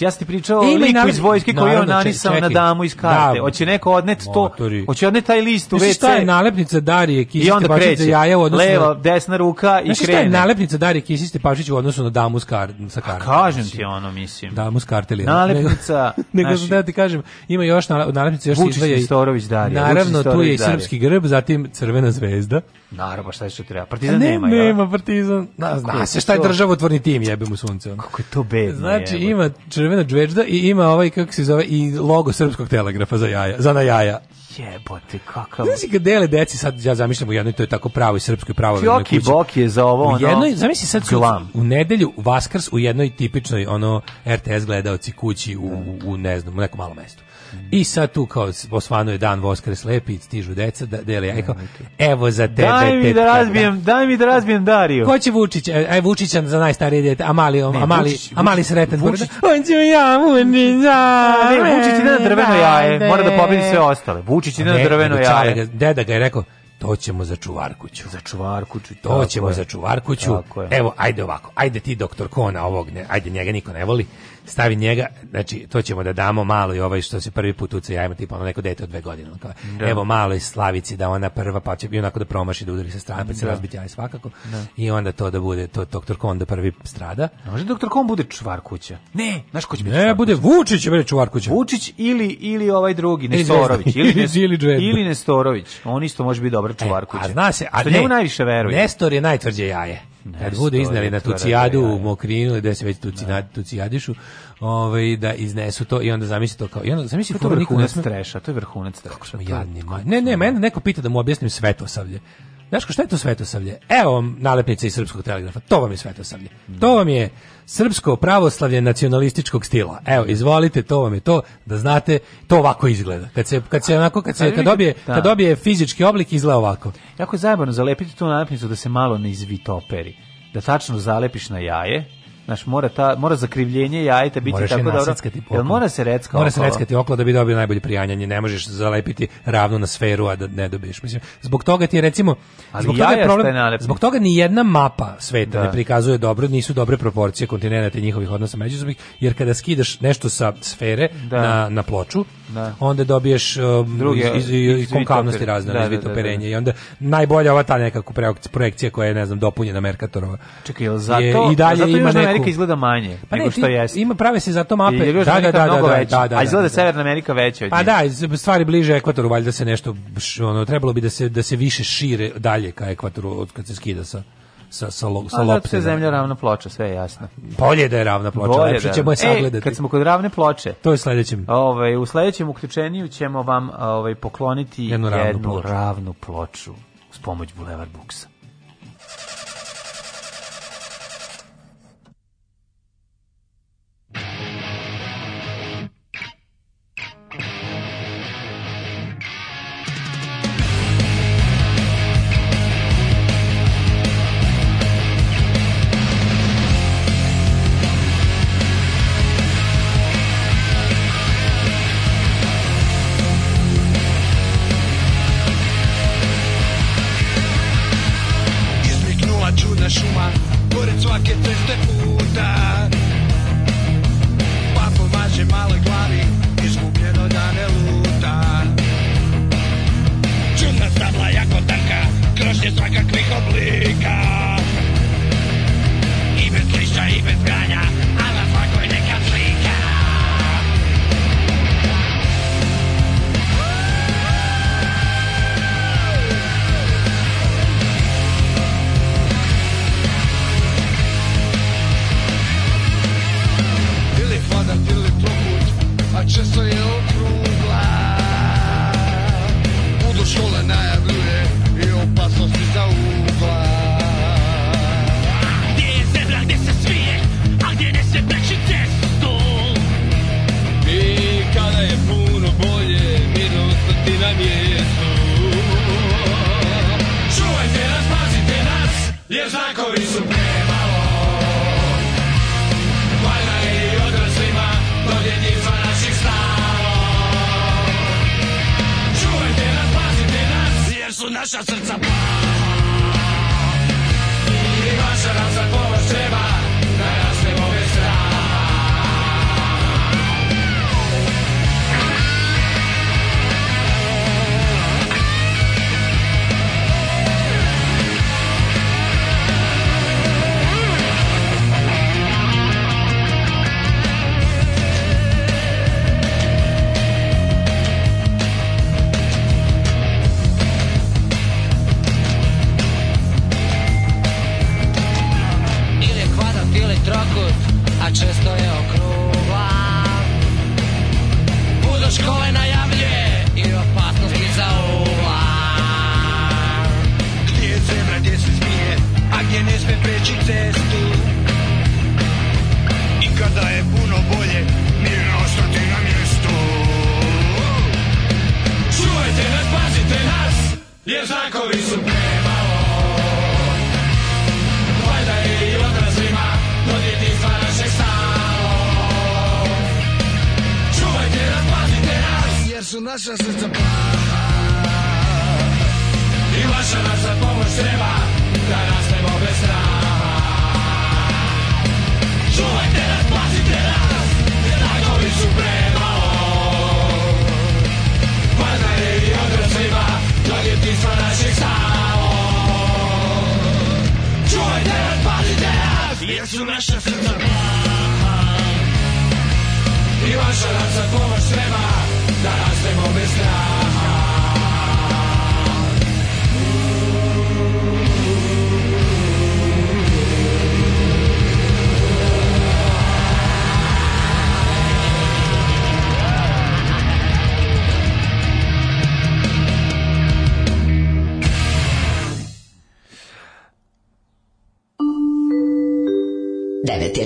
ja sam ti pričao o e, liku iz vojske koji je onanisao na damu iz karte. Da, Hoće neko odnet to, hoće odnet taj list u WC. Šta je nalepnica Darije Kisić I onda kreće, jaja u odnosu leva, desna ruka i krene. Šta je nalepnica Darije Kisić Stepašić u odnosu na damu s sa karte? A Kažem znači, ti ono, mislim. Damu s karte. Li, nalepnica. Nego, naši... da ti kažem, ima još nalepnica. Još Vučić Nistorović Darija. Naravno, tu je i srpski grb, zatim crvena zvezda. Naravno, pa šta su treba? Pa Partizan ne, nema, nema, nema Partizan. Na, zna se šta je državotvorni tim, jebe mu sunce. Kako je to bedno, Znači, jebe. ima crvena džvežda i ima ovaj, kako se zove, i logo srpskog telegrafa za jaja, za na jaja. Jebote, kakav... Znači, kad dele deci, sad ja zamišljam u jednoj, to je tako pravo i srpskoj pravo. Kjoki bok je za ovo, ono... U jednoj, zamisli sad glam. u nedelju, u Vaskars, u jednoj tipičnoj, ono, RTS gledaoci kući u, u, u ne znam, u nekom malom mestu. I sad tu kao osvanuje dan Voskres lepi, stižu deca, da, dele jajko. Evo za tebe, daj mi da razbijem, da. daj mi da razbijem Dariju. Ko će Vučić? Aj e, e, Vučićan za najstarije dete, a mali, a mali, a mali sretan. Vučić. On će ja Ne, Vučić ide na drveno jaje, mora da pobedi sve ostale. Vučić ide na drveno jaje. Deda ga je rekao, to ćemo za čuvarkuću. Za čuvarkuću. To ćemo je. za čuvarkuću. Evo, ajde ovako. Ajde ti doktor Kona ovog, ne, ajde njega niko ne voli stavi njega, znači to ćemo da damo malo i ovaj što se prvi put uca jajima, tipa ono neko dete od dve godine. Kao, da. Evo malo i Slavici da ona prva, pa će bi onako da promaši, da udari sa strane, pa će se da. razbiti jaje svakako. Da. I onda to da bude, to doktor Kon da prvi strada. Može doktor Kon bude čvar kuća? Ne, znaš ko će biti Ne, bude Vučić, bude čvar kuća. Vučić ili, ili ovaj drugi, Nestorović. Ili, Nestorović, ili, Nestorović. On isto može biti dobar čvar kuća. E, a zna se, a što ne, najviše veruje. Nestor je najtvrđe jaje kad bude izneli na tucijadu da u Mokrinu da se već tucinati da. tucijadišu, ovaj da iznesu to i onda zamisli to kao i onda zamisli pa to vrhunac treša, to je vrhunac treša. Kako smo jadni. Ne, ne, mene neko pita da mu objasnim svetosavlje. Znaš ko šta je to svetosavlje? Evo vam nalepnica iz Srpskog telegrafa. To vam je svetosavlje. Da. To vam je Srpsko pravoslavlje nacionalističkog stila. Evo, izvolite, to vam je to da znate, to ovako izgleda. Kad se kad se onako kad se kad dobije, da. kad dobije fizički oblik izgleda ovako. Jako je zajebano zalepiti tu napnicu da se malo ne izvitoperi. Da tačno zalepiš na jaje, Znaš, mora, ta, mora zakrivljenje jajeta biti Moraš tako dobro. Jel mora se reckati Mora se reckati okolo da bi dobio najbolje prijanjanje. Ne možeš zalepiti ravno na sferu, a da ne dobiješ. Mislim, zbog toga ti je recimo... Ali zbog, toga je problem, zbog toga ni jedna mapa sveta da. ne prikazuje dobro, nisu dobre proporcije kontinenta i njihovih odnosa međusobnih, jer kada skidaš nešto sa sfere da. na, na ploču, da. onda dobiješ um, Druge, iz, iz, iz konkavnosti razne, da, izvitoperenje. Da, da, da. I onda najbolja ova ta nekako projekcija koja je, ne znam, dopunjena Merkatorova. Čekaj, jel zato, je, i dalje zato ima neku, Amerika izgleda manje pa nego ne, što jeste. Ima prave se za to mape. I, da, da, da, da, da, da, da, da, A izgleda da, da Severna Amerika veća od Pa da, stvari bliže ekvatoru, valjda se nešto ono trebalo bi da se da se više šire dalje ka ekvatoru od kad se skida sa sa sa lo, sa lopte. se zemlja ravna ploča, sve je jasno. Bolje da je ravna ploča, Bolje lepše da. ćemo je e, sagledati. E, kad smo kod ravne ploče. To je sledećem. Ovaj u sledećem uključenju ćemo vam ovaj pokloniti jednu ravnu, ploču. ravnu ploču s pomoć Bulevar Buksa. Nasze serca pal!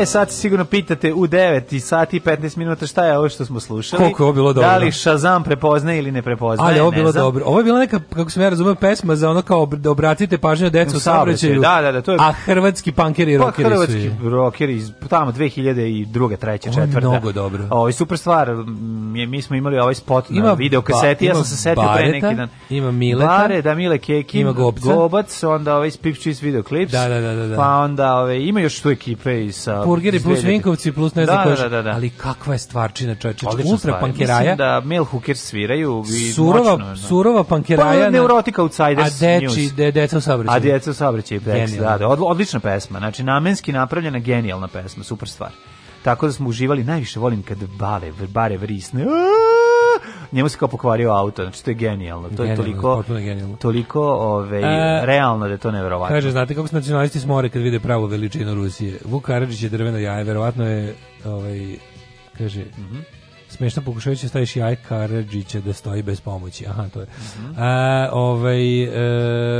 E, sad sigurno pitate u 9 i sati i 15 minuta šta je ovo što smo slušali. Koliko je ovo bilo dobro? Da li Shazam prepoznaje ili ne prepoznaje? Ali ovo bilo dobro. Ovo je bila neka, kako sam ja razumio, pesma za ono kao da obratite pažnju decu u saobraćaju. Da, da, da, to je... A hrvatski punkeri i pa, rockeri hrvatski su. hrvatski rockeri iz tamo 2002. 3. 4. Mnogo dobro. Ovo je super stvar. Mm, mi smo imali ovaj spot na video kaseti. Ba, ja sam se setio pre neki dan. Ima Mileta. Bare, da Mile Kekin. Ima Gobca. Gobac, onda ovaj Spipčis videoklips. Da, da, da, da, da. Pa onda ove, ovaj, ima još tu ekipe i sa pa burgeri plus vinkovci plus ne znam da, da, da, da, Ali kakva je stvarčina, čoveče. Ultra pankeraja. Mislim da Mel Hooker sviraju i surova, močno, surova pankeraja. Pa Neurotic Outsiders a deci, De, deca u saobraćaju. A deca u saobraćaju. Da, da, odlična pesma. Znači, namenski napravljena genijalna pesma. Super stvar. Tako da smo uživali. Najviše volim kad bare, bare vrisne. Aaaa! njemu se kao pokvario auto, znači to je genijalno. To genijalno, je toliko je genijalno. toliko ovaj e, realno da je to neverovatno. Kaže, znate kako se nacionalisti smore kad vide pravu veličinu Rusije. Vuk Karadžić je drveno jaje, verovatno je ovaj kaže, mm -hmm smešno pokušavajući da staviš jaj Karadžića da stoji bez pomoći. Aha, to je. Mm -hmm. A, ovaj,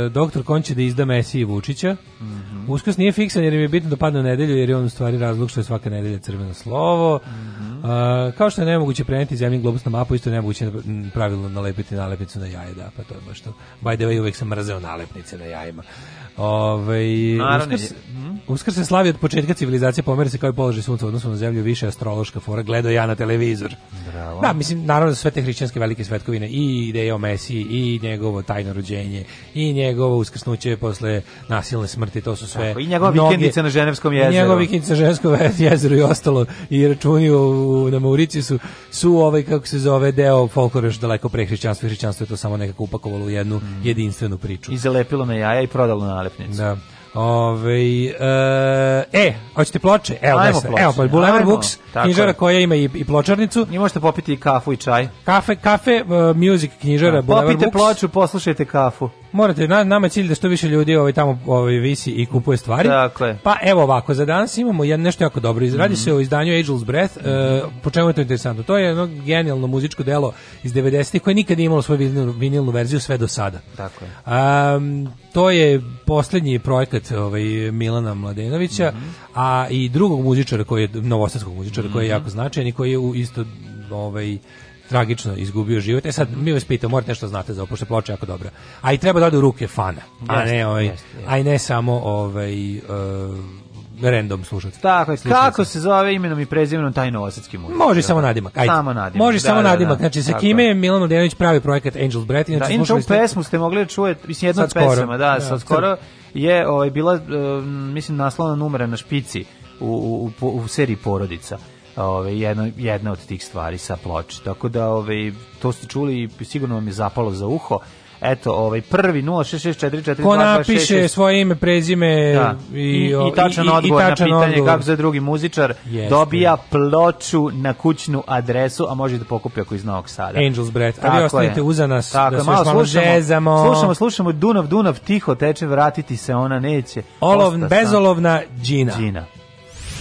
e, doktor Kon da izda Mesiji Vučića. Mm -hmm. Uskrs nije fiksan jer im je bitno da padne u nedelju jer je on u stvari razlog što je svaka nedelja crveno slovo. Mm -hmm. A, kao što je nemoguće preneti zemljin globus na mapu, isto je nemoguće pravilno nalepiti nalepnicu na jaje, da, pa to je baš to. By the way, uvek sam mrzeo nalepnice na jajima. Ovaj uskrs, hm? uskrs se slavi od početka civilizacije, pomeri se kao i položaj sunca u odnosu na zemlju, više astrološka fora, gledao ja na televizor. Bravo. Da, mislim, naravno da sve te hrišćanske velike svetkovine, i ideje o Mesiji, i njegovo tajno rođenje, i njegovo uskrsnuće posle nasilne smrti, to su sve. Tako, I njegova vikendice na Ženevskom jezeru. I njegova vikendica na Ženevskom jezeru i ostalo, i računi u, na Maurici su, su ovaj, kako se zove, deo folklora još daleko pre hrišćanstva, hrišćanstvo je to samo nekako upakovalo u jednu mm. jedinstvenu priču. I zalepilo na jaja i prodalo na nalepnicu. Da. Ove, e, e, hoćete ploče? Evo, ajmo ploče. Evo, Bulevar Books, knjižara koja ima i, i pločarnicu. I možete popiti i kafu i čaj. Kafe, kafe, e, music knjižara, da, Bulevar Popite ploču, poslušajte kafu morate, na, nama je cilj da što više ljudi ovaj, tamo ovaj, visi i kupuje stvari. Dakle. Pa evo ovako, za danas imamo jedno nešto jako dobro. Izradi mm -hmm. se o izdanju Angel's Breath. Mm -hmm. uh, po čemu je to interesantno? To je jedno genijalno muzičko delo iz 90-ih koje nikad nije imalo svoju vinilnu, vinilnu verziju sve do sada. Dakle. Um, to je poslednji projekat ovaj, Milana Mladenovića, mm -hmm. a i drugog muzičara koji je, novosadskog muzičara koji je mhm. jako značajan i koji je u isto ovaj tragično izgubio život. E sad, mi vas pitamo, morate nešto znate za ovo, pošto ploča jako dobra. A i treba da ode u ruke fana, a ne, ovaj, jest, a ne samo ovaj, uh, random slušati. Tako je, kako se zove imenom i prezimenom taj novosadski muzičar? Može samo nadimak. Ajde. Samo nadimak. Može da, samo da, nadimak. Da, znači sa kime je Milano Mladenović pravi projekat Angel Breath. Znači, da, inače ovu pesmu ste mogli da čujete, mislim jednu od pesama, da, da, sad skoro je ovaj, bila, uh, mislim, naslovna numera na špici u, u, u, u seriji Porodica ove, jedno, jedna od tih stvari sa ploče. Tako da ove, to ste čuli i sigurno vam je zapalo za uho. Eto, ovaj prvi 06644226. Ko napiše svoje ime, prezime da. i, i, i tačan i, odgovor i, i tačan na pitanje odgovor. kako za drugi muzičar Jeste. dobija ploču na kućnu adresu, a može da pokupi ako iz Novog Sada. Angels Breath. Tako a vi ostanite uza nas Tako da je, malo slušamo, Slušamo, slušamo Dunav, Dunav, tiho teče, vratiti se ona neće. Olovn, bezolovna džina. Džina.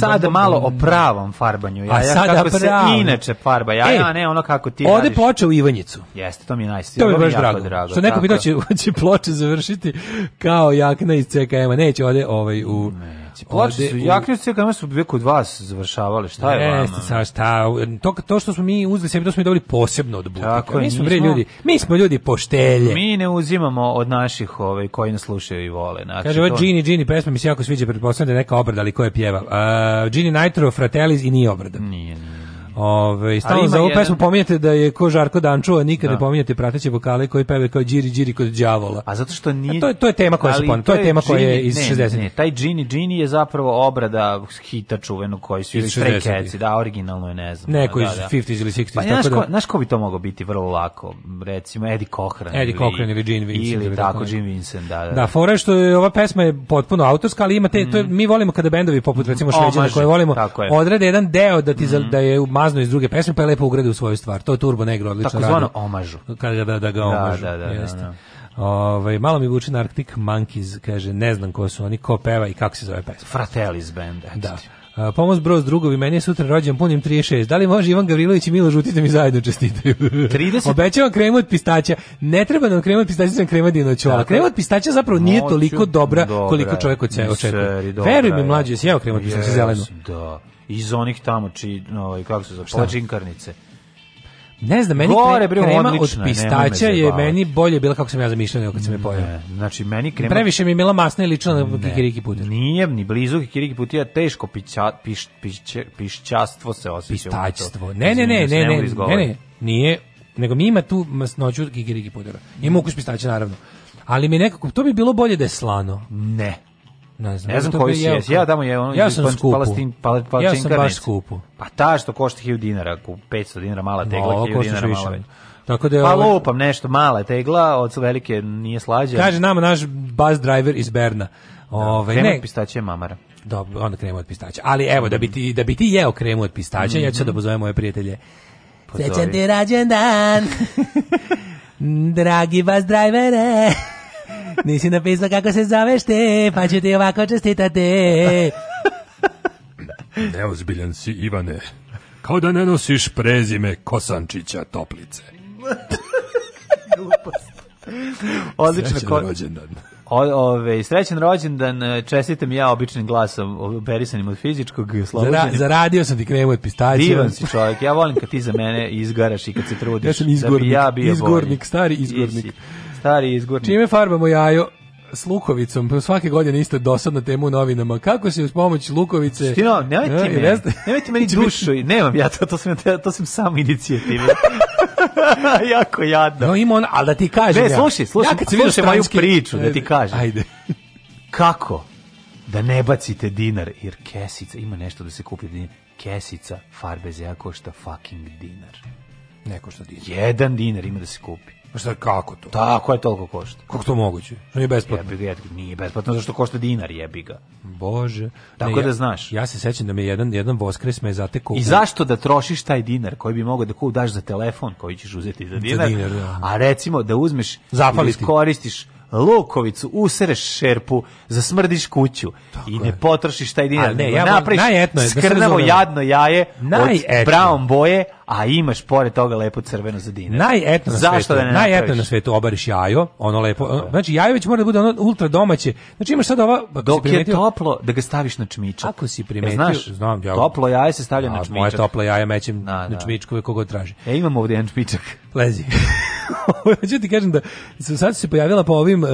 Sada malo o pravom farbanju ja a kako se inače farba ja e, ne ono kako ti Ode radiš. ploča u Ivanjicu. Jeste, to mi je najs. To mi je baš drago. Što neko pitao će, hoće ploče završiti kao jakna iz CKM-a. Neće ode ovaj u... Ne Japanci. Plače su, jakne su, kama su uvijek kod vas završavale, šta je vama? Jeste, šta, to, to što smo mi uzeli sebi, to smo i dobili posebno od butika. Tako, mi smo, bre, ljudi, mi smo ljudi poštelje. Mi ne uzimamo od naših ovaj, koji nas slušaju i vole. Znači, Kaže, ovo to... Gini, Gini pesma mi se jako sviđa, pretpostavljam da je neka obrada, ali ko je pjeva. Uh, Gini Nitro, Fratellis i nije obrada. Nije, nije. Ove, stalno za ovu jedan... pesmu pominjate da je ko Žarko Dančuva, nikad da. ne pominjate prateće vokale koji peve kao Džiri Džiri kod đavola. A zato što nije... to, je, to je tema koja se pon... to je, tema koja je iz 60. Ne, taj Gini Gini je zapravo obrada hita čuvenu koji su iz Stray da, originalno je ne znam. Neko iz da. 50s da. ili 60s. Pa, ja, znaš, da... znaš ko bi to mogao biti vrlo lako? Recimo Eddie Cochran. Eddie Cochran ili Gene Vincent. Ili tako, Gene Vincent, da, da. Da, da. fora što je, ova pesma je potpuno autorska, ali imate, mm. to je, mm. mi volimo kada bendovi poput recimo Šveđana koje volimo, odrede jedan deo da ti mm. da je mazno iz druge pesme, pa je lepo ugradi u svoju stvar. To je Turbo Negro odlično Tako zvano omažu. Kada da, da ga da, omažu. Da, da, da, jeste. da, da. Ove, ovaj, malo mi vuče na Arctic Monkeys, kaže, ne znam ko su oni, ko peva i kako se zove pesma. Fratelis band. Da. Uh, pomoz broz drugovi, meni je sutra rođen punim 36. Da li može Ivan Gavrilović i Milo Žutić mi zajedno čestitaju? 30? Obećavam kremu od pistaća. Ne treba nam krema od pistaća, sam krema dinoćola. Dakle, krema od pistaća zapravo nije toliko dobra, dobra koliko čovjek od očekuje. Veruj mi, mlađe, jesi jeo krema od pistaća yes, zelenu? Da iz onih tamo či ovaj kako se zove palačinkarnice ne znam, meni Gore, krema, krema odlična, od pistaća je meni bolje bila kako sam ja zamišljao nego kad se me pojao. Znači, meni krema... Previše mi je bila masna i lična na kikiriki putir. Nije, ni blizu kikiriki putija, teško pića, piš, piš, pišćastvo se osjeća. Pistaćstvo. Ne, ne, ne, ne, ne, ne, ne, nije, nego mi ima tu masnoću kikiriki pudera. Ima ukus pistaća, naravno. Ali mi nekako, to bi bilo bolje da je slano. Ne. Ne znam, ne znam koji si Ja damo je ono ja sam skupu. Palestin, pal, pal, ja sam baš skupu. Pa ta što košta 1000 dinara, 500 dinara mala tegla, no, 1000 dinara mala Tako da je pa ovaj- lupam nešto, mala tegla, od velike nije slađa. Kaže nama naš bus driver iz Berna. Da, Ove, kremu ne, od pistaća je mamara. Dobro, onda kremu od pistaća. Ali evo, da bi ti, da bi ti jeo kremu od pistaća, mm -hmm. ja ću da pozovem moje prijatelje. Srećan ti rađen dan, dragi bus drivere. Nisi napisala kako se zoveš te, pa ću ti ovako čestitati. Neozbiljan si, Ivane. Kao da ne nosiš prezime Kosančića Toplice. Odlično. Srećan rođendan. O, ove, srećan rođendan, čestitam ja običnim glasom, berisanim od fizičkog Zara, Zaradio sam ti kremu od pistacija. Divan si čovjek, ja volim kad ti za mene izgaraš i kad se trudiš. Ja sam izgornik, da bi ja bio izgornik, stari izgornik. Stari izgurni. Čime farbamo jajo? s Lukovicom, pa svake godine isto dosadna tema u novinama. Kako se uz pomoć Lukovice... Stino, nemojte, meni, rest... nemojte meni dušu, nemam ja to, to sam, to sam sam inicijativa. jako jadno. No ima on, ali da ti kažem ne, ja. slušaj, slušaj, ja kad slušaj stranski... moju priču, da ti kažem. Ajde. Kako? Da ne bacite dinar, jer kesica, ima nešto da se kupi dinar. Kesica farbe jako košta fucking dinar. Neko što dinar. Jedan dinar ima da se kupi. Pa šta, kako to? Tako je, toliko košta. Kako to moguće? Što nije besplatno? Jebi ga, jebi ga, nije besplatno, zašto košta dinar, jebi ga. Bože. Tako ne, da ja, znaš. Ja se sećam da mi jedan, jedan voskres me zatekao. I zašto da trošiš taj dinar koji bi mogao da ko daš za telefon koji ćeš uzeti za dinar? Za dinar ja. Da. A recimo da uzmeš, Zapali da iskoristiš lukovicu, usereš šerpu, zasmrdiš kuću Tako i ne potrošiš taj dinar. Ne, ja, napraviš je, da skrnavo jadno jaje naj od brown boje, a imaš pored toga lepo crveno za dinar. Najetno na Zašto svetu, da ne najetno na svetu obariš jajo, ono lepo, ono, znači jajo već mora da bude ono ultra domaće. Znači imaš sad ova... Dok je toplo, da ga staviš na čmičak. Ako si primetio, e, znaš, znam, ja, toplo jaje se stavlja na, da, čmičak. Moje toplo jaje mećem da, na, na da. čmičku kogo traži. E, imamo ovdje jedan čmičak. Lezi. Hoću ti kažem da sad se pojavila po ovim uh,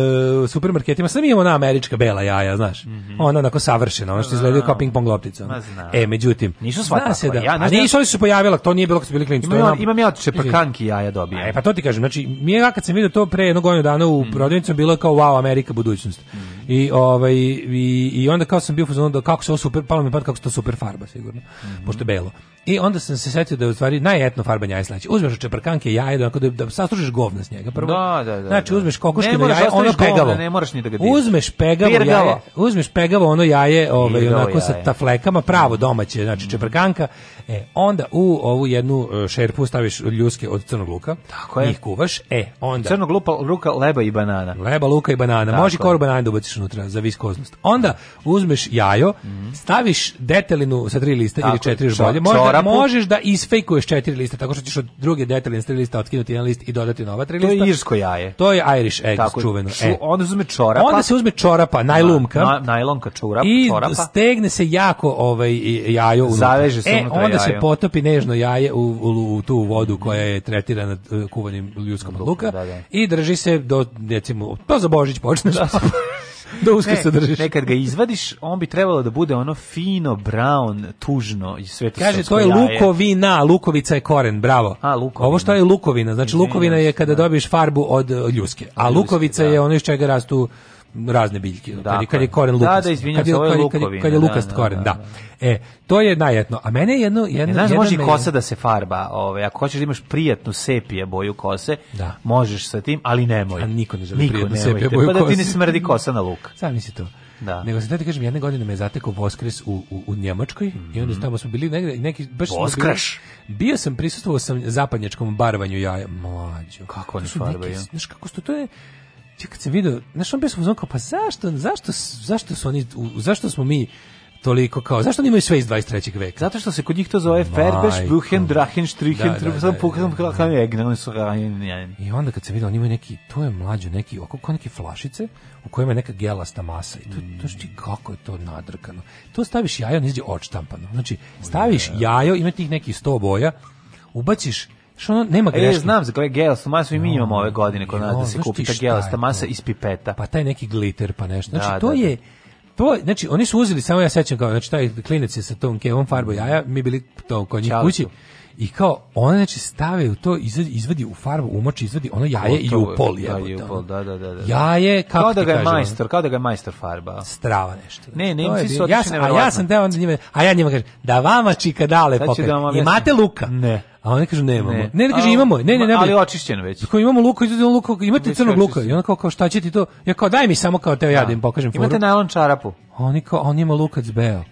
supermarketima, sad mi imamo ona američka bela jaja, znaš. Mm -hmm. Ona onako savršena, ona što izgleda kao ping pong loptica. Ma, e, međutim, nisu sva tako. Da, ja, a nisu su se pojavila, to nije bilo bilo su bili klinci. Imam, nam... imam ja čepakanki jaja dobijem. E, pa to ti kažem, znači, mi je, kad sam vidio to pre jednog godinu dana u mm. prodavnicu, bilo je kao wow, Amerika budućnost. Mm. I ovaj i, i onda kao sam bio fuzonu da kako se ovo super palo mi pad kako se to super farba sigurno. Mm -hmm. Pošto je belo. I onda sam se setio da je u stvari najetno farbanje jaje slaće. Uzmeš čeprkanke jaje da da, da sastružiš govna s njega prvo. Da, da, da. da znači da. uzmeš kokoške da jaje, ono pegavo. Govna, ne moraš ni da ga dirati. Uzmeš pegavo Pirgava. jaje, uzmeš pegavo ono jaje, ovaj onako jaje. sa taflekama pravo mhm. domaće, znači mm. čeprkanka. E, onda u ovu jednu e, šerpu staviš ljuske od crnog luka. Tako je. Ih kuvaš. E, onda crnog lupa, luka, leba i banana. Leba, luka i banana. Tako Može kor banana da ubaciš unutra za viskoznost. Onda uzmeš jajo, staviš detelinu sa tri lista ili četiri još bolje. Možda možeš da isfejkuješ četiri lista, tako što ćeš od druge deteline sa tri lista otkinuti jedan list i dodati nova tri lista. To je irsko jaje. To je Irish egg tako, čuveno. e. Onda se uzme čorapa. Onda se uzme čorapa, najlumka. Na, najlonka čorapa. I čorapa. stegne se jako ovaj jajo unutra. Zaveže se e, unutra onda jajo. se potopi nežno jaje u, u, u tu vodu koja je tretirana eh, kuvanim ljudskom luka, da, da. i drži se do, recimo, to pa za Božić počneš. Da. Do da usko ne, se držiš. Nekad ga izvadiš, on bi trebalo da bude ono fino, brown, tužno i sve to Kaže, to je jaje. lukovina, lukovica je koren, bravo. A, lukovina. Ovo što je lukovina, znači Izvini, lukovina je kada da. dobiješ farbu od ljuske, a ljuske, lukovica da. je ono iz čega rastu razne biljke. Da, da Kad, je, kad je koren lukast. Da, da, izvinjam je lukovina. Kad je da, lukast da, koren, da, da. da. E, to je najjedno. A mene je jedno... E, jedno znaš, može i kosa da se farba. Ove, ovaj, ako hoćeš da imaš prijatnu sepije boju kose, da. možeš sa tim, ali nemoj. A niko ne želi niko prijatnu sepije boju kose. Pa da ti ne smrdi kosa na luk. Sam misli to. Da. Nego sam te da kažem, jedne godine me zatekao Voskres u, u, u Njemačkoj mm -hmm. i onda mhm. tamo smo bili negde, neki, baš Voskreš! Bili, bio sam, prisustvovao sam zapadnjačkom barvanju jaja. Mlađo. Kako oni farbaju? Znaš kako su to je ja kad sam vidio, znaš, on bio sam kao, pa zašto, zašto, zašto su oni, zašto smo mi toliko kao, zašto oni imaju sve iz 23. veka? Zato što se kod njih to zove Ferbeš, Bruhen, da, Drahen, Strichen, da, da, sam pokazam kako je egnan, su I onda kad se vidio, oni imaju neki, to je mlađo, neki, oko kao neke flašice u kojima je neka gelasta masa i to, to što kako je to nadrkano. To staviš jajo, nizđe odštampano. Znači, staviš jajo, ima tih nekih 100 boja, ubaciš Što ono, nema e, greške. E, znam za koje gelasta masu i mi imamo ove godine kod nas da se kupi ta gelasta masa iz pipeta. Pa taj neki glitter pa nešto. Znači, da, to da, da. je to, znači oni su uzeli samo ja sećam kao znači taj klinac je sa tom kevom farbo jaja mi bili to kod njih kući i kao ona znači stave u to izvadi, izvadi u farbu umoči izvadi ono jaje i u pol da, je da, da, da, da, jaje kako kao da ga je majstor kao da ga je majstor farba strava nešto ne ne im su ja sam, a ja sam deo onda njima a ja njima kažem da vama čika dale pokaj da imate luka ne A ona kaže nemamo. Ne, ne, ne kaže imamo. Ne, ne, ne. Ali očišćeno već. Ko imamo luka, izuzeo luka, imate crnog luka. I ona kao kao šta će ti to? Ja kao daj mi samo kao teo ja da, da im pokažem. Imate najlon čarapu. Oni kao on ima lukac beo.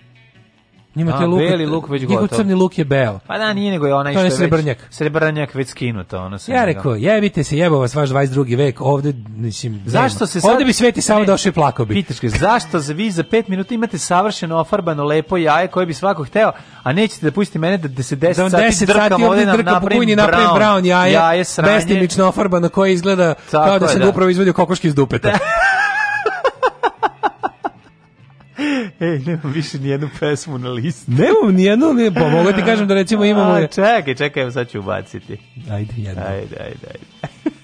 Njima te luk, beli luk već gotov. crni luk je beo. Pa da, nije nego je onaj to što je srebrnjak. Već, srebrnjak već skinuto. Ono ja rekao, jebite se, jebo vas vaš 22. vek, ovde, mislim, zašto se sad, ovde bi sveti samo došao i plakao bi. Pitaš zašto za vi za 5 minuta imate savršeno ofarbano lepo jaje koje bi svako hteo, a nećete da pustite mene da, da se 10 da sati, sati drkam ovde nam napravim brown, brown jaje, jaje bestimično ofarbano koje izgleda Tako kao da sam da. upravo izvadio kokoški iz dupeta. Ej, nemam više ni jednu pesmu na listi. Nemam ni jednu, ne, pa mogu ti kažem da recimo imamo... A, čekaj, čekaj, sad ću ubaciti. Ajde, jednu. Ajde, ajde, ajde.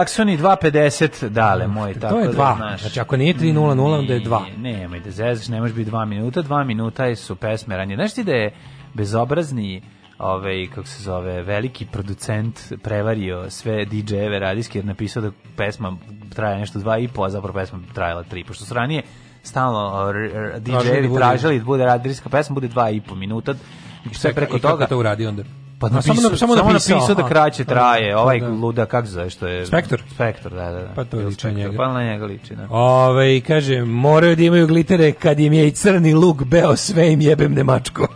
Galaksoni 2.50 dale, moj, to tako je da dva. znaš. Znači, ako nije 3.00, onda je 2. Ne, nemoj da zezaš, ne može biti 2 minuta, 2 minuta su pesme ranije. Znaš ti da je bezobrazni ovaj kako se zove veliki producent prevario sve DJ-eve radijske jer napisao da pesma traje nešto dva i po, a zapravo pesma trajala 3 pošto su ranije stalno DJ-evi tražili da, da bude radijska pesma, bude dva i po minuta, sve preko toga. kako to uradi onda? Pa napisao, samo, samo, samo napisao, napisao pa da kraće traje, pa, ovaj da. luda, kak zove što je... Spektor? Spektor, da, da. da. Pa to je liče njega. Pa na njega liči, da. Ove, kaže, moraju da imaju glitere kad im je i crni luk beo, sve im jebem nemačko.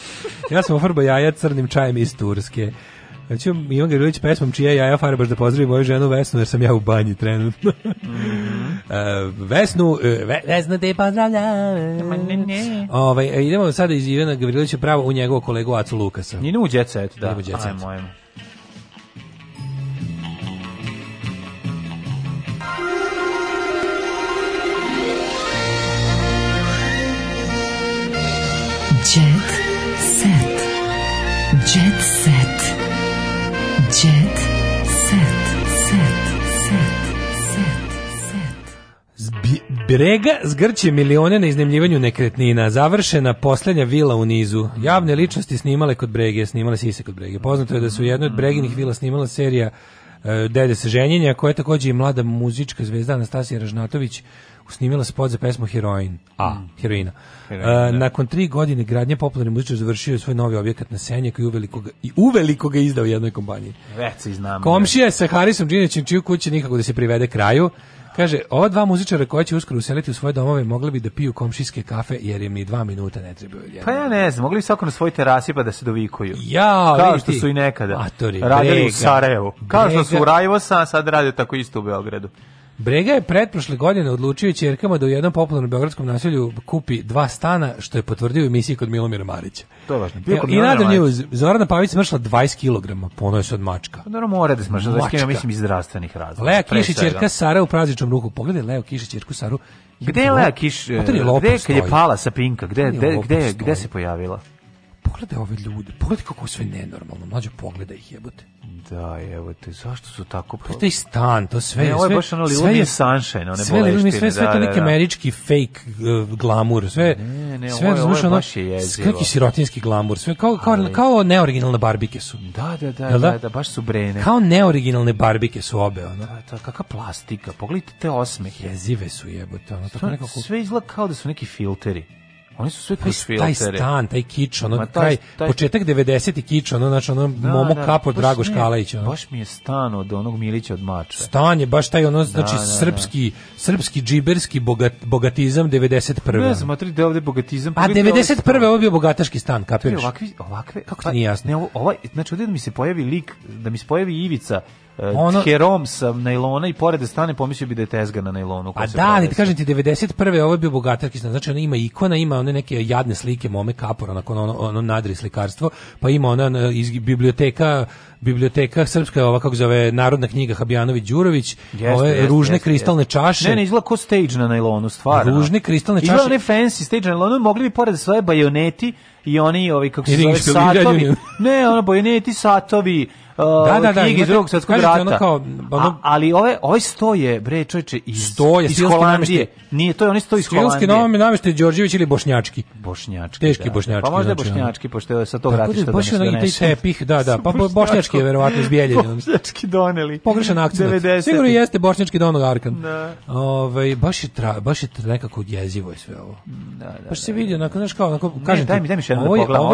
ja sam ofrbo jaja crnim čajem iz Turske. Ja ću Ivan Gavrilović pesmom Čija jaja fara baš da pozdravi moju ženu Vesnu, jer sam ja u banji trenutno. Mm -hmm. uh, vesnu, uh, ve, Vesna te pozdravlja. Ne, ne. Ovaj, e, idemo sada iz Ivana Gavrilovića pravo u njegovog kolegu Acu Lukasa. Idemo u Jet Set, da. Idemo u Jet Set. Ajmo, ajmo. Brega zgrće milione na iznemljivanju nekretnina. Završena poslednja vila u nizu. Javne ličnosti snimale kod Brege, snimale sise kod Brege. Poznato je da su u jednoj od Breginih vila snimala serija e, Dede se ženjenja, koja je također i mlada muzička zvezda Anastasija Ražnatović usnimila spot za pesmu Heroin. A, mm. heroina. heroina da. uh, e, nakon tri godine gradnje popularni muzičar završio je svoj novi objekat na Senje koji uveliko ga, i uveliko ga izdao jednoj kompaniji. Već si znam. Komšija je sa Harisom Džinićem čiju kuće nikako da se privede kraju. Kaže, ova dva muzičara koja će uskoro useliti u svoje domove mogli bi da piju komšijske kafe jer im ni dva minuta ne trebaju. Pa ja ne znam, mogli bi svako na svoj terasi pa da se dovikuju. Ja, Kao što su i nekada. Atori, radili brega, u Sarajevu. Kao brega. što su u Rajvosa, sad rade tako isto u Beogradu. Brega je pretprošle godine odlučio ćerkama da u jednom popularnom beogradskom naselju kupi dva stana, što je potvrdio u emisiji kod Milomira Marića. To je važno. Bio kod I nadalje, Zorana Pavić smršla 20 kg, ponoje se od mačka. Pa naravno mora da smršla 20 kg, mislim, iz zdravstvenih razloga. Lea Kišić ćerka Sara u prazničnom ruku. Pogledaj Leo Kišić ćerku Saru. Gde je Lea Kiš? Pa e, gde kad je pala sa Pinka? Gde, gde, gde, gde se pojavila? pogledaj ove ljude, pogledaj kako sve nenormalno, mlađe pogleda ih jebote. Da, evo te, zašto su tako... Pa taj stan, to sve... Ne, ovo je baš ono Lumi Sunshine, one sve, boleštine. Sve, sve, da, to neki da, da. američki fake uh, glamur, sve... Ne, ne, sve, ovo, ovo je baš je jezivo. Neki sirotinski glamur, sve kao, kao, Ali... kao neoriginalne barbike su. Da, da, da, da? da, da, baš su brene. Kao neoriginalne barbike su obe, ono. Da, da, kakva plastika, pogledajte te osmehe. Jezive su jebote, ono, tako nekako... Sve izgleda kao da su neki filteri. Oni su sve kroz filtere. Taj stan, taj kič, ono, taj, taj... početak 90. kič, ono, znači, ono, da, momo da, kapo Dragoš Kalajić. Ono. Baš mi je stan od onog Milića od Mače. Stan je baš taj, ono, da, znači, da, da, srpski, srpski džiberski bogat, bogatizam 91. Ne znam, a tri da ovde bogatizam. Pa, 91. ovo bio bogataški stan, kapiraš? Ovakvi, ovakve, kako ti nije pa, jasno? Ne, ovaj, znači, ovde da mi se pojavi lik, da mi se pojavi Ivica, E, ono, herom sa nailona i pored da stane pomislio bi da je tezga na najlonu. A da, da, ali ti kažem ti, 91. ovo je bio bogatarki znači ona ima ikona, ima one neke jadne slike mome kapora, nakon ono, ono nadri slikarstvo, pa ima ona iz biblioteka biblioteka srpska, ova kako zove Narodna knjiga Habijanović Đurović, ove yes, ružne yes, kristalne čaše. Ne, ne, izgleda ko stage na nailonu, stvarno. Ružne kristalne čaše. Izgleda ne fancy stage na nailonu, mogli bi pored svoje bajoneti i oni, ovi, kako se zove, satovi. Ne, ono, bajoneti, satovi, da, da, da, knjige iz drugog svetskog rata. Ono kao, ono... A, ali ove, ovaj, ovaj sto je, bre, čovječe, iz, sto je, iz Holandije. Nije, to je oni sto iz Holandije. Stilski novom namještaj Đorđević ili Bošnjački. Bošnjački, Teški da, da. bošnjački. Pa možda je znači, bošnjački, pošto je sa tog ratišta da, da donese. Baš je taj tepih, da, da, pa bošnjački je verovatno izbjeljen. bošnjački doneli. Pogrešan akcent. Sigurno jeste bošnjački donog Arkan. Da. Ove, ovaj, baš je, tra, baš je nekako jezivo je sve ovo. Da, da, baš pa se da, vidi, onako, znaš kao, onako, kažem ti. Daj mi, daj mi še jedan da pogledam,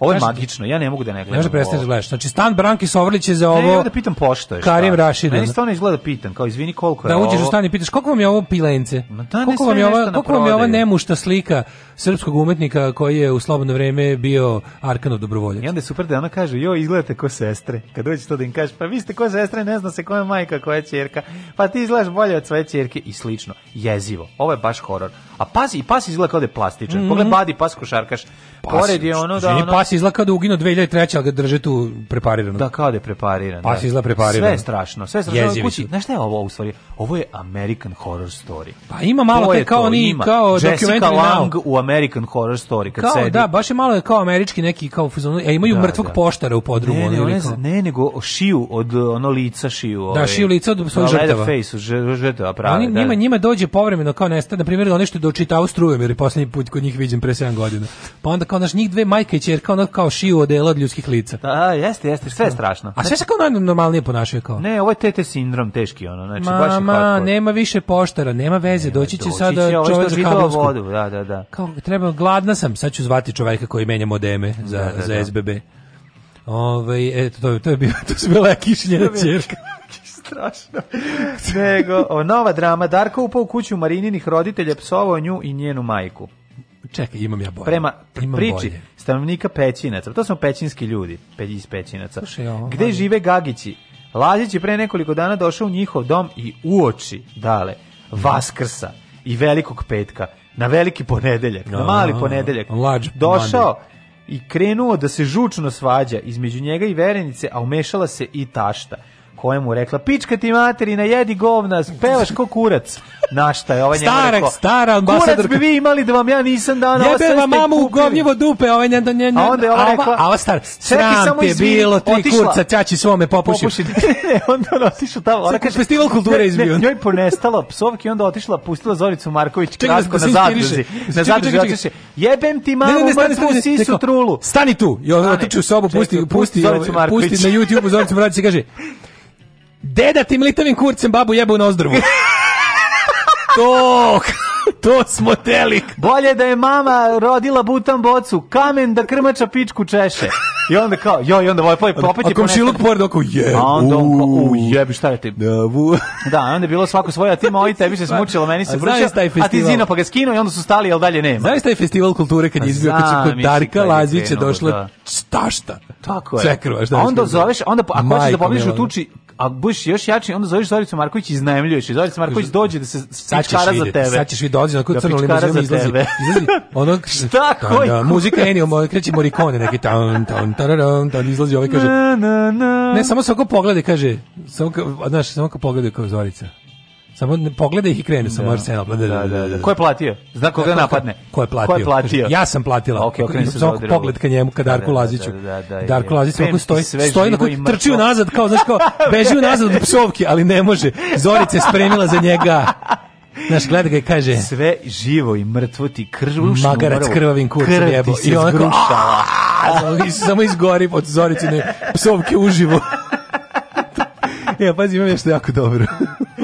ovo je magično, ja ne mogu da ne gledam. Ne može prestati gledaš. Znači, stan Branki Novrlić je za ovo. Ne, ja da pitam pošto je. Karim Rašid. Ne, stvarno izgleda pitam, kao izvini koliko je. Da uđeš u stan i pitaš koliko vam je ovo pilence? Da, koliko vam je ova, koliko vam je ova nemušta slika srpskog umetnika koji je u slobodno vreme bio Arkanov dobrovoljac. I onda je super da ona kaže, jo, izgledate ko sestre. Kad dođeš to da im kažeš, pa vi ste ko sestre, ne zna se koja je majka, koja je ćerka, pa ti izgledaš bolje od svoje ćerke i slično. Jezivo. Ovo je baš horor. A pazi, i pas izgleda kao da je plastičan. Mm -hmm. Pogled, badi pas košarkaš. Pas, Pored je ono da ženi, ono... Pas izlaka da ugino 2003, al ga drže tu preparirano. Da, kad da je preparirano. Pas da. izla preparirano. Sve je strašno. Sve je strašno. Jezivi kući. Znaš šta je ovo u stvari? Ovo je American Horror Story. Pa ima malo te kao ni kao Jessica Lang u American Horror Story kad kao, sedi. Da, baš je malo kao američki neki kao fuzon. E, imaju da, mrtvog da. poštara u podrumu. Ne, ne, ono, ne, nego šiju od ono lica šiju. Da, ove, da, šiju lica od svoje žrtava. Face, žrtava prave. Oni, njima, njima dođe povremeno kao nestane. Na primjer, da nešto dočitao strujem, jer poslednji put kod njih viđem pre 7 godina. Pa onda majka, onaš njih dve majke i ćerka, ono kao šiju odela od ljudskih lica. Da, jeste, jeste, sve je strašno. A sve znači- se kao normalnije ponašaju kao. Ne, ovo je tete sindrom teški ono, znači Mama, baš je Mama, nema više poštara, nema veze, nema, doći će sada čovjek za vodu, da, da, da. Kao treba gladna sam, sad ću zvati čovjeka koji menja modeme da, za da, da, za SBB. Ovaj eto to, to je bilo, to je bila kišnjena ćerka strašno. Nego, o, nova drama, Darko upao u kuću Marininih roditelja, psovao nju i njenu majku čekaj, imam ja bolje. Prema imam priči bolje. stanovnika Pećinaca, to su pećinski ljudi, peći iz Pećinaca. Slušaj, ovo, gde ali... žive Gagići? Lazić je pre nekoliko dana došao u njihov dom i uoči, dale, Vaskrsa i Velikog petka, na veliki ponedeljak, na mali ponedeljak, došao i krenuo da se žučno svađa između njega i verenice, a umešala se i tašta kojemu rekla pička ti materina jedi govna pevaš ko kurac našta je ovaj njemu rekao stara ambasador kurac bi vi imali da vam ja nisam dana jebe vam mamu u govnjevo dupe ovaj nje da nje a onda je ova rekla a ova star sram samo je bilo tri otišla. kurca ćaći svome popušio popuši ne, onda ona otišla tamo ona kaže festival kulture izbio njoj ponestalo psovke onda otišla pustila Zoricu Marković kratko da na zadruzi na zadruzi otišla jebem ti mamu mrtvu sisu trulu stani tu i otiči u sobu pusti pusti pusti na ovaj- YouTube Zoricu Marković kaže Deda tim litavim kurcem babu jebe u nozdrvu. to, to smo telik. Bolje da je mama rodila butan bocu, kamen da krmača pičku češe. I onda kao, joj, i onda voj, ovaj poj, opet je... A komšiluk pored oko, je, A onda on kao, u, jebi, šta je ti? Da, bu. da, onda je bilo svako svoje, a ti moji, tebi se pa, smučilo, meni se vruća, a ti zino pa ga skinu i onda su stali, jel dalje nema. Znaš taj festival kulture kad pa je izbio, kad su kod Darka Lazića došla da. stašta. Tako je. Cekrva, šta A onda zoveš, onda, ako hoćeš da pobediš u tuči, a budeš još jači, onda zoveš Zoricu Marković i iznajemljuješ. I Zorica Marković dođe da se sačkara za tebe. Sad ćeš vi dođe na koju da crnu limuzinu izlazi. izlazi ono, Šta, da, koji? Da, muzika Ennio, moj, kreće Morikone, neki tam, tam, tararam, tam, izlazi ovaj, kaže... Ne, samo se oko poglede, kaže, samo, znaš, samo oko poglede kao Zorica. Samo pogleda ih i krenu da. sa Arsenal. Da da, da, da, da, da. Ko je platio? Zna koga napadne. Ko je platio? Ko je platio? Ja sam platila. Okej, okej, samo pogled ka njemu, ka Darku Laziću. Darko Lazić samo stoji, stoji na trči unazad kao znači kao beži unazad od psovke, ali ne može. Zorica je spremila za njega. Znaš, gleda ga i kaže... Sve živo i mrtvo ti krvušno Magarac krvavim kurcem jebo. I ona zgrušala. Samo izgori od Zoricine psovke uživo. Ja, e, pazi, imam nešto jako dobro.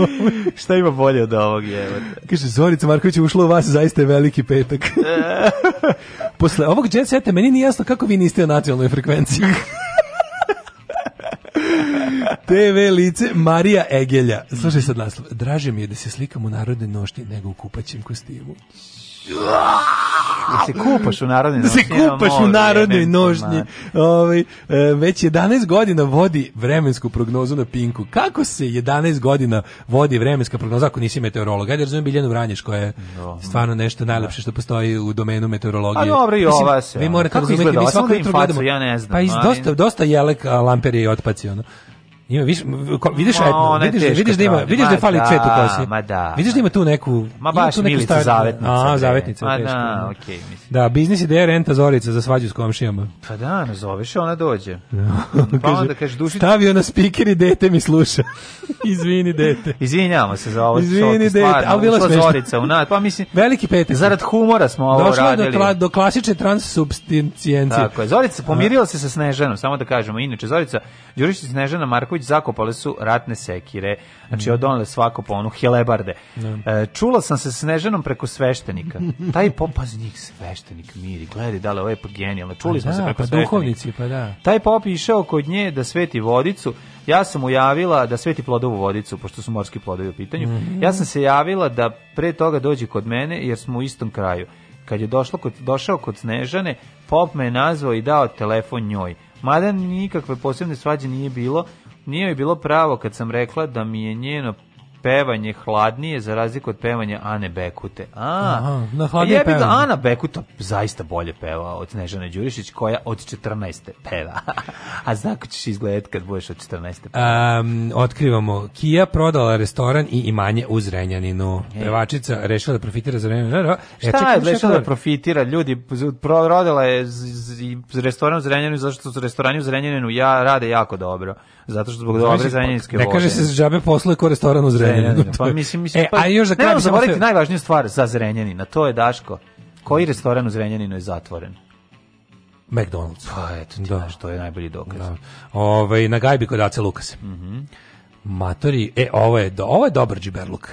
Šta ima bolje od ovog je? Kaže, Zorica Marković je ušla u vas, zaista je veliki petak. Posle ovog jet seta meni nije jasno kako vi niste na nacionalnoj frekvenciji. TV lice Marija Egelja. Slušaj sad naslov. Draže mi je da se slikam u narodnoj nošnji nego u kupaćem kostimu. Da se kupaš u narodnoj nošnji. Da se kupaš u narodnoj nošnji. Ovaj, e, već 11 godina vodi vremensku prognozu na Pinku. Kako se 11 godina vodi vremenska prognoza ako nisi meteorolog? Ajde, razumijem Biljanu Vranješ koja je stvarno nešto da. najlepše što postoji u domenu meteorologije. A dobro i ova se. Vi morate razumeti, mi svako jutro gledamo. Ja ne znam. Pa iz dosta, dosta jelek lamperije i otpaci. Ono. Ima viš, ko, vidiš, e, vidiš, da- teško, vidiš da ima, vidiš da fali cvet u da, kosi. Ma da. Vidiš da ima tu da. neku, ma baš tu neku staru, zavetnicu. A, zavetnica, ma teško. Da, okej, okay, mislim. Da, biznis ideja renta Zorica za svađu s komšijama. Pa da, nazoveš, ona dođe. pa onda kaže duši. Stavio na speaker i dete mi sluša. Izvini dete. Izvinjavamo se za ovo. Izvini dete, al bila smešna. Zorica u nas, pa mislim. Veliki petak. Zarad humora smo ovo Došla radili. Došla do, do klasične transsubstancijencije. Tako je. Zorica pomirila se sa Snežanom, samo da kažemo. Inače Zorica Đurišić Snežana Marko Popović zakopale su ratne sekire. Znači, mhm. odonele svako po onu helebarde. Da. E, čula sam se s Snežanom preko sveštenika. Taj pop, njih sveštenik, miri, gledaj, da li ovo je genijalno. Pa čuli smo da, se preko pa sveštenika. Pa da. Taj pop je išao kod nje da sveti vodicu, ja sam ujavila da sveti plodovu vodicu, pošto su morski plodovi u pitanju. Mm Ja sam se javila da pre toga dođe kod mene, jer smo u istom kraju. Kad je došlo kod, došao kod Snežane, pop me je nazvao i dao telefon njoj. Mada nikakve posebne svađe nije bilo, nije mi bilo pravo kad sam rekla da mi je njeno pevanje hladnije za razliku od pevanja Ane Bekute. A, Aha, na e, hladnije Da Ana Bekuta zaista bolje peva od Snežane Đurišić koja od 14. peva. A znako ćeš izgledati kad budeš od 14. peva. Um, otkrivamo, Kija prodala restoran i imanje u Zrenjaninu. E. Pevačica rešila da profitira za Zrenjaninu. E, Šta čekaj, je rešila da profitira? Ljudi, prodala je z, z, z, restoran u Zrenjaninu zato što su restorani u Zrenjaninu ja, rade jako dobro zato što zbog dobre zrenjaninske vode. Ne kaže se džabe posle ko restoran u Zrenjaninu. Pa mislim mislim. E, pa, a još da kraj zaboraviti sve... najvažniju stvar za Zrenjanina, to je Daško. Koji restoran u Zrenjaninu je zatvoren? McDonald's. Pa eto, ti da. Znaš, to je najbolji dokaz. Da. Ove, ovaj, na gajbi kod Ace Lukase. Mm -hmm. Matori, e, ovo je, do, ovo je dobar džiberluk.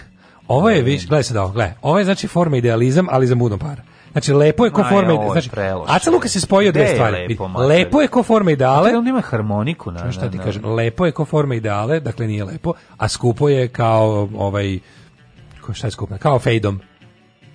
Ovo je, viš, gledaj se da ovo, gledaj. Ovo je znači forma idealizam, ali za mudom para. Znači lepo je konforme, forme, Aj, znači Aca Luka se spojio dve stvari. lepo, lepo je konforme ideale. Ali on nema harmoniku na. Šta ti kažem? Lepo je konforme ideale, dakle nije lepo, a skupo je kao ovaj ko šta je skupo? Kao fejdom.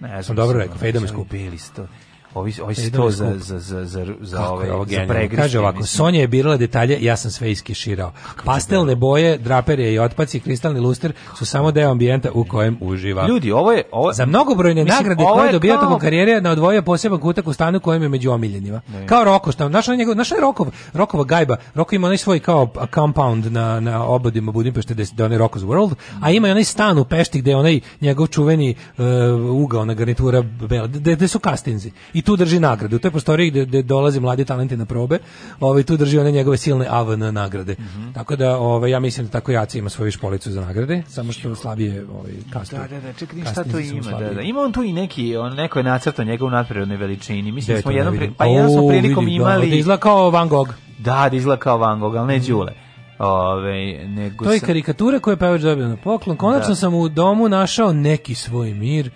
Ne, ja sam dobro rekao, fejdom je skupo. Bili sto. Ovi, ovi se to za, za, za, za, za, ove, Kaže ovako, mislim. Sonja je birala detalje, ja sam sve iskeširao. Pastelne boje, draperije i otpaci, kristalni luster su samo deo ambijenta u kojem uživa. Ljudi, ovo je... Ovo, za mnogobrojne mislim, nagrade koje dobija kao... tokom karijere na odvoja poseban kutak u stanu kojem je među omiljenima. Ne. Da, kao Roko, šta, naša, njegov, naša je Rokov, Rokova gajba. Roko ima onaj svoj kao compound na, na obodima Budimpešte da je onaj Roko's World, a ima i onaj stan u Pešti gde onaj njegov čuveni uh, ugao na garnitura, gde, gde su kastinzi i tu drži nagradu. U toj prostoriji gde, gde dolaze mladi talenti na probe, ovaj, tu drži one njegove silne AVN nagrade. Mm -hmm. Tako da ovaj, ja mislim da tako Jaci ima svoju špolicu za nagrade, samo što slabije ovaj, kastu. Da, da, da, čekaj, šta to ima? Da, da. Ima on tu i neki, on, neko je nacrtao njegovu nadprirodnoj veličini. Mislim, smo jednom, pri, pa jednom smo prilikom vidim, da, imali... Da, izgleda kao Van Gogh. Da, da izgleda kao Van Gogh, ali ne mhm. Đule. Ove, nego to je sam... karikatura koju je pevač dobio na poklon. Konačno da. sam u domu našao neki svoj mir.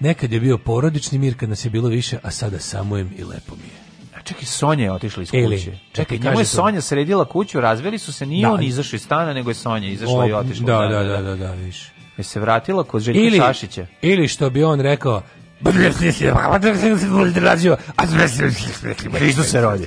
Nekad je bio porodični mir kad nas je bilo više, a sada samujem i lepo mi je. A čekaj, Sonja je otišla iz Eli, kuće. Čekaj, njemu je to... Sonja sredila kuću, razveli su se, nije da. on izašao iz stana, nego je Sonja izašla o, i otišla. Da, da, da, da, da, više. Je se vratila kod Željka ili, Šašića. Ili što bi on rekao, Hristo se rodi. Hristo se rodi.